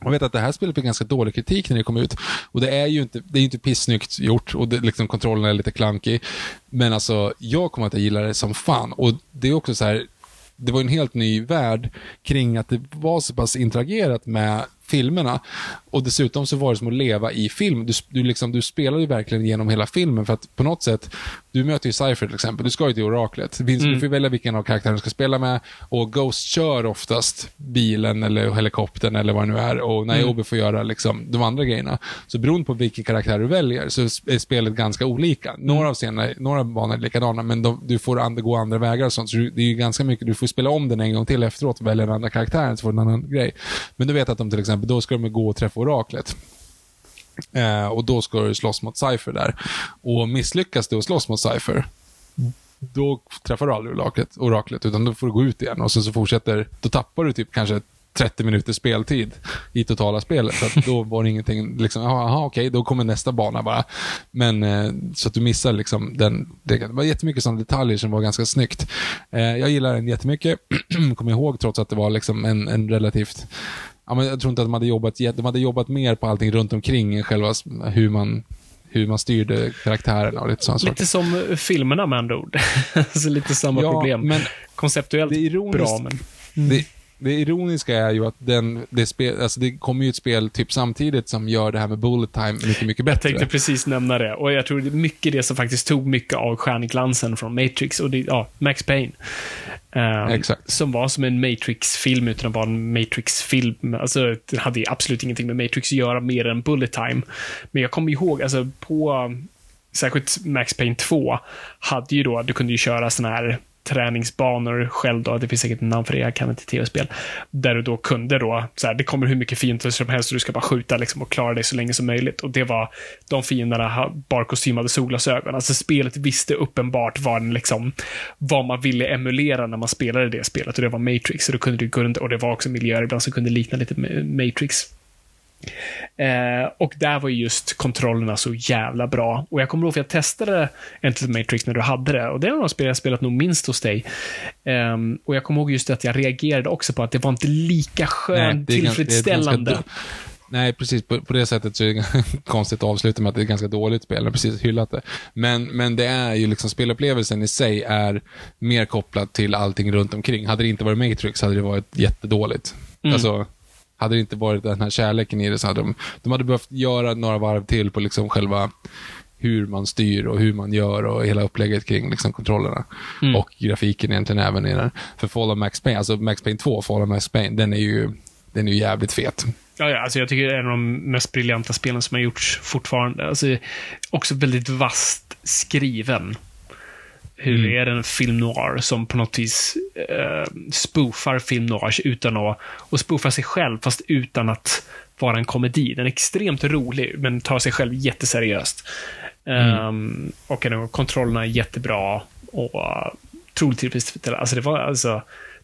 B: Man vet att det här spelet fick ganska dålig kritik när det kom ut. Och det är ju inte, det är inte pissnyggt gjort och det, liksom, kontrollen är lite klankig. Men alltså, jag kommer att gilla det som fan. Och det är också så här, det var en helt ny värld kring att det var så pass interagerat med filmerna. Och dessutom så var det som att leva i film. Du, du, liksom, du spelade ju verkligen genom hela filmen för att på något sätt, du möter ju Cypher till exempel, du ska ju till oraklet. Finns, Du får välja vilken av karaktärerna du ska spela med och Ghost kör oftast bilen eller helikoptern eller vad det nu är och Niobe får göra liksom, de andra grejerna. Så beroende på vilken karaktär du väljer så är spelet ganska olika. Några av scenerna, några banor är likadana men de, du får and, gå andra vägar och sånt. Så det är ju ganska mycket, du får spela om den en gång till efteråt och välja den andra karaktären så får du en annan grej. Men du vet att de till exempel, då ska de gå och träffa oraklet. Eh, och då ska du slåss mot Cypher där. Och misslyckas du att slåss mot Cypher, då träffar du aldrig oraklet, oraklet, utan då får du gå ut igen och sen så fortsätter, då tappar du typ kanske 30 minuters speltid i totala spelet. Så att då var det ingenting, liksom, jaha okej, då kommer nästa bana bara. Men eh, så att du missar liksom den, det, det var jättemycket sådana detaljer som var ganska snyggt. Eh, jag gillar den jättemycket, kommer ihåg trots att det var liksom en, en relativt Ja, men jag tror inte att de hade jobbat, de hade jobbat mer på allting runt omkring än själva hur man, hur man styrde karaktärerna och lite sådana.
A: Lite som eh, filmerna med andra ord. alltså lite samma
B: Ja,
A: problem.
B: men
A: Konceptuellt
B: det är ironiskt-
A: bra, men...
B: Det, det ironiska är ju att den, det, spel, alltså det kommer ju ett spel typ samtidigt som gör det här med bullet time mycket, mycket
A: Jag
B: bättre.
A: tänkte precis nämna det. Och jag tror det är mycket det som faktiskt tog mycket av stjärnglansen från Matrix. Och det, ja, Max Payne. Ehm,
B: Exakt.
A: Som var som en Matrix-film utan att vara en Matrix-film. Alltså, det hade ju absolut ingenting med Matrix att göra mer än bullet time. Men jag kommer ihåg, alltså på särskilt Max Payne 2 hade ju då, du kunde ju köra såna här träningsbanor själv då, det finns säkert namn för det, jag kan inte tv-spel. Där du då kunde då, så här, det kommer hur mycket fiender som helst och du ska bara skjuta liksom och klara dig så länge som möjligt. Och det var, de fienderna bar kostymade solglasögon. Alltså spelet visste uppenbart vad, den liksom, vad man ville emulera när man spelade det spelet och det var Matrix. Och, då kunde du gå runt, och det var också miljöer ibland som kunde likna lite Matrix. Eh, och där var ju just kontrollerna så jävla bra. Och jag kommer ihåg för jag testade Enter the Matrix när du hade det. Och det är några spel jag spelat nog minst hos dig. Ehm, och jag kommer ihåg just att jag reagerade också på att det var inte lika skönt, tillfredsställande.
B: ganska Nej, precis. På, på det sättet så är det konstigt att avsluta med att det är ett ganska dåligt spel. Jag har precis hyllat det. Men, men det är ju liksom, spelupplevelsen i sig är mer kopplad till allting runt omkring. Hade det inte varit Matrix hade det varit jättedåligt.
A: Mm.
B: Alltså, hade det inte varit den här kärleken i det så hade de, de hade behövt göra några varv till på liksom själva hur man styr och hur man gör och hela upplägget kring liksom kontrollerna.
A: Mm.
B: Och grafiken egentligen även i den. För Fall of Max Payne, alltså Max Payne 2, Fall of Max Payne, den är ju, den är ju jävligt fet.
A: Ja, ja, alltså jag tycker det är en av de mest briljanta spelen som har gjorts fortfarande. Alltså, också väldigt vast skriven. Hur
B: Mm.
A: är det en film noir som på något vis eh, spoofar film noirs utan att, och spoofar sig själv fast utan att vara en komedi. Den är extremt rolig, men tar sig själv jätteseriöst. Ehm, och ändå, kontrollerna är jättebra och uh, otroligt tillfredsställande. Alltså det var alltså,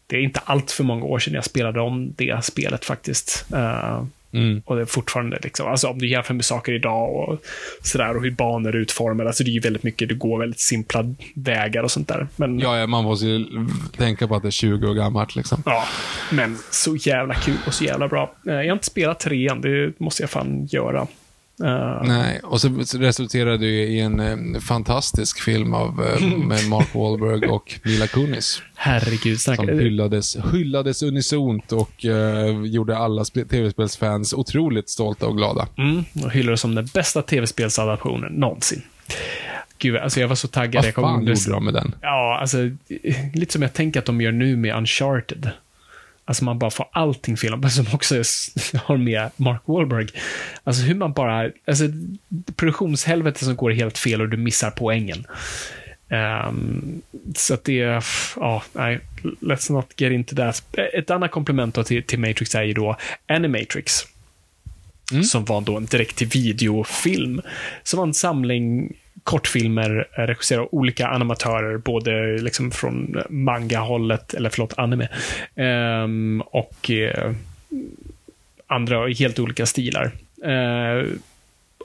A: det är inte allt för många år sedan jag spelade om det spelet faktiskt. Eh,
B: Mm.
A: och det är fortfarande liksom, alltså om du jämför med saker idag och sådär och hur banor är utformade, alltså det är ju väldigt mycket, du går väldigt simpla vägar och sånt där. Men, ja.
B: Ja, ja, man måste ju tänka på att det är 20 år gammalt liksom.
A: men så jävla kul och så jävla bra. Eh, Jag har inte spelat trean, det måste jag fan göra. Eh,
B: Nej, och så, så resulterade det i en eh, fantastisk film av, eh, med Mark Wahlberg och Mila Kunis.
A: herregud,
B: Som
A: snacka.
B: hyllades, hyllades unisont och eh, gjorde alla sp- tv-spelsfans otroligt stolta och glada.
A: Mm, och hyllar det som den bästa tv-spelsadaptionen någonsin. Gud, alltså jag var så taggad.
B: Vad
A: jag kom
B: fan gjorde de med den?
A: Ja, alltså lite som jag tänker att de gör nu med Uncharted. Alltså man bara får allting fel, men som också har med Mark Wahlberg. Alltså hur man bara, alltså produktionshelvete som går helt fel och du missar poängen. Ehm, så att det, är- ja, nej, let's not get into that. Ett annat komplement till, till Matrix är ju då Animatrix. Som var då en direkt till videofilm. Som var en samling kortfilmer eh, regisserade av olika animatörer, både liksom från manga-hållet, eller förlåt, anime, um, och uh, andra i helt olika stilar. Uh,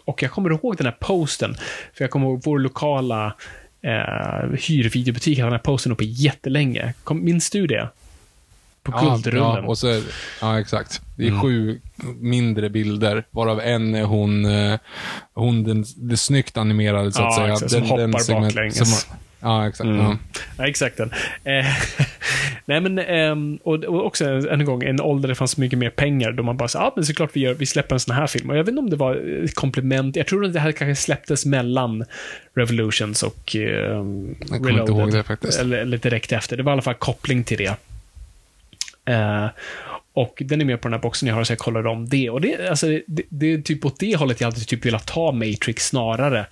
A: och jag kommer ihåg den här posten, för jag kommer ihåg vår lokala eh, hyrvideobutik hade den här posten uppe jättelänge. Kom, minns du det? På Guldrullen.
B: Ja, och så, ja, exakt. Det är
A: Mm.
B: sju mindre bilder, varav en är hon, eh, hon den, det snyggt animerade, så att
A: Ja,
B: säga.
A: exakt, som hoppar baklänges.
B: som- ja, exakt.
A: Mm.
B: Ja.
A: Ja, exakt den. Eh, nej, men, ehm, och, och också än en gång, en ålder där det fanns mycket mer pengar, då man bara sa, ja, men såklart vi, gör, vi släpper en sån här film. Och jag vet inte om det var ett komplement, jag tror att det här kanske släpptes mellan Revolutions och ehm,
B: Jag kommer inte ihåg det faktiskt.
A: Eller, eller direkt efter. Det var i alla fall koppling till det. Eh, och den är med på den här boxen jag har, så jag kollade om det. Och det, alltså, det, det är typ åt det hållet jag alltid typ velat ta Matrix snarare.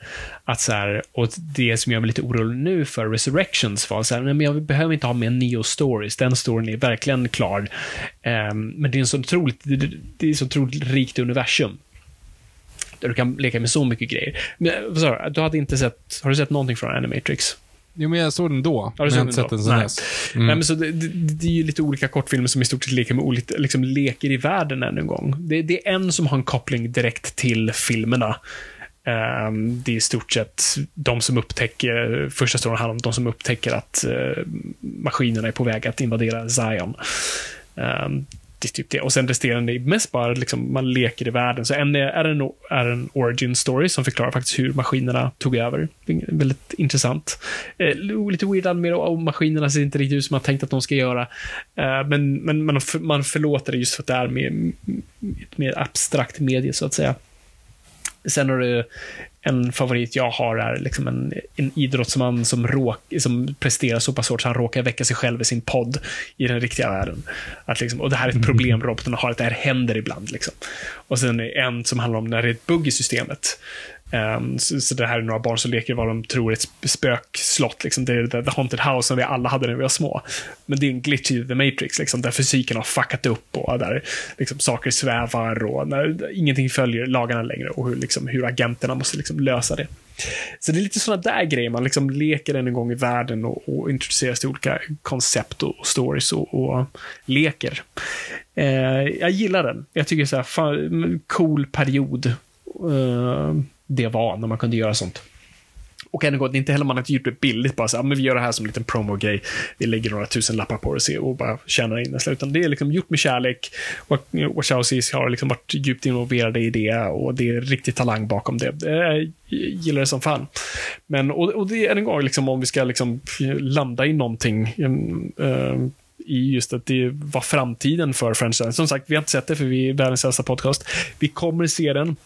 A: Att så här, och det som gör mig lite orolig nu för Resurrections var så här, nej, men jag behöver inte ha med Neo Stories. Den storyn är verkligen klar. Um, men det är en så otroligt, det, det är så otroligt rikt universum. där du kan leka med så mycket grejer. Men, sorry. Du hade inte sett, har du sett någonting från Animatrix?
B: Jo, men jag såg den då.
A: Ja,
B: men
A: såg
B: jag har inte sett den sen dess. Mm.
A: Nej, men så det, det, det är ju lite olika kortfilmer som i stort sett leker med olika, liksom leker i världen ännu en gång. Det, det är en som har en koppling direkt till filmerna. Ehm, det är i stort sett de som upptäcker, första storyn handlar om de som upptäcker att eh, maskinerna är på väg att invadera Zion. Ehm, det är typ det. Och sen resterande är mest bara liksom, man leker i världen. Så en är, är, en, är en origin story som förklarar faktiskt hur maskinerna tog över. Väldigt intressant. Eh, lite weird med och maskinerna ser inte riktigt ut som man tänkt att de ska göra. Eh, men men man, för, man förlåter det just för att det är mer, ett mer abstrakt medie, så att säga. Sen har du en favorit jag har är liksom en, en idrottsman som, råk, som presterar så pass hårt så han råkar väcka sig själv i sin podd i den riktiga världen. Att liksom, och det här är ett problem robotarna har, att det här händer ibland. Liksom. Och sen är en som handlar om när det är ett bugg i systemet. Ehm, um, så, så det här är några barn som leker vad de tror är ett spökslott. Liksom. Det är the, the haunted house som vi alla hade när vi var små. Men det är en glitch i The Matrix, liksom, där fysiken har fuckat upp och där liksom, saker svävar och när ingenting följer lagarna längre och hur, liksom, hur agenterna måste liksom, lösa det. Så det är lite sådana där grejer, man liksom leker en gång i världen och, och introduceras till olika koncept och, och stories och, och leker. Eh, jag gillar den. Jag tycker så här, fan, cool period. Eh, det var när man kunde göra sånt. Och än en gång, det är inte heller man har gjort det billigt bara så här, ah, men vi gör det här som en liten promo-grej. Vi lägger några tusen lappar på det och, ser, och bara tjänar in det. Utan det är liksom gjort med kärlek. Och Wachowskis har liksom varit djupt involverade i det och det är riktig talang bakom det. Eh, jag gillar det som fan. Men, och, och det är än en gång, liksom, om vi ska liksom landa i någonting. Um, i just att det var framtiden för franchisen. Som sagt, vi har inte sett det för vi är världens äldsta podcast. Vi kommer se den.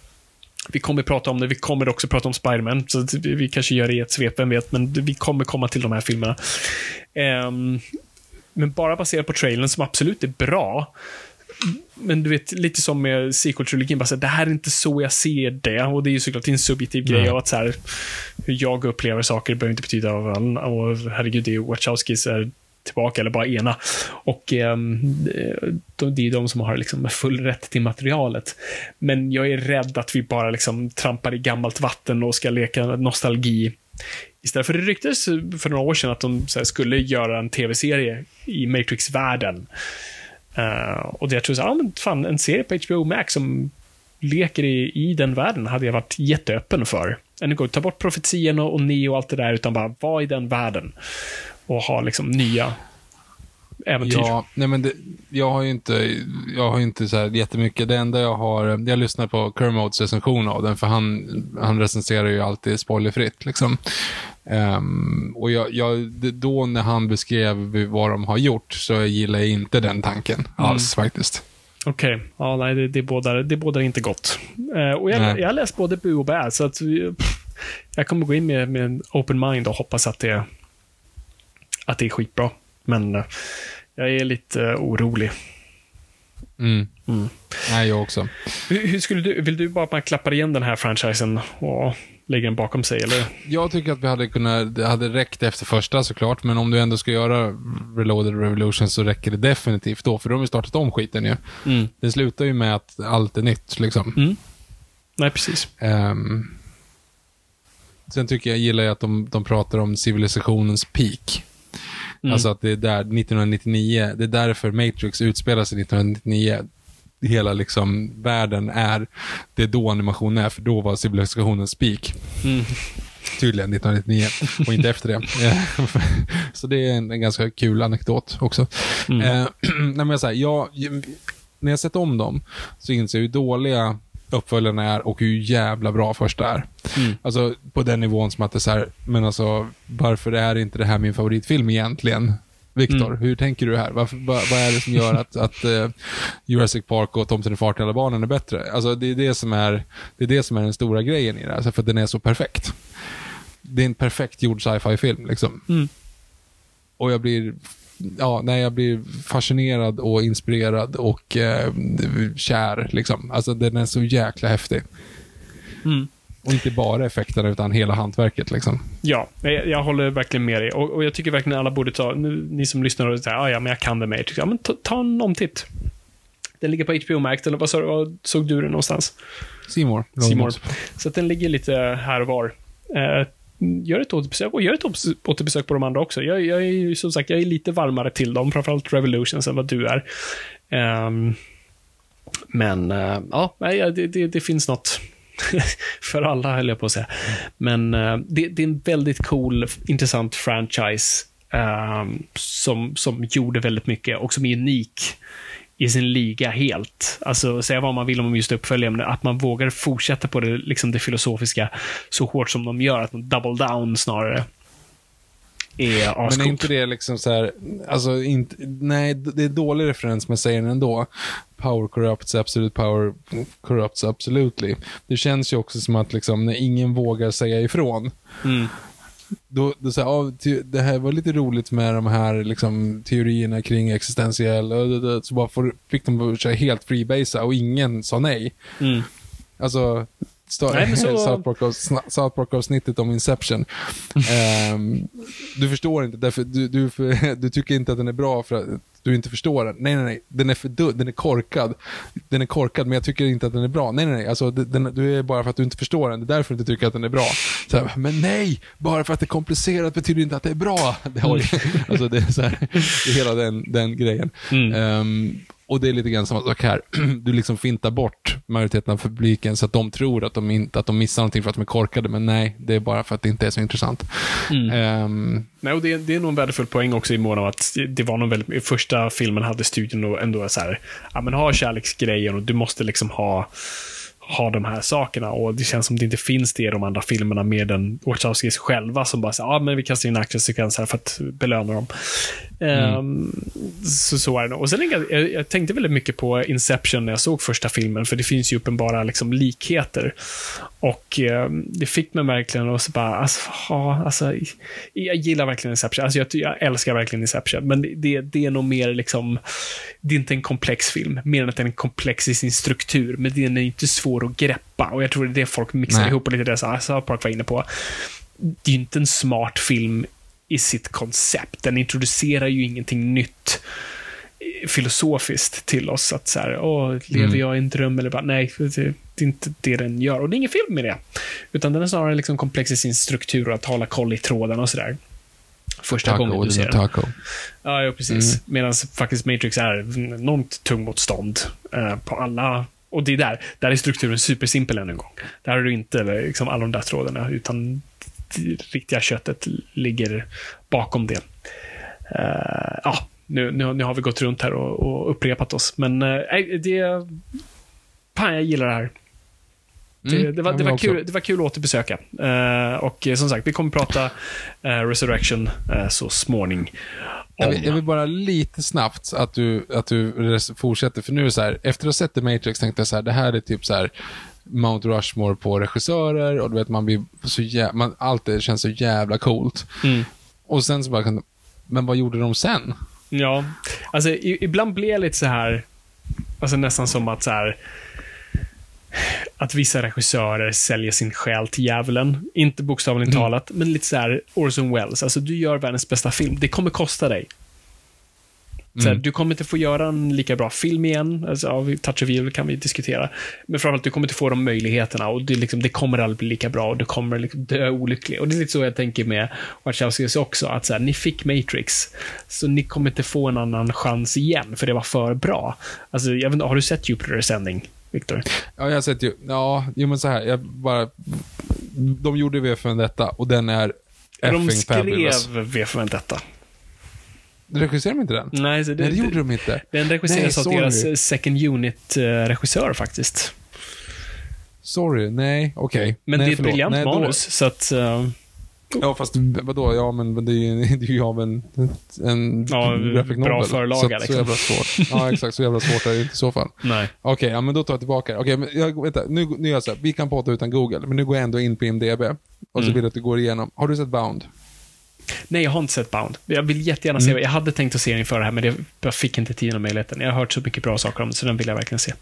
A: Vi kommer prata om det, vi kommer också prata om Spiderman, så vi, kanske gör det i ett svep, vem vet, men vi kommer komma till de här filmerna. Ehm, men bara baserat på trailern, som absolut är bra, men du vet, lite som med sequel-trilogin, bara så här, det här är inte så jag ser det. Och det är ju såklart en subjektiv
B: Nej.
A: grej av att så här, hur jag upplever saker behöver inte betyda av alla. Och herregud, det är Wachowskis är tillbaka, eller bara ena. Och eh, det är de som har liksom full rätt till materialet. Men jag är rädd att vi bara liksom trampar i gammalt vatten och ska leka nostalgi. Istället för det ryktades för några år sedan att de så här, skulle göra en tv-serie i Matrix-världen. Uh, och det jag tror så, ja men fan, en serie på HBO Max som leker i, i den världen hade jag varit jätteöppen för. Än en gång, ta bort profetien och, och Neo och allt det där, utan bara vara i den världen. Och ha liksom nya äventyr.
B: Ja, nej men det, jag har ju inte, jag har inte så här jättemycket. Det enda jag har, jag lyssnar på Kermodes recension av den, för han, han recenserar ju alltid spoilerfritt liksom. Ehm, och jag, jag, då när han beskrev vad de har gjort, så gillar jag inte den tanken alls faktiskt.
A: Okej, ja, nej, det, det, bådar, det bådar inte gott. Eh, och jag,
B: Nej.
A: jag har läst både bu och bä, så att pff, jag kommer gå in med, med en open mind och hoppas att det, att det är skitbra. Men eh, jag är lite eh, orolig.
B: Mm.
A: Mm.
B: Nej, jag också.
A: Hur, hur skulle du, vill du bara att man klappar igen den här franchisen och lägger den bakom sig, eller?
B: Jag tycker att vi hade kunnat, det hade räckt efter första såklart, men om du ändå ska göra Reloaded Revolution så räcker det definitivt då, för de har ju startat om skiten ju.
A: Mm.
B: Det slutar ju med att allt är nytt liksom.
A: Nej, precis.
B: Ehm, sen tycker jag, gillar jag att de, de pratar om civilisationens peak.
A: Mm.
B: Alltså att det är där, 1999, det är därför Matrix utspelar sig 1999. Hela liksom världen är, det är då animationen är, för då var civilisationens peak.
A: Mm.
B: Tydligen 1999 och inte efter det. så det är en, en ganska kul anekdot också.
A: Mm.
B: Eh, nej, men så här, jag, när jag sett om dem så inser jag hur dåliga uppföljarna är och hur jävla bra första är.
A: Mm.
B: Alltså på den nivån som att det är så här, men alltså varför är inte det här min favoritfilm egentligen? Viktor,
A: Mm.
B: hur tänker du här? Varför, vad, vad är det som gör att, att eh, Jurassic Park och Tomten är far till alla barnen är bättre? Alltså det är det som är, det är, det som är den stora grejen i det här, alltså för att den är så perfekt. Det är en perfekt gjord sci-fi-film liksom.
A: Mm.
B: Och jag blir, ja, nej, jag blir fascinerad och inspirerad och eh, kär liksom. Alltså den är så jäkla häftig.
A: Mm.
B: Och inte bara effekterna utan hela hantverket liksom.
A: Ja, jag, jag håller verkligen med dig. Och, och jag tycker verkligen alla borde ta, nu, ni som lyssnar och säger, ah, ja, men jag kan det Matrix. Ja, men ta, ta en omtitt. Den ligger på HBO Max, eller vad, vad såg du den någonstans?
B: Seymour.
A: Simor. Så att den ligger lite här och var. Eh, gör ett återbesök och gör ett återbesök på de andra också. Jag, jag är ju som sagt, jag är lite varmare till dem, framförallt Revolutions än vad du är. Um, men uh, ja, det, det, det finns något för alla, höll jag på att säga. Men uh, det, det är en väldigt cool, intressant franchise um, som, som gjorde väldigt mycket och som är unik i sin liga helt. Alltså, säga vad man vill om just uppföljaren, men att man vågar fortsätta på det, liksom det filosofiska så hårt som de gör, att de double down snarare. Är
B: Men är inte det liksom så här, alltså inte, nej, det är dålig referens, men säger den ändå. Power corrupts, absolute power corrupts absolutely. Det känns ju också som att liksom, när ingen vågar säga ifrån,
A: Mm.
B: Då, då så här, ja, te- det här var lite roligt med de här liksom, teorierna kring existentiell, och så bara får, fick de köra helt freebasea och ingen sa nej.
A: Mm.
B: Alltså,
A: Nej, så-
B: South Park-avs- South Park-avsnittet om Inception. Ehm, du förstår inte, därför du, du, du tycker inte att den är bra för att du inte förstår den. Nej, nej, nej. Den är för du, den är korkad. Den är korkad, men jag tycker inte att den är bra. Nej, nej, nej. Alltså, den, du är bara för att du inte förstår den. Det är därför du inte tycker att den är bra. Så här, men nej, bara för att det är komplicerat betyder inte att det är bra. Det, har, alltså, det är så här, det är hela den, den grejen.
A: Mm.
B: Ehm, och det är lite grann samma sak här. Du liksom fintar bort majoriteten av publiken så att de tror att de, inte, att de missar någonting för att de är korkade, men nej, det är bara för att det inte är så intressant.
A: Mm.
B: Ehm,
A: Nej, och det, det är nog en värdefull poäng också i mån av att det var nog väldigt, i första filmen hade studion då ändå så här, ja men ha kärleksgrejen och du måste liksom ha, ha de här sakerna och det känns som det inte finns det i de andra filmerna mer än Wachowskis själva som bara säger, ja men vi kastar in actionsekvenser för att belöna dem. Ehm, så, så är det. Och sen jag, jag tänkte väldigt mycket på Inception när jag såg första filmen, för det finns ju uppenbara liksom, likheter. Och eh, det fick mig verkligen att bara, alltså, ja, alltså, jag gillar verkligen Inception. Alltså, jag, jag älskar verkligen Inception, men det, det, det är nog mer liksom, det är inte en komplex film, mer än att den är komplex i sin struktur, men den är inte svår att greppa. Och jag tror det är det folk mixar
B: Nej.
A: ihop och lite det South Park var inne på. Det är ju inte en smart film i sitt koncept. Den introducerar ju ingenting nytt eh, filosofiskt till oss. Att så här, åh, lever
B: Mm.
A: jag i en dröm eller bara, nej, det, är inte det den gör. Och det är ingen film med det. Utan den är snarare liksom komplex i sin struktur och att hålla koll i trådarna och sådär. Första gången
B: taco,
A: du ser den.
B: taco.
A: Ja, ja precis. Medan faktiskt Matrix är enormt tung motstånd eh, på alla och det är där, där är strukturen supersimpel än en gång. Där har du inte liksom, alla de där trådarna, utan riktiga köttet ligger bakom det. Eh, ja, nu, nu, nu har vi gått runt här och, och upprepat oss, men nej, det... Fan, jag gillar det här. Det,
B: Mm,
A: det, var,
B: ja,
A: det, var kul, det var kul att återbesöka. Eh, och som sagt, vi kommer prata Resurrection så småning.
B: Jag vill, jag vill bara lite snabbt att du, att du fortsätter, för nu är det så här, efter att ha sett The Matrix tänkte jag så här, det här är typ så här Mount Rushmore på regissörer och du vet, man blir så jävla, man, allt det känns så jävla coolt.
A: Mm.
B: Och sen så bara, men vad gjorde de sen?
A: Ja, alltså i, ibland blir jag lite så här, alltså nästan som att så här, att vissa regissörer säljer sin själ till djävulen. Inte bokstavligt
B: Mm.
A: talat, men lite så här Orson Welles. Alltså, du gör världens bästa film. Det kommer kosta dig. Så här,
B: Mm.
A: Du kommer inte få göra en lika bra film igen. Alltså, ja, Touch of Evil kan vi diskutera. Men framförallt, du kommer inte få de möjligheterna och det, liksom, det kommer aldrig bli lika bra och du kommer liksom dö olycklig. Och det är lite så jag tänker med Wachowskis också, att så här, ni fick Matrix, så ni kommer inte få en annan chans igen, för det var för bra. Alltså, jag vet, inte, har du sett Jupiter Ascending, Victor?
B: Ja, jag har sett ju, ja, jo men så här, jag bara, de gjorde V för detta och den är
A: De skrev
B: fabulous.
A: V för Vendetta.
B: Regisserade de inte den?
A: Nej, så det,
B: Nej, det gjorde de inte.
A: Den regisseras
B: Nej,
A: av deras eh, second unit-regissör faktiskt.
B: Sorry, nej, okej.
A: Men
B: nej,
A: det är ett
B: förlåt.
A: briljant
B: Nej, då-
A: manus, så att... eh,
B: Ja, fast vadå? Ja, men det är ju det är ju av en, en
A: Ja,
B: graphic
A: bra
B: novel.
A: förlaga,
B: så,
A: liksom.
B: så jävla svårt. Ja, exakt. Så jävla svårt är det inte i så fall.
A: nej.
B: Okej, ja, men då tar jag tillbaka det. Okej, men jag, vänta. Nu, nu gör jag så här. Vi kan podda utan Google, men nu går jag ändå in på IMDB. Och så
A: Mm.
B: vill jag att du går igenom. Har du sett Bound?
A: Nej, jag har inte sett Bound. Jag vill jättegärna
B: Mm.
A: se Jag hade tänkt att se den inför det här, men det, jag fick inte tiden och möjligheten. Jag har hört så mycket bra saker om det, så den vill jag verkligen se.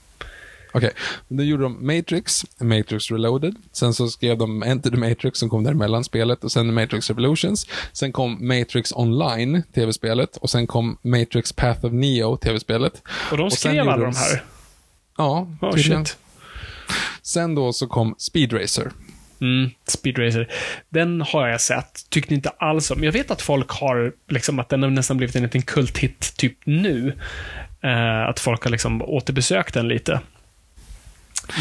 B: Okej, då gjorde de Matrix, Matrix Reloaded. Sen så skrev de Enter the Matrix som kom däremellan spelet och sen Matrix Revolutions. Sen kom Matrix Online, tv-spelet. Och sen kom Matrix Path of Neo, tv-spelet.
A: Och de
B: Och
A: skrev
B: gjorde
A: alla
B: de
A: de här?
B: Ja,
A: Oh,
B: tydligen.
A: shit.
B: Sen då så kom Speed Racer.
A: Mm, Speed Racer. Den har jag sett. Tyckte inte alls om. Jag vet att folk har, liksom, att den har nästan blivit en liten kulthit typ nu. Eh, att folk har liksom återbesökt den lite.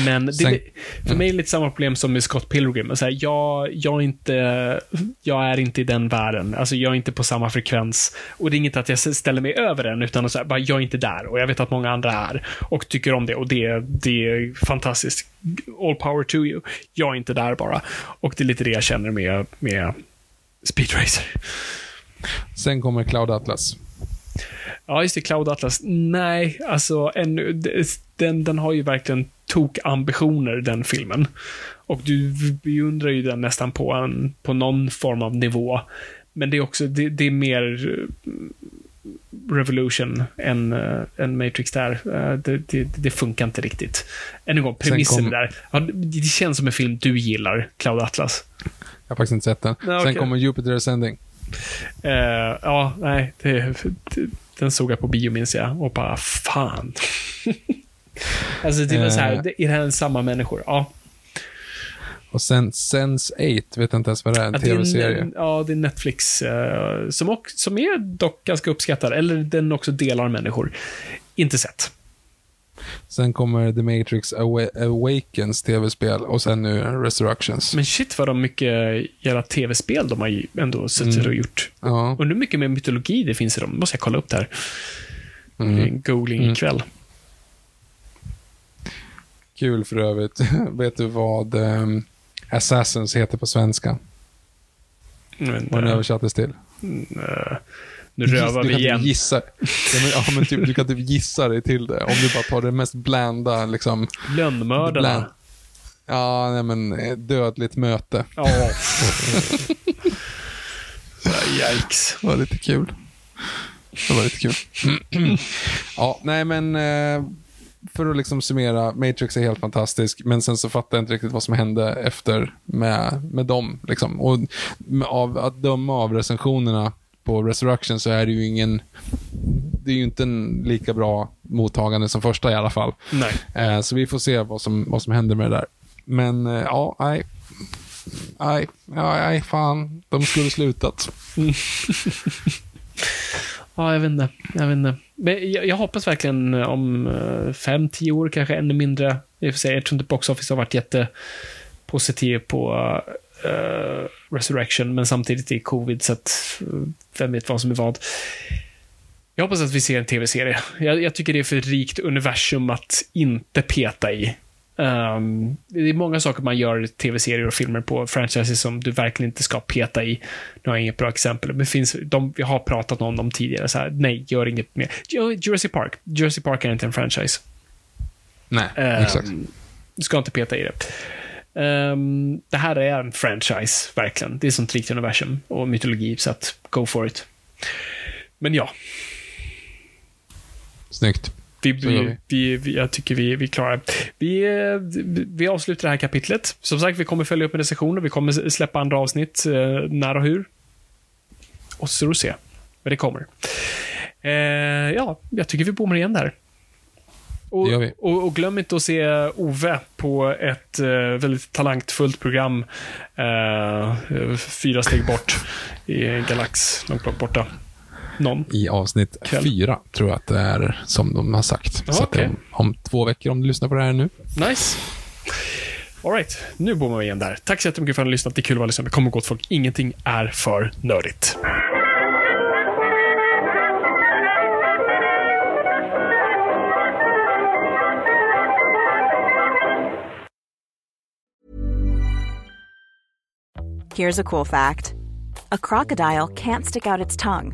A: Men det,
B: Sen-
A: för mig är det lite samma problem som med Scott Pilgrim. Så här, jag, jag, är inte, jag är inte i den världen. Alltså, jag är inte på samma frekvens. Och det är inget att jag ställer mig över den, utan så här, bara, jag är inte där. Och jag vet att många andra är. Och tycker om det. Och det, det är fantastiskt. All power to you. Jag är inte där bara. Och det är lite det jag känner med, med Speed Racer.
B: Sen kommer Cloud Atlas.
A: Ja, just det. Cloud Atlas. Nej, alltså ännu, den, den har ju verkligen tok-ambitioner, den filmen. Och du beundrar ju den nästan på, en, på någon form av nivå. Men det är också, det, det är mer eh, Revolution än, äh, än Matrix där. Eh, det, det, det funkar inte riktigt. Än en gång,
B: Sen
A: premissen
B: kom-
A: där. Ja, det, känns som en film du gillar, Cloud Atlas.
B: Jag har faktiskt inte sett den.
A: Nej,
B: Sen
A: okej.
B: kommer Jupiter Ascending.
A: Eh, ja, nej, det, den såg jag på bio minns jag och bara fan. alltså det var så här,
B: Eh.
A: är det här samma människor? Ja.
B: Och sen Sense8, vet jag inte ens vad det är, en tv-serie.
A: Ja, det är Netflix eh, som, också, som är dock ganska uppskattad. Eller den också delar människor. Inte sett.
B: Sen kommer The Matrix Awa- Awakens tv-spel och sen nu Resurrections.
A: Men shit vad de mycket jävla tv-spel de har ändå suttit
B: Mm.
A: och gjort.
B: Ja.
A: Undrar hur mycket mer mytologi det finns i dem. måste jag kolla upp det här. Det är
B: Mm.
A: googling
B: Mm. Kul för övrigt. vet du vad um, Assassins heter på svenska?
A: Men,
B: Vad den översattes till?
A: nu rövar vi
B: kan
A: igen.
B: Typ gissa. Ja, men, ja, men typ, du kan typ gissa dig till det. Om du bara tar det mest blanda, liksom.
A: Lönnmördarna.
B: Bland. Ja, nej men eh, dödligt möte.
A: Ja. Yikes.
B: Det var lite kul. Det var lite kul. ja, nej men eh, för att liksom summera, Matrix är helt fantastisk, men sen så fattar jag inte riktigt vad som hände efter med, med dem. Liksom. Och av, att döma av recensionerna på Resurrection så är det ju ingen, det är ju inte en lika bra mottagande som första i alla fall. Eh, så vi får se vad som, vad som händer med det där. Men eh, ja, nej. Nej, nej, fan. De skulle slutat.
A: Ja, jag vet inte. Jag vet inte. Men jag, jag hoppas verkligen eh, om eh, fem, tio år, kanske ännu mindre. I och för sig, jag tror inte Box Office har varit jättepositiv på uh, Resurrection, men samtidigt är covid, så att vem vet vad som är vad. Jag hoppas att vi ser en tv-serie. Jag, jag tycker det är för rikt universum att inte peta i. Ehm, det är många saker man gör tv-serier och filmer på, franchises som du verkligen inte ska peta i. Nu har jag inget bra exempel, men finns, de, vi har pratat om dem tidigare. Så här, nej, gör inget mer. Jurassic Park. Jurassic Park är inte en franchise.
B: Nej,
A: Ehm,
B: exakt.
A: Du ska inte peta i det. Ehm, det här är en franchise, verkligen. Det är sånt rikt universum och mytologi, så att go for it. Men ja,
B: Snyggt.
A: Vi, vi, vi, vi, jag tycker vi, vi klarar vi, vi avslutar det här kapitlet. Som sagt, vi kommer följa upp med recensioner. Vi kommer släppa andra avsnitt, eh, när och hur. Och så se. Men det kommer. Eh, ja, jag tycker vi bommar igen där. Och, och, och glöm inte att se Ove på ett eh, väldigt talangfullt program. Eh, fyra steg bort i en galax långt bort borta. Någon.
B: I avsnitt
A: Kväll.
B: fyra, tror jag att det är som de har sagt.
A: Ja,
B: så
A: okej.
B: om, om två veckor, om du lyssnar på det här nu.
A: Nice. Alright, nu bommar vi igen där. Tack så jättemycket för att ni har lyssnat. Det är kul att vara lyssnare. Kom och gott folk. Ingenting är för nördigt.
C: Here's a cool fact a crocodile can't stick out its tongue.